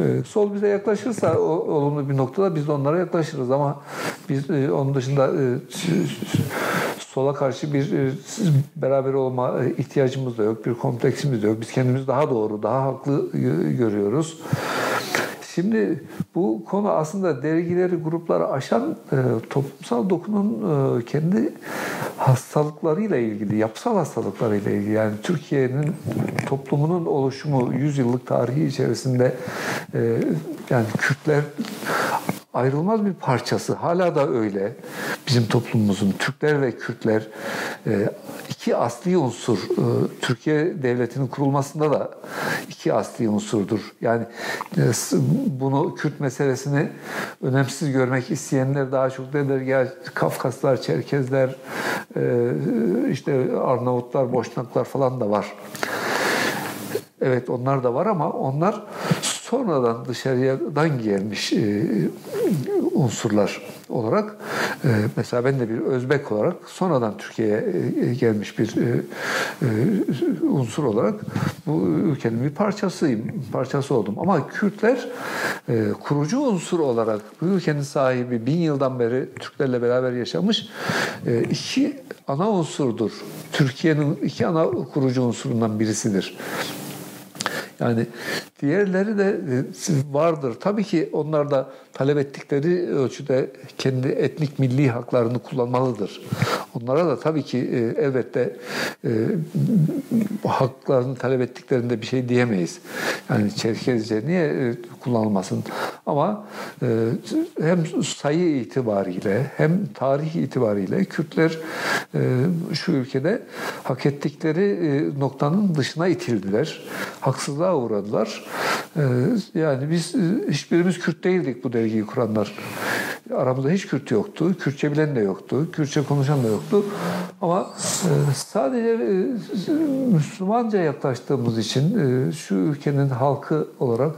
e, sol bize yaklaşırsa o, olumlu bir noktada biz de onlara yaklaşırız ama biz e, onun dışında e, sola karşı bir e, beraber olma ihtiyacımız da yok, bir kompleksimiz de yok. Biz kendimizi daha doğru, daha haklı görüyoruz. Şimdi bu konu aslında dergileri, grupları aşan e, toplumsal dokunun e, kendi hastalıklarıyla ilgili, yapısal hastalıklarıyla ilgili. Yani Türkiye'nin toplumunun oluşumu 100 yıllık tarihi içerisinde e, yani Kürtler ayrılmaz bir parçası. Hala da öyle. Bizim toplumumuzun Türkler ve Kürtler e, iki asli unsur. E, Türkiye devletinin kurulmasında da iki asli unsurdur. Yani e, bunu Kürt meselesini önemsiz görmek isteyenler daha çok derler ya Kafkaslar, Çerkezler, işte Arnavutlar, Boşnaklar falan da var. Evet onlar da var ama onlar sonradan dışarıdan gelmiş e, unsurlar olarak e, mesela ben de bir Özbek olarak sonradan Türkiye'ye e, gelmiş bir e, e, unsur olarak bu ülkenin bir parçasıyım, parçası oldum. Ama Kürtler e, kurucu unsur olarak bu ülkenin sahibi bin yıldan beri Türklerle beraber yaşamış e, iki ana unsurdur. Türkiye'nin iki ana kurucu unsurundan birisidir. Yani diğerleri de e, vardır. Tabii ki onlar da talep ettikleri ölçüde kendi etnik milli haklarını kullanmalıdır. Onlara da tabii ki e, elbette e, haklarını talep ettiklerinde bir şey diyemeyiz. Yani Çerkezce niye kullanılmasın? Ama hem sayı itibariyle hem tarih itibariyle Kürtler şu ülkede hak ettikleri noktanın dışına itildiler. Haksızlığa uğradılar. Yani biz hiçbirimiz Kürt değildik bu dergiyi kuranlar. Aramızda hiç Kürt yoktu. Kürtçe bilen de yoktu. Kürtçe konuşan da yoktu. Ama e, sadece e, Müslümanca yaklaştığımız için e, şu ülkenin halkı olarak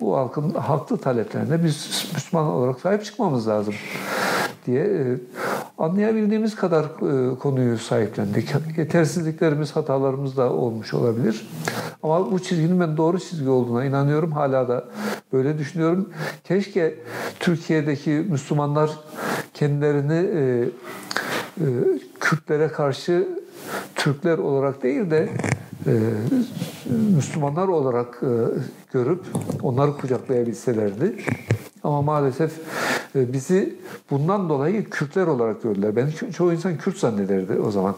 bu halkın haklı taleplerine biz Müslüman olarak sahip çıkmamız lazım diye anlayabildiğimiz kadar konuyu sahiplendik. Yetersizliklerimiz, hatalarımız da olmuş olabilir. Ama bu çizginin ben doğru çizgi olduğuna inanıyorum. Hala da böyle düşünüyorum. Keşke Türkiye'deki Müslümanlar kendilerini e, e, Kürtlere karşı Türkler olarak değil de e, Müslümanlar olarak e, görüp onları kucaklayabilselerdi. Ama maalesef e, bizi bundan dolayı Kürtler olarak gördüler. Ben çoğu insan Kürt zannederdi o zaman.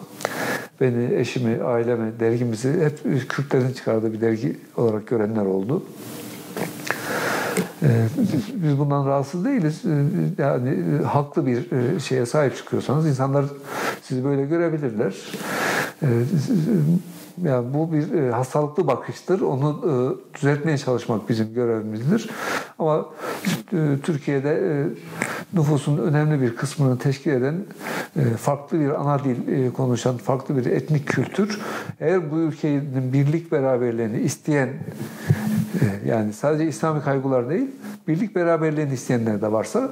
Beni, eşimi, ailemi, dergimizi hep Kürtlerin çıkardığı bir dergi olarak görenler oldu. Ee, biz bundan rahatsız değiliz. Ee, yani e, haklı bir e, şeye sahip çıkıyorsanız insanlar sizi böyle görebilirler. Yani bu bir e, hastalıklı bakıştır. Onu düzeltmeye çalışmak bizim görevimizdir. Ama Türkiye'de nüfusun önemli bir kısmını teşkil eden farklı bir ana dil konuşan farklı bir etnik kültür eğer bu ülkenin birlik beraberliğini isteyen yani sadece İslami kaygılar değil, birlik beraberliğini isteyenler de varsa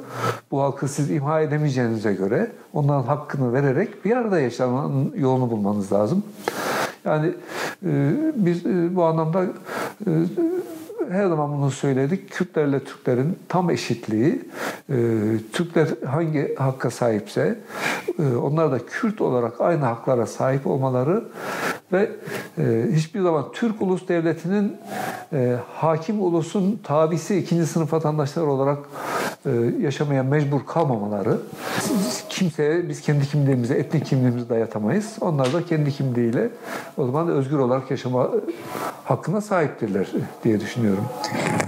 bu halkı siz imha edemeyeceğinize göre onların hakkını vererek bir arada yaşamanın yolunu bulmanız lazım. Yani e, biz e, bu anlamda e, her zaman bunu söyledik. Kürtlerle Türklerin tam eşitliği, e, Türkler hangi hakka sahipse e, onlar da Kürt olarak aynı haklara sahip olmaları ve e, hiçbir zaman Türk ulus devletinin e, hakim ulusun tabisi ikinci sınıf vatandaşlar olarak e, yaşamaya mecbur kalmamaları. Kimseye biz kendi kimliğimizi, etnik kimliğimizi dayatamayız. Onlar da kendi kimliğiyle o zaman özgür olarak yaşama hakkına sahiptirler diye düşünüyorum.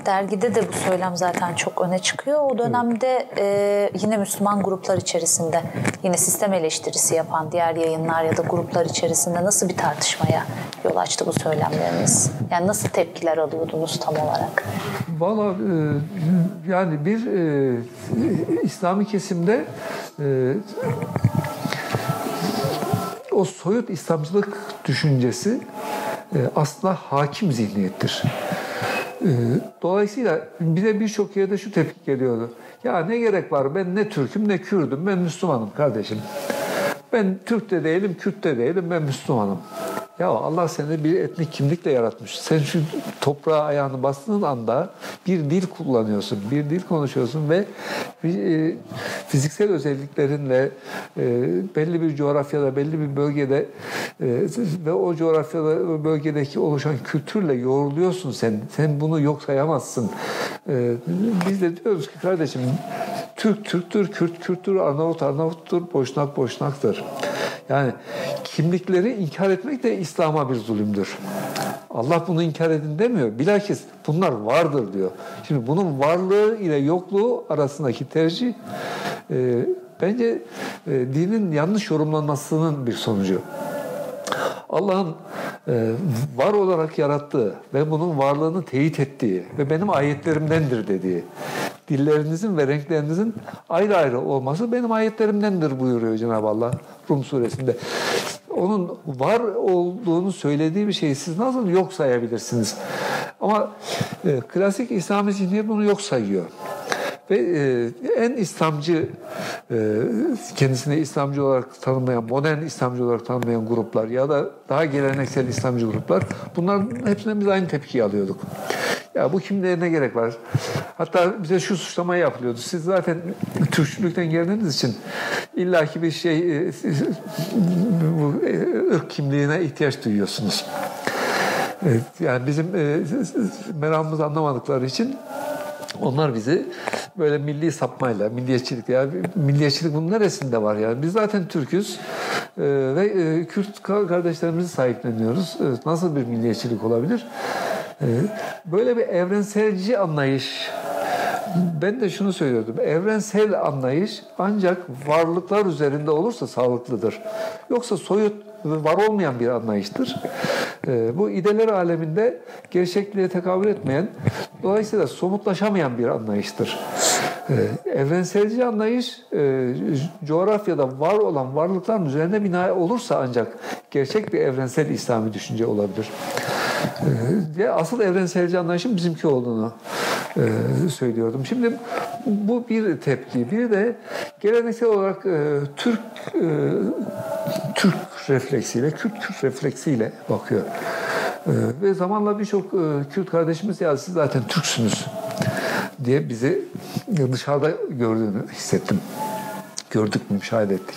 Dergide de bu söylem zaten çok öne çıkıyor. O dönemde e, yine Müslüman gruplar içerisinde yine sistem eleştirisi yapan diğer yayınlar ya da gruplar içerisinde nasıl bir tartışmaya yol açtı bu söylemleriniz? Yani nasıl tepkiler alıyordunuz tam olarak? Valla e, yani bir e, İslami kesimde e, o soyut İslamcılık düşüncesi e, aslında hakim zihniyettir. E, dolayısıyla bize birçok yerde şu tepki geliyordu. Ya ne gerek var ben ne Türk'üm ne Kürd'üm ben Müslümanım kardeşim. Ben Türk de değilim, Kürt de değilim ben Müslümanım. Ya Allah seni bir etnik kimlikle yaratmış. Sen şu toprağa ayağını bastığın anda bir dil kullanıyorsun, bir dil konuşuyorsun ve e, fiziksel özelliklerinle e, belli bir coğrafyada, belli bir bölgede e, ve o coğrafyada, o bölgedeki oluşan kültürle yoğruluyorsun sen. Sen bunu yok sayamazsın. Biz de diyoruz ki kardeşim Türk Türktür, Kürt Kürttür, Arnavut Arnavuttur, Boşnak Boşnaktır. Yani kimlikleri inkar etmek de İslam'a bir zulümdür. Allah bunu inkar edin demiyor. Bilakis bunlar vardır diyor. Şimdi bunun varlığı ile yokluğu arasındaki tercih e, bence e, dinin yanlış yorumlanmasının bir sonucu. Allah'ın e, var olarak yarattığı ve bunun varlığını teyit ettiği ve benim ayetlerimdendir dediği dillerinizin ve renklerinizin ayrı ayrı olması benim ayetlerimdendir buyuruyor Cenab-ı Allah Rum suresinde. Onun var olduğunu söylediği bir şeyi siz nasıl yok sayabilirsiniz? Ama e, klasik İslami zihniyet bunu yok sayıyor. Ve e, en İslamcı, e, kendisini İslamcı olarak tanımlayan, modern İslamcı olarak tanımlayan gruplar ya da daha geleneksel İslamcı gruplar bunların hepsinden biz aynı tepkiyi alıyorduk. Ya bu kimliğe ne gerek var? Hatta bize şu suçlama yapılıyordu. Siz zaten Türkçülükten geldiğiniz için illaki bir şey e, bu ırk kimliğine ihtiyaç duyuyorsunuz. Evet, yani bizim meramımızı anlamadıkları için onlar bizi böyle milli sapmayla, milliyetçilik ya milliyetçilik bunun neresinde var yani? Biz zaten Türk'üz e, ve e, Kürt kardeşlerimizi sahipleniyoruz. E, nasıl bir milliyetçilik olabilir? E, böyle bir evrenselci anlayış ben de şunu söylüyordum. Evrensel anlayış ancak varlıklar üzerinde olursa sağlıklıdır. Yoksa soyut var olmayan bir anlayıştır. E, bu ideler aleminde gerçekliğe tekabül etmeyen, dolayısıyla somutlaşamayan bir anlayıştır. E, evrenselci anlayış e, coğrafyada var olan varlıkların üzerine bina olursa ancak gerçek bir evrensel İslami düşünce olabilir. E, asıl evrenselci anlayışın bizimki olduğunu e, söylüyordum. Şimdi bu bir tepki. Bir de geleneksel olarak e, Türk e, Türk refleksiyle, Kürt Kürt refleksiyle bakıyor. E, ve zamanla birçok e, Kürt kardeşimiz ya siz zaten Türksünüz diye bizi dışarıda gördüğünü hissettim. Gördük mü, müşahede ettik.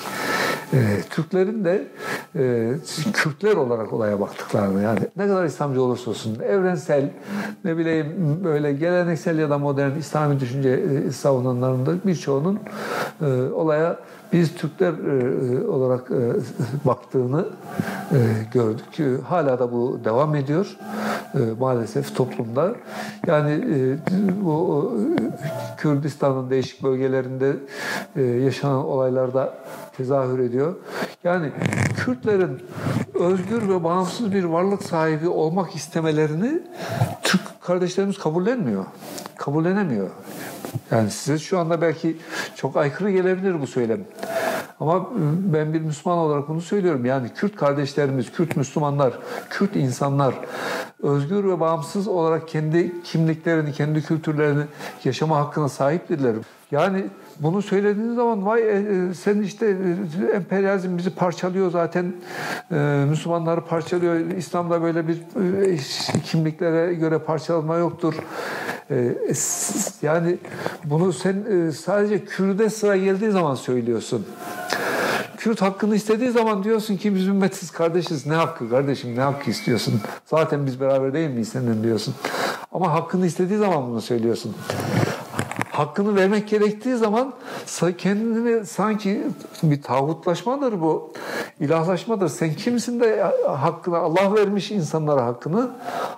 E, Türklerin de e, Kürtler olarak olaya baktıklarını yani ne kadar İslamcı olursa olsun evrensel ne bileyim böyle geleneksel ya da modern İslami düşünce e, savunanların da birçoğunun e, olaya biz Türkler e, olarak e, baktığını e, gördük. Hala da bu devam ediyor maalesef toplumda. Yani bu Kürdistan'ın değişik bölgelerinde yaşanan olaylarda tezahür ediyor. Yani Kürtlerin özgür ve bağımsız bir varlık sahibi olmak istemelerini Türk kardeşlerimiz kabullenmiyor. Kabullenemiyor. Yani size şu anda belki çok aykırı gelebilir bu söylem. Ama ben bir Müslüman olarak bunu söylüyorum. Yani Kürt kardeşlerimiz, Kürt Müslümanlar, Kürt insanlar özgür ve bağımsız olarak kendi kimliklerini, kendi kültürlerini yaşama hakkına sahiptirler. Yani bunu söylediğiniz zaman vay e, e, sen işte e, emperyalizm bizi parçalıyor zaten e, Müslümanları parçalıyor. İslam'da böyle bir e, kimliklere göre parçalama yoktur. E, yani bunu sen e, sadece Kürt'e sıra geldiği zaman söylüyorsun. Kürt hakkını istediği zaman diyorsun ki biz ümmetiz kardeşiz. Ne hakkı kardeşim ne hakkı istiyorsun? Zaten biz beraber değil miyiz senin diyorsun. Ama hakkını istediği zaman bunu söylüyorsun hakkını vermek gerektiği zaman kendini sanki bir tağutlaşmadır bu. ilahlaşmadır. Sen kimsin de hakkını Allah vermiş insanlara hakkını.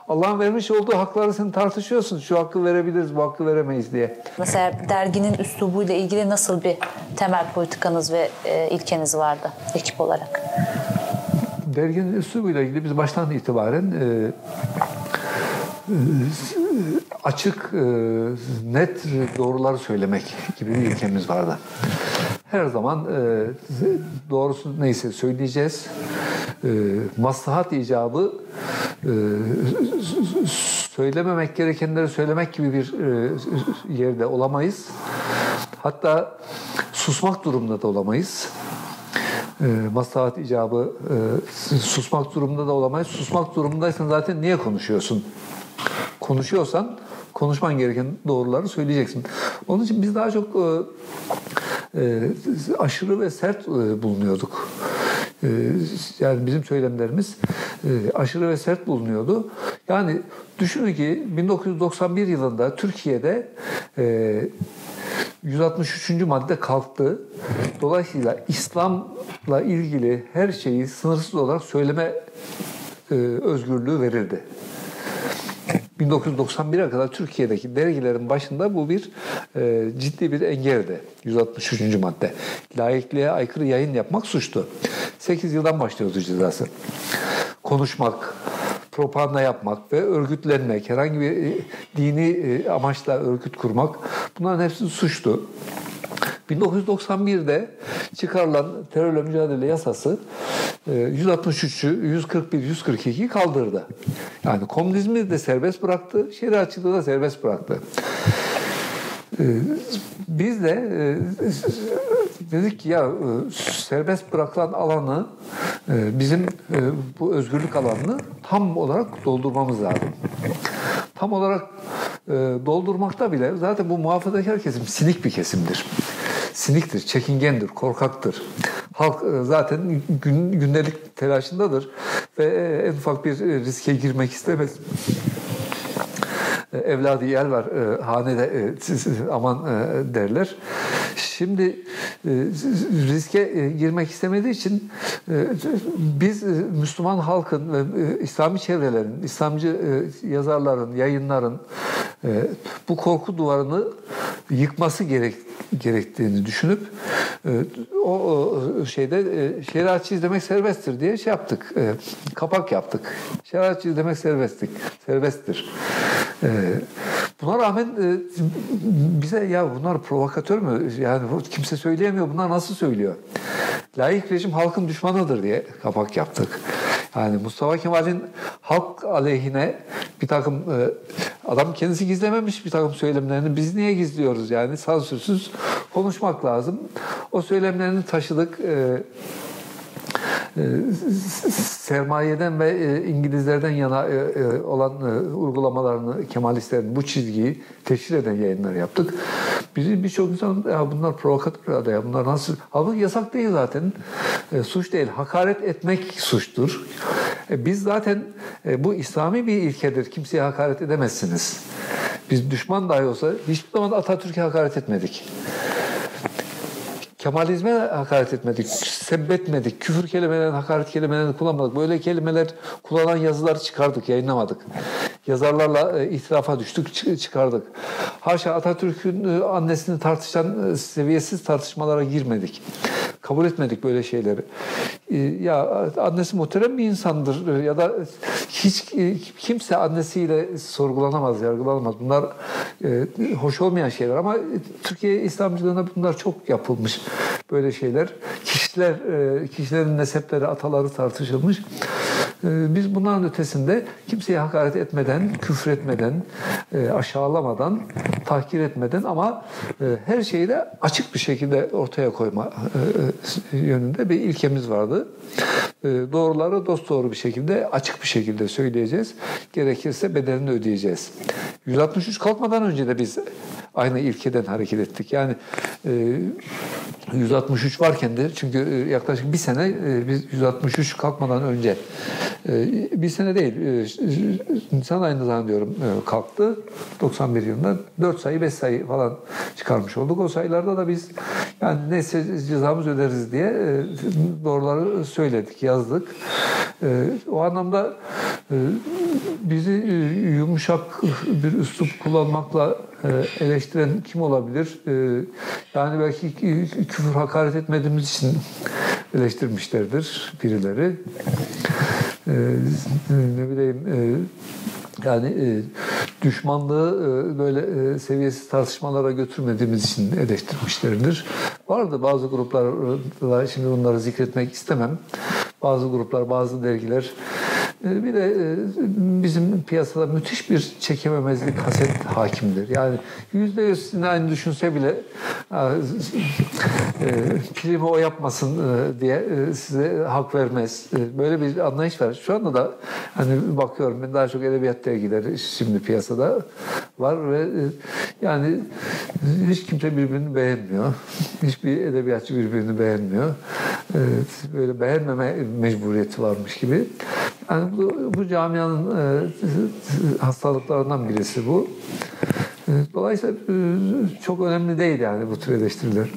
Allah'ın vermiş olduğu hakları sen tartışıyorsun. Şu hakkı verebiliriz, bu hakkı veremeyiz diye. Mesela derginin üslubuyla ilgili nasıl bir temel politikanız ve e, ilkeniz vardı ekip olarak? Derginin üslubuyla ilgili biz baştan itibaren e, açık, e, net doğruları söylemek gibi bir ilkemiz vardı. Her zaman e, doğrusu neyse söyleyeceğiz. E, maslahat icabı söylememek gerekenleri söylemek gibi bir yerde olamayız. Hatta susmak durumunda da olamayız maslahat icabı susmak durumunda da olamayız. Susmak durumundaysan zaten niye konuşuyorsun? Konuşuyorsan konuşman gereken doğruları söyleyeceksin. Onun için biz daha çok e, e, aşırı ve sert e, bulunuyorduk. E, yani bizim söylemlerimiz e, aşırı ve sert bulunuyordu. Yani düşünün ki 1991 yılında Türkiye'de e, 163. madde kalktı. Dolayısıyla İslam'la ilgili her şeyi sınırsız olarak söyleme e, özgürlüğü verildi. 1991'e kadar Türkiye'deki dergilerin başında bu bir e, ciddi bir engeldi. 163. madde. Layıklığa aykırı yayın yapmak suçtu. 8 yıldan başlıyordu cezası. Konuşmak, propaganda yapmak ve örgütlenmek, herhangi bir e, dini e, amaçla örgüt kurmak bunların hepsi suçtu. 1991'de çıkarılan terörle mücadele yasası 163'ü 141 142 kaldırdı. Yani komünizmi de serbest bıraktı, şeriatçılığı da serbest bıraktı. E, biz de dedik ki ya serbest bırakılan alanı bizim bu özgürlük alanını tam olarak doldurmamız lazım. Tam olarak doldurmakta bile zaten bu muhafazakar kesim sinik bir kesimdir siniktir, çekingendir, korkaktır. Halk e, zaten gün, gündelik telaşındadır ve e, en ufak bir e, riske girmek istemez evladı yer var hanede aman derler. Şimdi riske girmek istemediği için biz Müslüman halkın ve İslami çevrelerin, İslamcı yazarların, yayınların bu korku duvarını yıkması gerek gerektiğini düşünüp e, o şeyde e, şeriatçı izlemek serbesttir diye şey yaptık. E, kapak yaptık. Şeriatçı izlemek serbestlik, serbesttir. Buna rağmen bize ya bunlar provokatör mü? Yani kimse söyleyemiyor. Bunlar nasıl söylüyor? Layık rejim halkın düşmanıdır diye kapak yaptık. Yani Mustafa Kemal'in halk aleyhine bir takım e, adam kendisi gizlememiş bir takım söylemlerini biz niye gizliyoruz yani sansürsüz konuşmak lazım. O söylemlerini taşıdık. E, e, sermayeden ve e, İngilizlerden yana e, olan uygulamalarını Kemalistlerin bu çizgiyi teşhir eden yayınlar yaptık. Birçok insan ya bunlar provokatör ya bunlar nasıl? Halbuki yasak değil zaten. Suç değil. Hakaret etmek suçtur. Biz zaten bu İslami bir ilkedir. Kimseye hakaret edemezsiniz. Biz düşman dahi olsa hiçbir zaman Atatürk'e hakaret etmedik. Kemalizme hakaret etmedik, sebbetmedik, küfür kelimelerini, hakaret kelimelerini kullanmadık. Böyle kelimeler kullanan yazıları çıkardık, yayınlamadık. Yazarlarla e, itirafa düştük, çıkardık. Haşa Atatürk'ün e, annesini tartışan e, seviyesiz tartışmalara girmedik. Kabul etmedik böyle şeyleri. Ya annesi muhterem bir insandır ya da hiç kimse annesiyle sorgulanamaz, yargılanamaz. Bunlar hoş olmayan şeyler ama Türkiye İslamcılığında bunlar çok yapılmış böyle şeyler. Kişiler, kişilerin nesepleri, ataları tartışılmış. E, biz bunların ötesinde kimseye hakaret etmeden, küfür etmeden, e, aşağılamadan, tahkir etmeden ama e, her şeyi de açık bir şekilde ortaya koyma e, yönünde bir ilkemiz vardı. E, doğruları dost doğru bir şekilde, açık bir şekilde söyleyeceğiz. Gerekirse bedelini ödeyeceğiz. 163 kalkmadan önce de biz aynı ilkeden hareket ettik. Yani e, 163 varken de çünkü e, yaklaşık bir sene e, biz 163 kalkmadan önce e, bir sene değil Nisan ayında zannediyorum kalktı 91 yılında 4 sayı 5 sayı falan çıkarmış olduk. O sayılarda da biz yani neyse cezamız öderiz diye doğruları söyledik, yazdık. O anlamda bizi yumuşak bir üslup kullanmakla eleştiren kim olabilir? E, yani belki küfür hakaret etmediğimiz için eleştirmişlerdir birileri. E, ne bileyim yani düşmanlığı böyle seviyesiz tartışmalara götürmediğimiz için eleştirmişlerdir. Vardı bazı gruplar, şimdi onları zikretmek istemem. Bazı gruplar, bazı dergiler ee, bir de e, bizim piyasada müthiş bir çekememezlik haset hakimdir. Yani yüzde yüz aynı düşünse bile e, primi o yapmasın e, diye size hak vermez. Böyle bir anlayış var. Şu anda da hani bakıyorum ben daha çok edebiyat dergileri şimdi piyasada var ve yani hiç kimse birbirini beğenmiyor. Hiçbir edebiyatçı birbirini beğenmiyor. Böyle beğenmeme mecburiyeti varmış gibi. Yani bu, bu camianın e, hastalıklarından birisi bu. E, dolayısıyla e, çok önemli değil yani bu tür eleştiriler.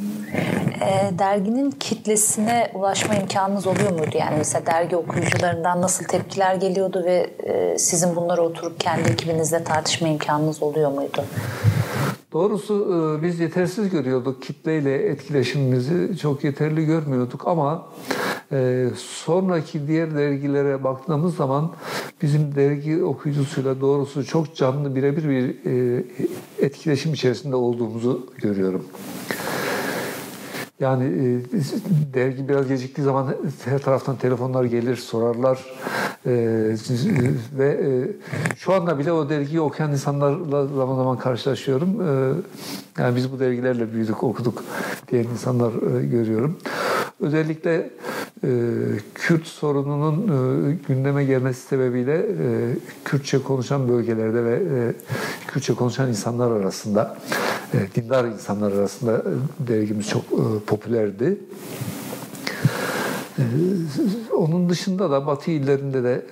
E, derginin kitlesine ulaşma imkanınız oluyor muydu? Yani mesela dergi okuyucularından nasıl tepkiler geliyordu ve e, sizin bunları oturup kendi ekibinizle tartışma imkanınız oluyor muydu? Doğrusu e, biz yetersiz görüyorduk kitleyle etkileşimimizi çok yeterli görmüyorduk ama e, sonraki diğer dergilere baktığımız zaman bizim dergi okuyucusuyla doğrusu çok canlı birebir bir e, etkileşim içerisinde olduğumuzu görüyorum. Yani e, dergi biraz geciktiği zaman her taraftan telefonlar gelir, sorarlar. E, ve e, şu anda bile o dergiyi okuyan insanlarla zaman zaman karşılaşıyorum. E, yani biz bu dergilerle büyüdük, okuduk diyen insanlar e, görüyorum. Özellikle Kürt sorununun e, gündeme gelmesi sebebiyle e, Kürtçe konuşan bölgelerde ve e, Kürtçe konuşan insanlar arasında, dindar insanlar arasında dergimiz çok popülerdi. E, onun dışında da Batı illerinde de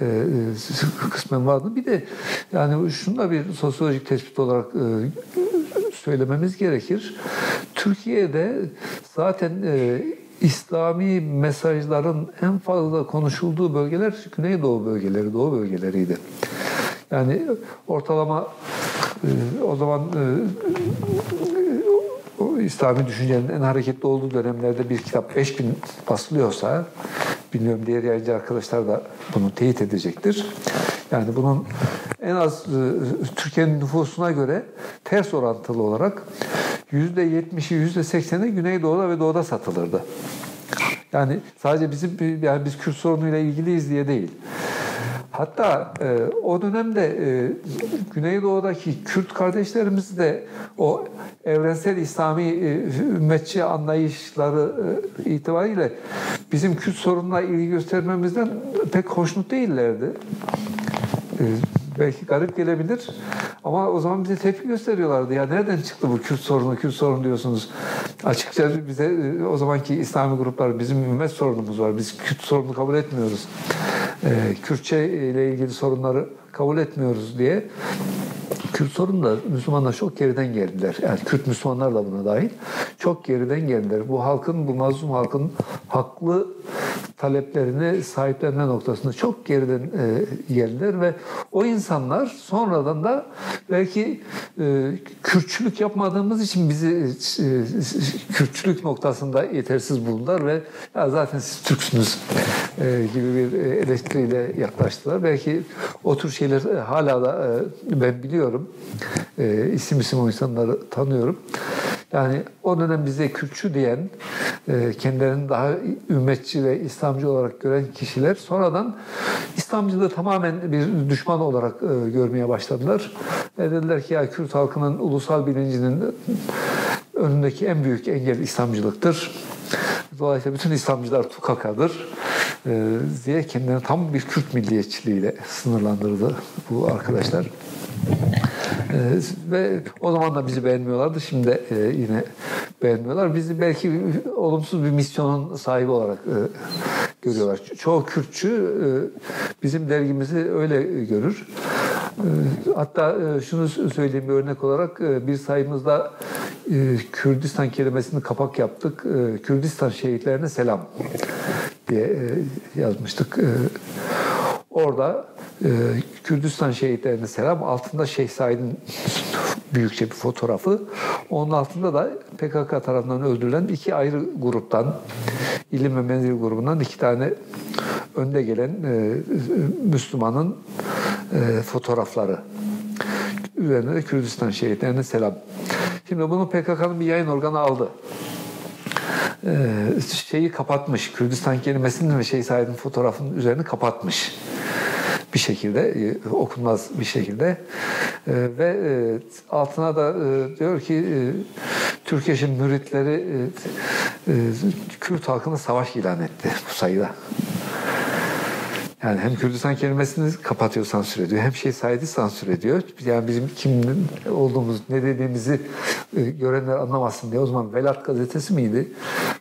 kısmen vardı. Bir de yani şunda bir sosyolojik tespit olarak söylememiz gerekir. Türkiye'de zaten İslami mesajların en fazla konuşulduğu bölgeler Güneydoğu bölgeleri, Doğu bölgeleriydi. Yani ortalama e, o zaman e, o İslami düşüncenin en hareketli olduğu dönemlerde bir kitap 5000 basılıyorsa bilmiyorum diğer yayıncı arkadaşlar da bunu teyit edecektir. Yani bunun en az e, Türkiye'nin nüfusuna göre ters orantılı olarak %70'i %80'i Güneydoğu'da ve Doğu'da satılırdı. Yani sadece bizim yani biz Kürt sorunuyla ilgiliyiz diye değil. Hatta e, o dönemde e, Güneydoğu'daki Kürt kardeşlerimiz de o evrensel İslami e, ümmetçi anlayışları e, itibariyle bizim Kürt sorununa ilgi göstermemizden pek hoşnut değillerdi. E, belki garip gelebilir ama o zaman bize tepki gösteriyorlardı. Ya nereden çıktı bu Kürt sorunu, Kürt sorunu diyorsunuz. Açıkça bize e, o zamanki İslami gruplar bizim ümmet sorunumuz var. Biz Kürt sorunu kabul etmiyoruz. E, Kürtçe ile ilgili sorunları kabul etmiyoruz diye Kürt sorunu da Müslümanlar çok geriden geldiler. Yani Kürt Müslümanlar da buna dahil. Çok geriden geldiler. Bu halkın, bu mazlum halkın haklı taleplerini sahiplenme noktasında çok geriden e, geldiler ve o insanlar sonradan da belki e, Kürtçülük yapmadığımız için bizi e, Kürtçülük noktasında yetersiz buldular ve ya zaten siz Türksünüz e, gibi bir eleştiriyle yaklaştılar. Belki o tür şeyler e, hala da e, ben biliyorum. E, isim isim o insanları tanıyorum. Yani o dönem bize Kürtçü diyen, kendilerini daha ümmetçi ve İslamcı olarak gören kişiler sonradan İslamcılığı tamamen bir düşman olarak görmeye başladılar. Dediler ki ya Kürt halkının ulusal bilincinin önündeki en büyük engel İslamcılıktır. Dolayısıyla bütün İslamcılar tukakadır e, diye kendilerini tam bir Kürt milliyetçiliğiyle sınırlandırdı bu arkadaşlar. Ee, ve o zaman da bizi beğenmiyorlardı. Şimdi e, yine beğenmiyorlar. Bizi belki olumsuz bir misyonun sahibi olarak e, görüyorlar. Çoğu Kürtçü e, bizim dergimizi öyle görür. Hatta şunu söyleyeyim bir örnek olarak bir sayımızda Kürdistan kelimesini kapak yaptık. Kürdistan şehitlerine selam diye yazmıştık. Orada e, Kürdistan şehitlerine selam. Altında Şeyh Said'in büyükçe bir fotoğrafı. Onun altında da PKK tarafından öldürülen iki ayrı gruptan, ilim ve menzil grubundan iki tane önde gelen e, Müslümanın e, fotoğrafları. Üzerine de Kürdistan şehitlerine selam. Şimdi bunu PKK'nın bir yayın organı aldı şeyi kapatmış. Kürdistan kelimesinin ve şey Said'in fotoğrafının üzerini kapatmış bir şekilde e, okunmaz bir şekilde e, ve e, altına da diyor ki Türkeş'in müritleri Kürt halkına savaş ilan etti bu sayıda. Yani hem Kürdistan kelimesini kapatıyor, sansür ediyor. Hem şey Said'i sansür ediyor. Yani bizim kim olduğumuz, ne dediğimizi görenler anlamasın diye. O zaman Velat gazetesi miydi?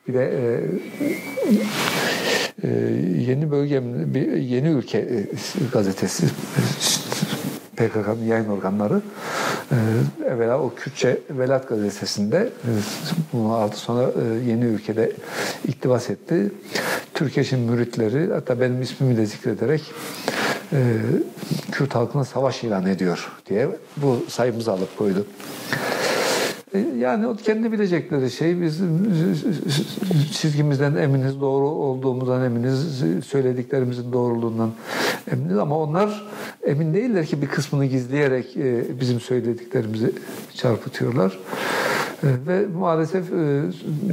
Bir de e, yeni bölge, yeni ülke e, gazetesi PKK'nın yayın organları e, evvela o Kürtçe Velat gazetesinde e, bunu aldı sonra e, yeni ülkede iktibas etti. Türkeş'in müritleri hatta benim ismimi de zikrederek Kürt halkına savaş ilan ediyor diye bu sayımızı alıp koydu. E, yani o kendi bilecekleri şey biz çizgimizden eminiz, doğru olduğumuzdan eminiz, söylediklerimizin doğruluğundan eminiz ama onlar emin değiller ki bir kısmını gizleyerek e, bizim söylediklerimizi çarpıtıyorlar. E, ve maalesef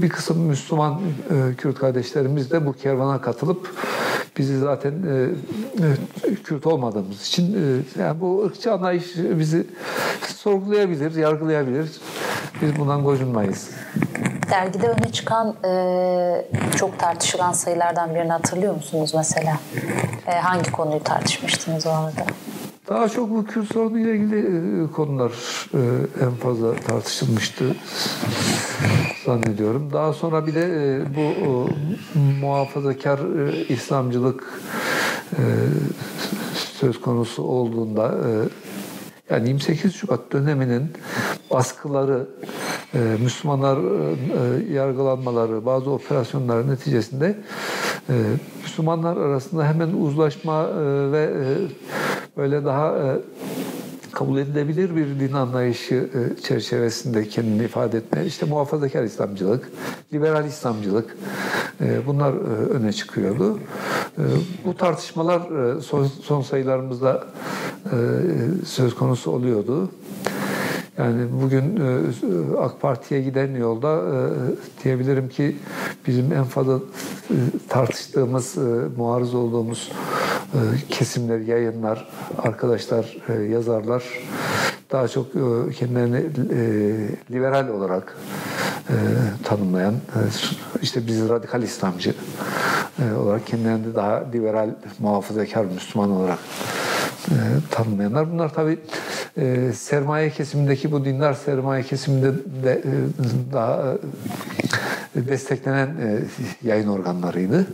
bir kısım Müslüman Kürt kardeşlerimiz de bu kervana katılıp bizi zaten Kürt olmadığımız için yani bu ırkçı anlayış bizi sorgulayabilir, yargılayabilir. Biz bundan gocunmayız. Dergide öne çıkan e, çok tartışılan sayılardan birini hatırlıyor musunuz mesela? E, hangi konuyu tartışmıştınız o arada? Daha çok bu Kürt sorunu ile ilgili e, konular e, en fazla tartışılmıştı zannediyorum. Daha sonra bir de e, bu muhafazakar İslamcılık söz konusu olduğunda yani 28 Şubat döneminin baskıları, e, Müslümanlar e, yargılanmaları, bazı operasyonlar neticesinde e, Müslümanlar arasında hemen uzlaşma ve böyle daha kabul edilebilir bir din anlayışı çerçevesinde kendini ifade etme. İşte muhafazakar İslamcılık, liberal İslamcılık bunlar öne çıkıyordu. Bu tartışmalar son sayılarımızda söz konusu oluyordu. Yani bugün e, AK Parti'ye giden yolda e, diyebilirim ki bizim en fazla e, tartıştığımız, muarız olduğumuz kesimler, yayınlar, arkadaşlar, yazarlar daha çok kendilerini liberal olarak tanımlayan, işte biz radikal İslamcı olarak kendilerini daha liberal, muhafazakar Müslüman olarak tanımlayanlar. Bunlar tabii e, sermaye kesimindeki bu dindar sermaye kesiminde de e, daha e, desteklenen e, yayın organlarıydı.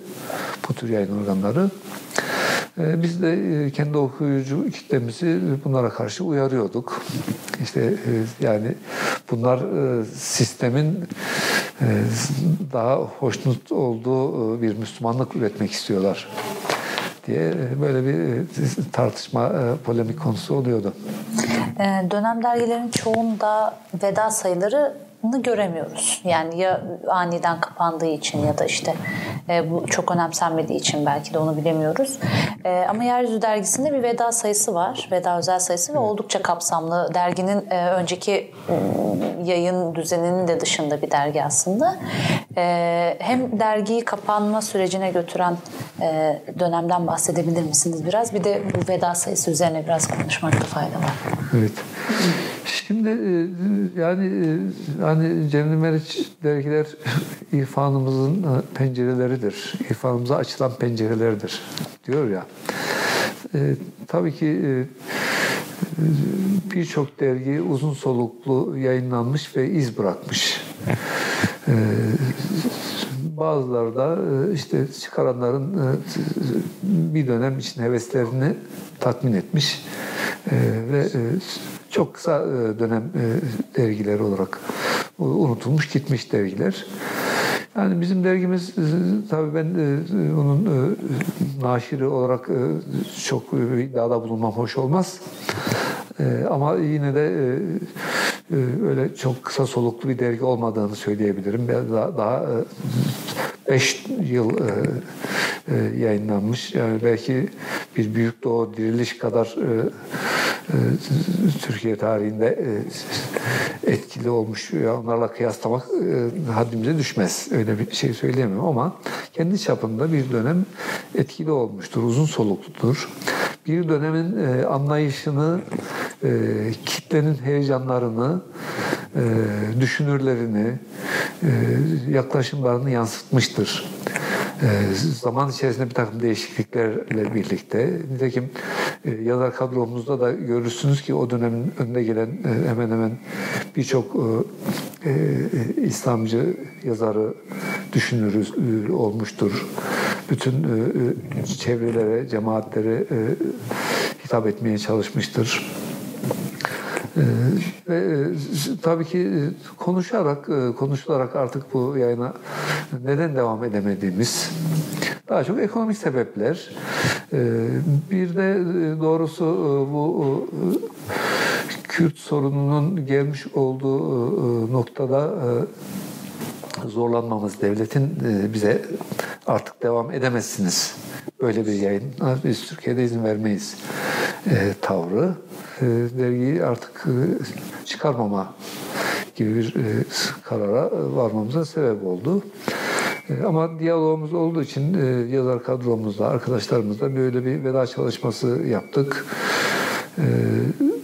Bu tür yayın organları. E, biz de e, kendi okuyucu kitlemizi bunlara karşı uyarıyorduk. İşte e, yani bunlar e, sistemin daha hoşnut olduğu bir Müslümanlık üretmek istiyorlar diye böyle bir tartışma, polemik konusu oluyordu. E, dönem dergilerin çoğunda veda sayıları göremiyoruz. Yani ya aniden kapandığı için ya da işte E, bu çok önemsenmediği için belki de onu bilemiyoruz. E, ama Yeryüzü dergisinde bir veda sayısı var. Veda özel sayısı ve oldukça kapsamlı. Derginin e, önceki yayın düzeninin de dışında bir dergi aslında. E, hem dergiyi kapanma sürecine götüren e, dönemden bahsedebilir misiniz biraz? Bir de bu veda sayısı üzerine biraz konuşmakta fayda var. Evet. Şimdi e, yani e, hani Cemil Meriç dergiler irfanımızın e, pencereleridir. İrfanımıza açılan pencereleridir diyor ya. E, tabii ki e, birçok dergi uzun soluklu yayınlanmış ve iz bırakmış. E, bazıları da işte çıkaranların bir dönem için heveslerini tatmin etmiş ve çok kısa e, dönem e, dergiler olarak unutulmuş gitmiş dergiler. Yani bizim dergimiz e, tabii ben onun naşiri olarak çok iddiada bulunmam hoş olmaz. Ama yine de öyle çok kısa soluklu bir dergi olmadığını söyleyebilirim. Daha, daha 5 yıl yayınlanmış. Yani belki bir Büyük Doğu Diriliş kadar e, Türkiye tarihinde e, etkili olmuş. Onlarla kıyaslamak e, haddimize düşmez. Öyle bir şey söyleyemem ama kendi çapında bir dönem etkili olmuştur. Uzun solukludur. Bir dönemin anlayışını, kitlenin heyecanlarını, düşünürlerini, yaklaşımlarını yansıtmıştır. Ee, zaman içerisinde bir takım değişikliklerle birlikte nitekim e, yazar kadromuzda da görürsünüz ki o dönemin önde gelen e, hemen hemen birçok e, İslamcı yazarı düşünürüz olmuştur. Bütün çevrelere, cemaatlere hitap etmeye çalışmıştır. Ee, ve e, tabii ki e, konuşarak, e, konuşularak artık bu yayına neden devam edemediğimiz daha çok ekonomik sebepler. Ee, bir de doğrusu bu Kürt sorununun gelmiş olduğu noktada zorlanmamız devletin bize artık devam edemezsiniz. Böyle bir yayın biz Türkiye'de izin vermeyiz tavrı. E, dergiyi artık e, çıkarmama gibi bir e, karara varmamıza sebep oldu. Ama diyalogumuz olduğu için yazar kadromuzla, arkadaşlarımızla böyle bir veda çalışması yaptık. Bir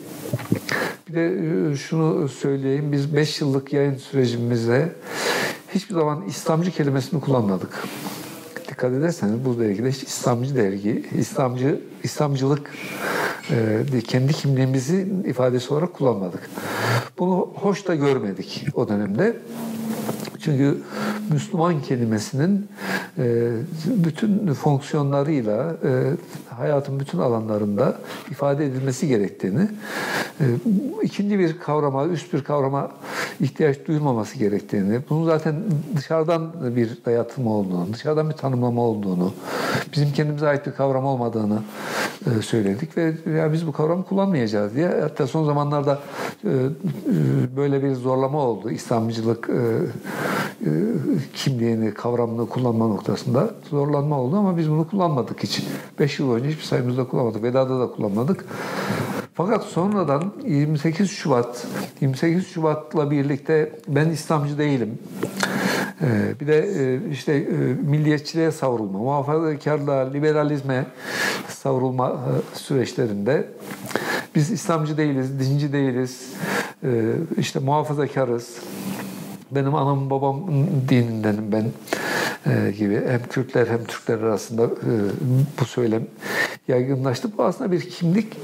de şunu söyleyeyim, biz 5 yıllık yayın sürecimizde hiçbir zaman İslamcı kelimesini kullanmadık. Dikkat ederseniz bu dergide hiç İslamcı dergi, İslamcı, İslamcılık e, kendi kimliğimizi ifadesi olarak kullanmadık. Bunu hoş da görmedik o dönemde. Çünkü Müslüman kelimesinin e, bütün fonksiyonlarıyla e, hayatın bütün alanlarında ifade edilmesi gerektiğini, e, ikinci bir kavrama, üst bir kavrama ihtiyaç duyulmaması gerektiğini, bunun zaten dışarıdan bir dayatılma olduğunu, dışarıdan bir tanımlama olduğunu, bizim kendimize ait bir kavram olmadığını söyledik ve ya biz bu kavramı kullanmayacağız diye hatta son zamanlarda böyle bir zorlama oldu. İslamcılık e, kimliğini, kavramını kullanma noktasında zorlanma oldu ama biz bunu kullanmadık hiç. Beş yıl önce hiçbir sayımızda kullanmadık. Veda'da da kullanmadık. Fakat sonradan 28 Şubat, 28 Şubat'la birlikte ben İslamcı değilim. E, bir de e, işte milliyetçiliğe savrulma, muhafazakarlığa, liberalizme savrulma süreçlerinde biz İslamcı değiliz, dinci değiliz, işte muhafazakarız, benim anam babam dinindenim ben e, gibi hem Kürtler hem Türkler arasında e, bu söylem yaygınlaştı. Bu aslında bir kimlik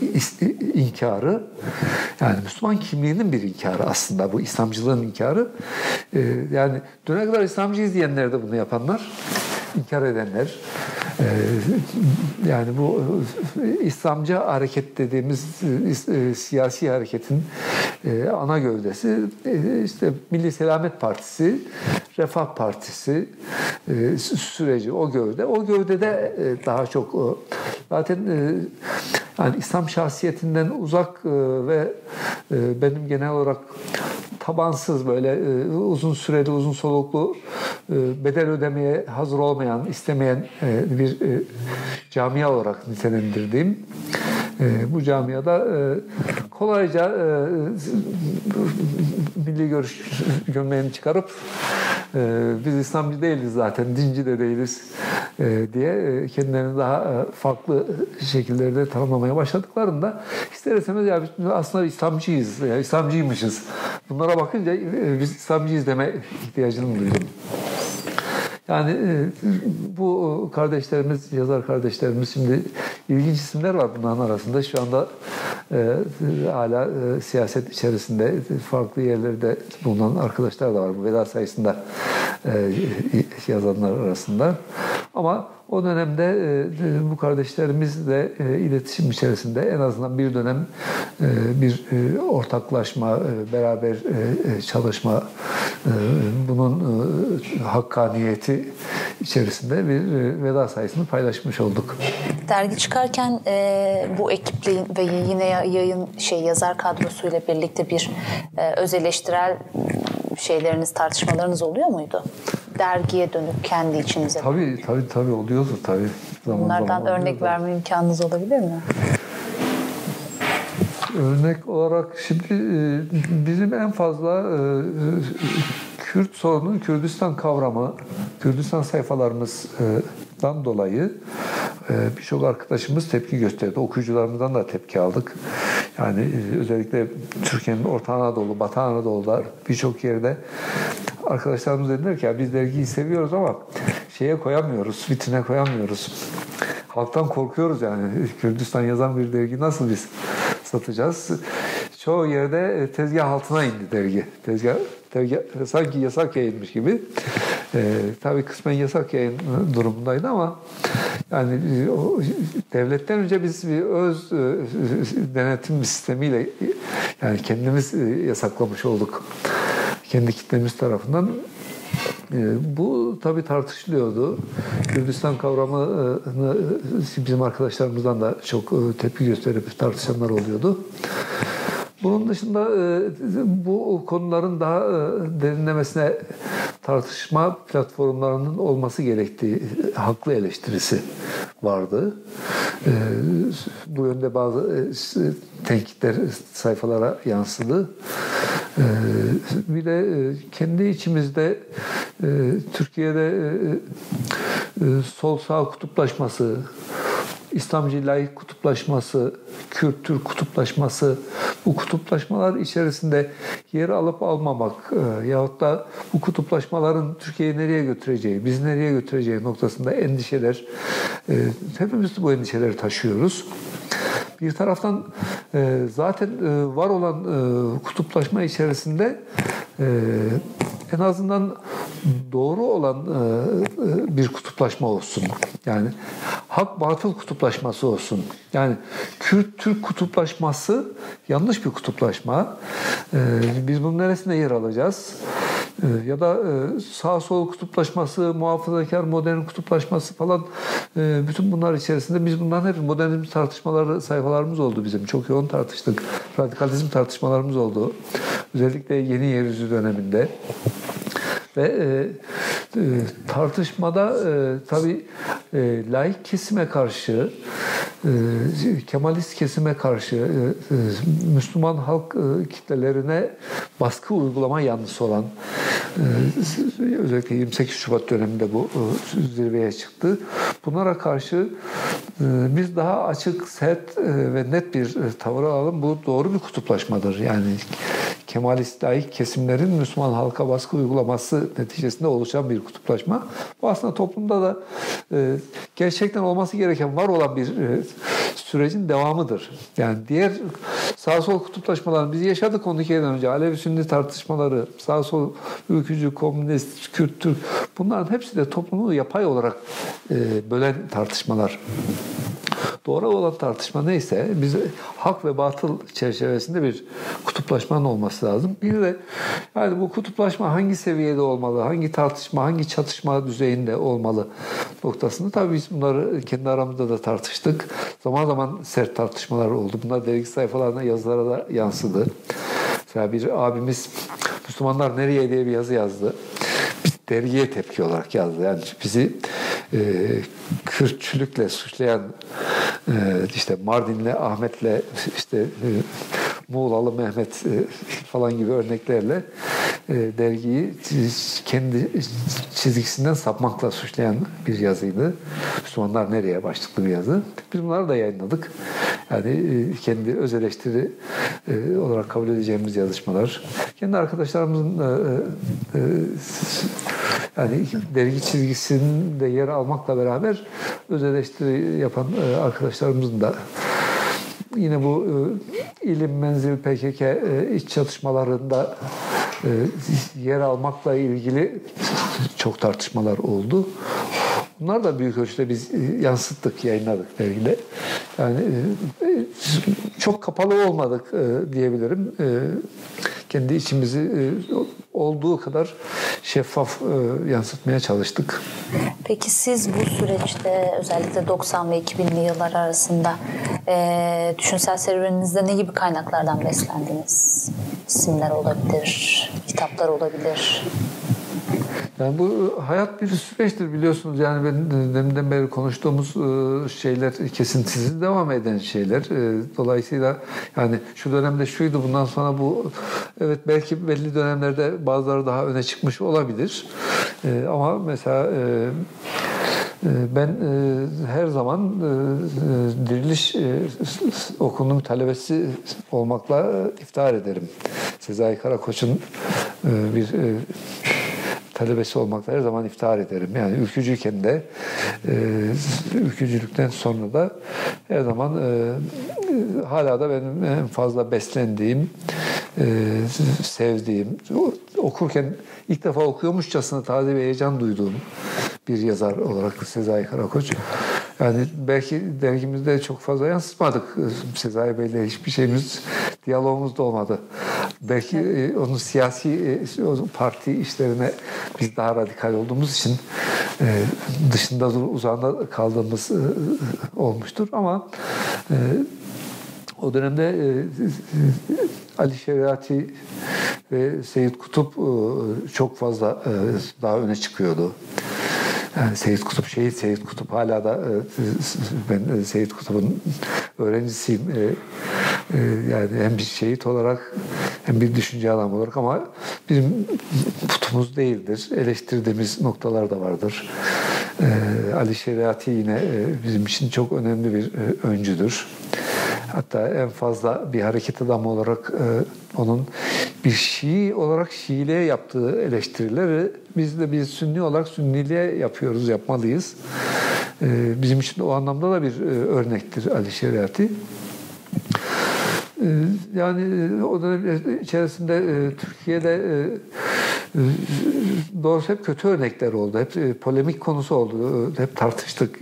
inkarı. Yani Müslüman kimliğinin bir inkarı aslında bu İslamcılığın inkarı. E, yani düne kadar İslamcıyız diyenler de bunu yapanlar, inkar edenler. E, yani bu e, İslamcı hareket dediğimiz e, siyasi hareketin ana gövdesi işte Milli Selamet Partisi, Refah Partisi süreci o gövde. O gövdede daha çok zaten yani İslam şahsiyetinden uzak ve benim genel olarak tabansız böyle uzun süreli uzun soluklu e, bedel ödemeye hazır olmayan, istemeyen e, bir e, camia olarak nitelendirdiğim bu camiada kolayca milli görüş gömleğini çıkarıp biz İslamcı değiliz zaten, dinci de değiliz diye kendilerini daha farklı şekillerde tanımlamaya başladıklarında ister istemez ya aslında İslamcıyız, ya İslamcıymışız. Bunlara bakınca biz İslamcıyız deme ihtiyacını duydum. Yani e, bu kardeşlerimiz, yazar kardeşlerimiz şimdi ilginç isimler var bunların arasında. Şu anda e, hala e, siyaset içerisinde farklı yerlerde bulunan arkadaşlar da var bu veda sayısında e, yazanlar arasında. Ama o dönemde e, bu kardeşlerimizle e, iletişim içerisinde en azından bir dönem e, bir ortaklaşma, beraber çalışma, bunun hakkaniyeti içerisinde bir veda sayısını paylaşmış olduk. Dergi çıkarken bu ekiple ve yine yayın şey yazar kadrosuyla birlikte bir öz eleştirel şeyleriniz, tartışmalarınız oluyor muydu? Dergiye dönüp kendi içinize. Tabii tabii tabii oluyordu tabii. Zaman Bunlardan zaman örnek oluyordu. verme imkanınız olabilir mi? Örnek olarak şimdi e, bizim en fazla e, Kürt sorunu Kürdistan kavramı, Kürdistan sayfalarımızdan dolayı e, birçok arkadaşımız tepki gösterdi. Okuyucularımızdan da tepki aldık. Yani özellikle Türkiye'nin Orta Anadolu, Batı Anadolu'da birçok yerde arkadaşlarımız dediler ki ya biz dergiyi seviyoruz ama şeye koyamıyoruz, vitrine koyamıyoruz. Halktan korkuyoruz yani. Kürdistan yazan bir dergi nasıl biz satacağız? Çoğu yerde e, tezgah altına indi dergi. Tezgah, tezgah sanki yasak yayınmış gibi. Ee, tabii kısmen yasak yayın durumundaydı ama yani e, o, devletten önce biz bir öz e, denetim sistemiyle yani kendimiz yasaklamış olduk. Kendi kitlemiz tarafından ee, bu tabii tartışılıyordu. Kürdistan kavramını e, bizim arkadaşlarımızdan da çok e, tepki gösterip tartışanlar oluyordu. Bunun dışında e, bu konuların daha derinlemesine tartışma platformlarının olması gerektiği haklı eleştirisi vardı. Bu yönde bazı tenkitler sayfalara yansıdı. Bir de kendi içimizde e, Türkiye'de e, e, sol sağ kutuplaşması, İslamcı laik kutuplaşması, Kürt Türk kutuplaşması, bu kutuplaşmalar içerisinde yer alıp almamak e, yahut da bu kutuplaşmaların Türkiye'yi nereye götüreceği, biz nereye götüreceği noktasında endişeler, e, hepimiz bu endişeleri taşıyoruz. Bir taraftan e, zaten e, var olan e, kutuplaşma içerisinde e, en azından doğru olan e, e, bir kutuplaşma olsun. Yani hak batıl kutuplaşması olsun. Yani Kürt Türk kutuplaşması yanlış bir kutuplaşma. E, biz bunun neresinde yer alacağız? ya da sağ sol kutuplaşması, muhafazakar modern kutuplaşması falan bütün bunlar içerisinde biz bunların hep modernizm tartışmaları sayfalarımız oldu bizim. Çok yoğun tartıştık. Radikalizm tartışmalarımız oldu. Özellikle yeni yeryüzü döneminde. Ve e, e, tartışmada e, tabii e, laik kesime karşı, e, Kemalist kesime karşı, e, e, Müslüman halk e, kitlelerine baskı uygulama yanlısı olan, e, özellikle 28 Şubat döneminde bu e, zirveye çıktı. Bunlara karşı e, biz daha açık, sert e, ve net bir tavır alalım. Bu doğru bir kutuplaşmadır. Yani Kemalist laik kesimlerin Müslüman halka baskı uygulaması neticesinde oluşan bir kutuplaşma. Bu aslında toplumda da e, gerçekten olması gereken var olan bir e, sürecin devamıdır. Yani diğer sağ sol kutuplaşmalar biz yaşadık 12 yıl önce. Alevi Sünni tartışmaları, sağ sol ülkücü, komünist, Kürt, Türk bunların hepsi de toplumu yapay olarak e, bölen tartışmalar. Doğru olan tartışma neyse biz hak ve batıl çerçevesinde bir kutuplaşmanın olması lazım. Bir de yani bu kutuplaşma hangi seviyede olmalı, hangi tartışma, hangi çatışma düzeyinde olmalı noktasında tabii biz bunları kendi aramızda da tartıştık. Zaman zaman sert tartışmalar oldu. Bunlar dergi sayfalarına, yazılara da yansıdı. Mesela bir abimiz Müslümanlar nereye diye bir yazı yazdı dergiye tepki olarak yazdı. Yani bizi e, Kürtçülükle suçlayan e, işte Mardinli Ahmet'le işte e, Muğlalı Mehmet e, falan gibi örneklerle e, dergiyi kendi çizgisinden sapmakla suçlayan bir yazıydı. Müslümanlar nereye başlıklı bir yazı. Biz bunları da yayınladık. Yani e, kendi öz eleştiri olarak kabul edeceğimiz yazışmalar. Kendi arkadaşlarımızın yani dergi çizgisinde yer almakla beraber öz eleştiri yapan arkadaşlarımızın da yine bu ilim, menzil, PKK iç çatışmalarında yer almakla ilgili çok tartışmalar oldu. Bunlar da büyük ölçüde biz yansıttık, yayınladık dergide. Yani çok kapalı olmadık diyebilirim. Kendi içimizi olduğu kadar şeffaf yansıtmaya çalıştık. Peki siz bu süreçte özellikle 90 ve 2000'li yıllar arasında e, düşünsel serüveninizde ne gibi kaynaklardan beslendiniz? İsimler olabilir, kitaplar olabilir. Yani bu hayat bir süreçtir biliyorsunuz. Yani ben deminden beri konuştuğumuz şeyler kesintisiz devam eden şeyler. Dolayısıyla yani şu dönemde şuydu bundan sonra bu evet belki belli dönemlerde bazıları daha öne çıkmış olabilir. Ama mesela ben her zaman diriliş okulunun talebesi olmakla iftihar ederim. Sezai Karakoç'un bir talebesi olmakla her zaman iftihar ederim. Yani ülkücüyken de e, ülkücülükten sonra da her zaman e, hala da benim en fazla beslendiğim, e, sevdiğim, okurken ilk defa okuyormuşçasına taze bir heyecan duyduğum bir yazar olarak Sezai Karakoç. Yani belki dergimizde çok fazla yansıtmadık. Sezai Bey'le hiçbir şeyimiz, diyalogumuz da olmadı. Belki evet. onun siyasi e, parti işlerine biz daha radikal olduğumuz için e, dışında uzağında kaldığımız e, olmuştur. Ama o dönemde Ali Şeriati ve Seyit Kutup çok fazla daha öne çıkıyordu. Yani Seyit Kutup, şehit Seyit Kutup hala da ben Seyit Kutup'un öğrencisiyim. Yani hem bir şehit olarak hem bir düşünce adamı olarak ama bizim putumuz değildir. Eleştirdiğimiz noktalar da vardır. Ali Şeriati yine bizim için çok önemli bir öncüdür. Hatta en fazla bir hareket adamı olarak onun bir Şii olarak Şiiliğe yaptığı eleştirileri biz de bir Sünni olarak Sünniliğe yapıyoruz, yapmalıyız. Bizim için o anlamda da bir örnektir Ali Şeriati. Yani o dönem içerisinde Türkiye'de doğrusu hep kötü örnekler oldu. Hep polemik konusu oldu. Hep tartıştık.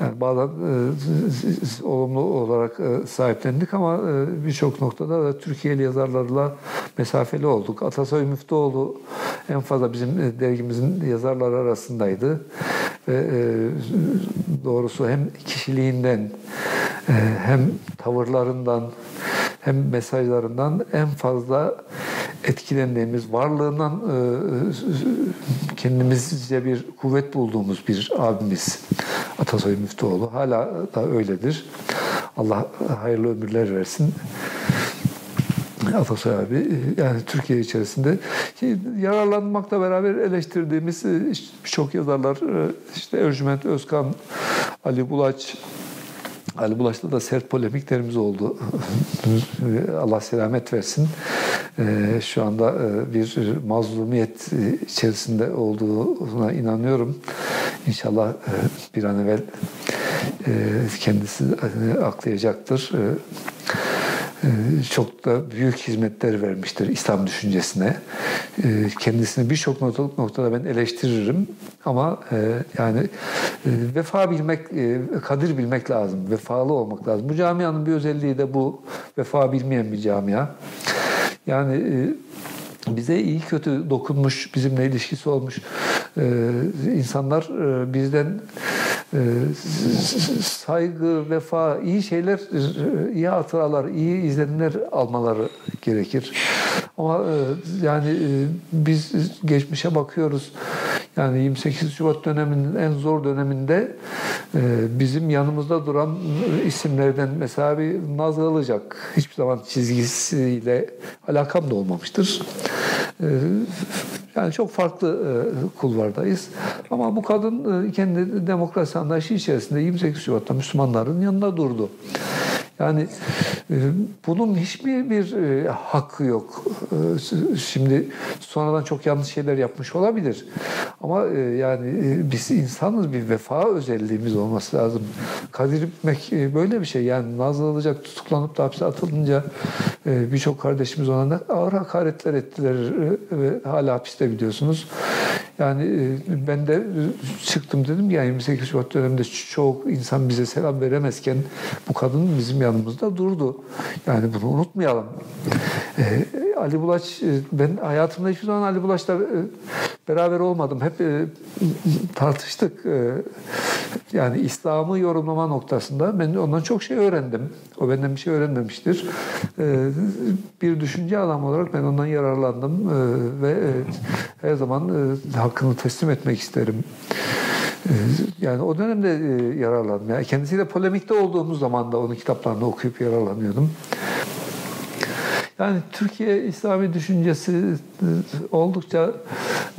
Yani bazen e, olumlu olarak e, sahiplendik ama e, birçok noktada da Türkiye'li yazarlarla mesafeli olduk. Atasoy Müftüoğlu en fazla bizim e, dergimizin yazarları arasındaydı. Ve e, doğrusu hem kişiliğinden e, hem tavırlarından hem mesajlarından en fazla etkilendiğimiz, varlığından e, kendimizce bir kuvvet bulduğumuz bir abimiz Atasoy Müftüoğlu. Hala da öyledir. Allah hayırlı ömürler versin. Atasoy abi yani Türkiye içerisinde yararlanmakla beraber eleştirdiğimiz birçok yazarlar işte Ercüment Özkan, Ali Bulaç, Ali Bulaş'ta da sert polemiklerimiz oldu. Allah selamet versin. Ee, şu anda e, bir mazlumiyet içerisinde olduğuna inanıyorum. İnşallah e, bir an evvel e, kendisi aklayacaktır. Ee, çok da büyük hizmetler vermiştir İslam düşüncesine. Ee, kendisini birçok noktada ben eleştiririm ama e, yani e, vefa bilmek, e, kadir bilmek lazım, vefalı olmak lazım. Bu camianın bir özelliği de bu, vefa bilmeyen bir camia. Yani bize iyi kötü dokunmuş, bizimle ilişkisi olmuş insanlar bizden saygı, vefa, iyi şeyler, iyi hatıralar, iyi izlenimler almaları gerekir. Ama e, yani e, biz geçmişe bakıyoruz. Yani 28 Şubat döneminin en zor döneminde e, bizim yanımızda duran isimlerden mesela bir Naz Ilıcak hiçbir zaman çizgisiyle alakam da olmamıştır. Yani çok farklı e, kulvardayız. Ama bu kadın e, kendi demokrasi anlayışı içerisinde 28 Şubat'ta Müslümanların yanında durdu. Yani e, bunun hiçbir bir e, hakkı yok. E, şimdi sonradan çok yanlış şeyler yapmış olabilir. Ama yani biz insanız bir vefa özelliğimiz olması lazım. Kadir İpek e, böyle bir şey. Yani Nazlı Ilıcak tutuklanıp da hapse atılınca birçok kardeşimiz ona ağır hakaretler ettiler ve hala hapiste biliyorsunuz. Yani ben de çıktım dedim ki yani 28 Şubat döneminde çok insan bize selam veremezken bu kadın bizim yanımızda durdu. Yani bunu unutmayalım. E, Ali Bulaç, ben hayatımda hiçbir zaman Ali Bulaç'la e, beraber olmadım. Hep e, tartıştık. E, yani İslam'ı yorumlama noktasında ben ondan çok şey öğrendim. O benden bir şey öğrenmemiştir. E, bir düşünce adamı olarak ben ondan yararlandım e, ve e, her zaman e, hakkını teslim etmek isterim. E, Yani o dönemde e, yararlandım. Yani kendisiyle polemikte olduğumuz zaman da onun kitaplarını okuyup yararlanıyordum. Yani Türkiye İslami düşüncesi e, oldukça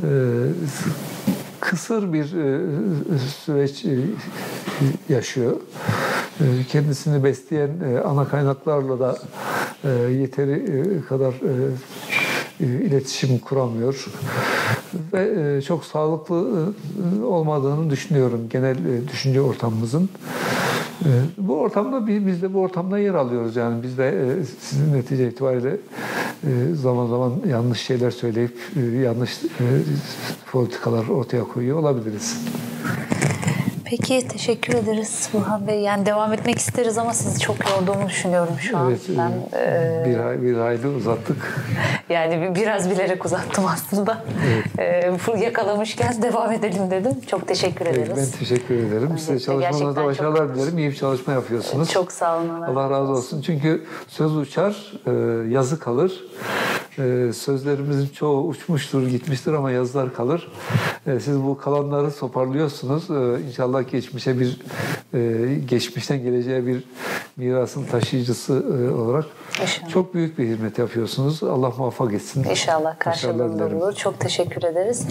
e, kısır bir süreç yaşıyor. E, Kendisini besleyen e, ana kaynaklarla da e, yeteri e, kadar iletişim kuramıyor ve çok sağlıklı olmadığını düşünüyorum genel düşünce ortamımızın. Bu ortamda bi- biz de bu ortamda yer alıyoruz yani biz de sizin netice itibariyle zaman zaman yanlış şeyler söyleyip yanlış politikalar ortaya koyuyor olabiliriz. Peki teşekkür ederiz Burhan Bey. Yani devam etmek isteriz ama sizi çok yorduğumu düşünüyorum şu an. Evet, e, Ben e, bir, hay- bir hayli uzattık. yani bir- biraz bilerek uzattım aslında. E, bu yakalamışken devam edelim dedim. Çok teşekkür Evet, ederiz. Ben teşekkür ederim. Size çok- başarılar dilerim. İyi bir çalışma yapıyorsunuz. Çok sağ olun. Allah razı olsun. Çünkü söz uçar, e, yazı kalır. E, Sözlerimizin çoğu uçmuştur, gitmiştir ama yazılar kalır. E, Siz bu kalanları toparlıyorsunuz. E, İnşallah geçmişe bir, e, geçmişten geleceğe bir mirasın taşıyıcısı e, olarak İnşallah. çok büyük bir hizmet yapıyorsunuz. Allah muvaffak etsin. İnşallah karşılığında olur. Çok teşekkür ederiz.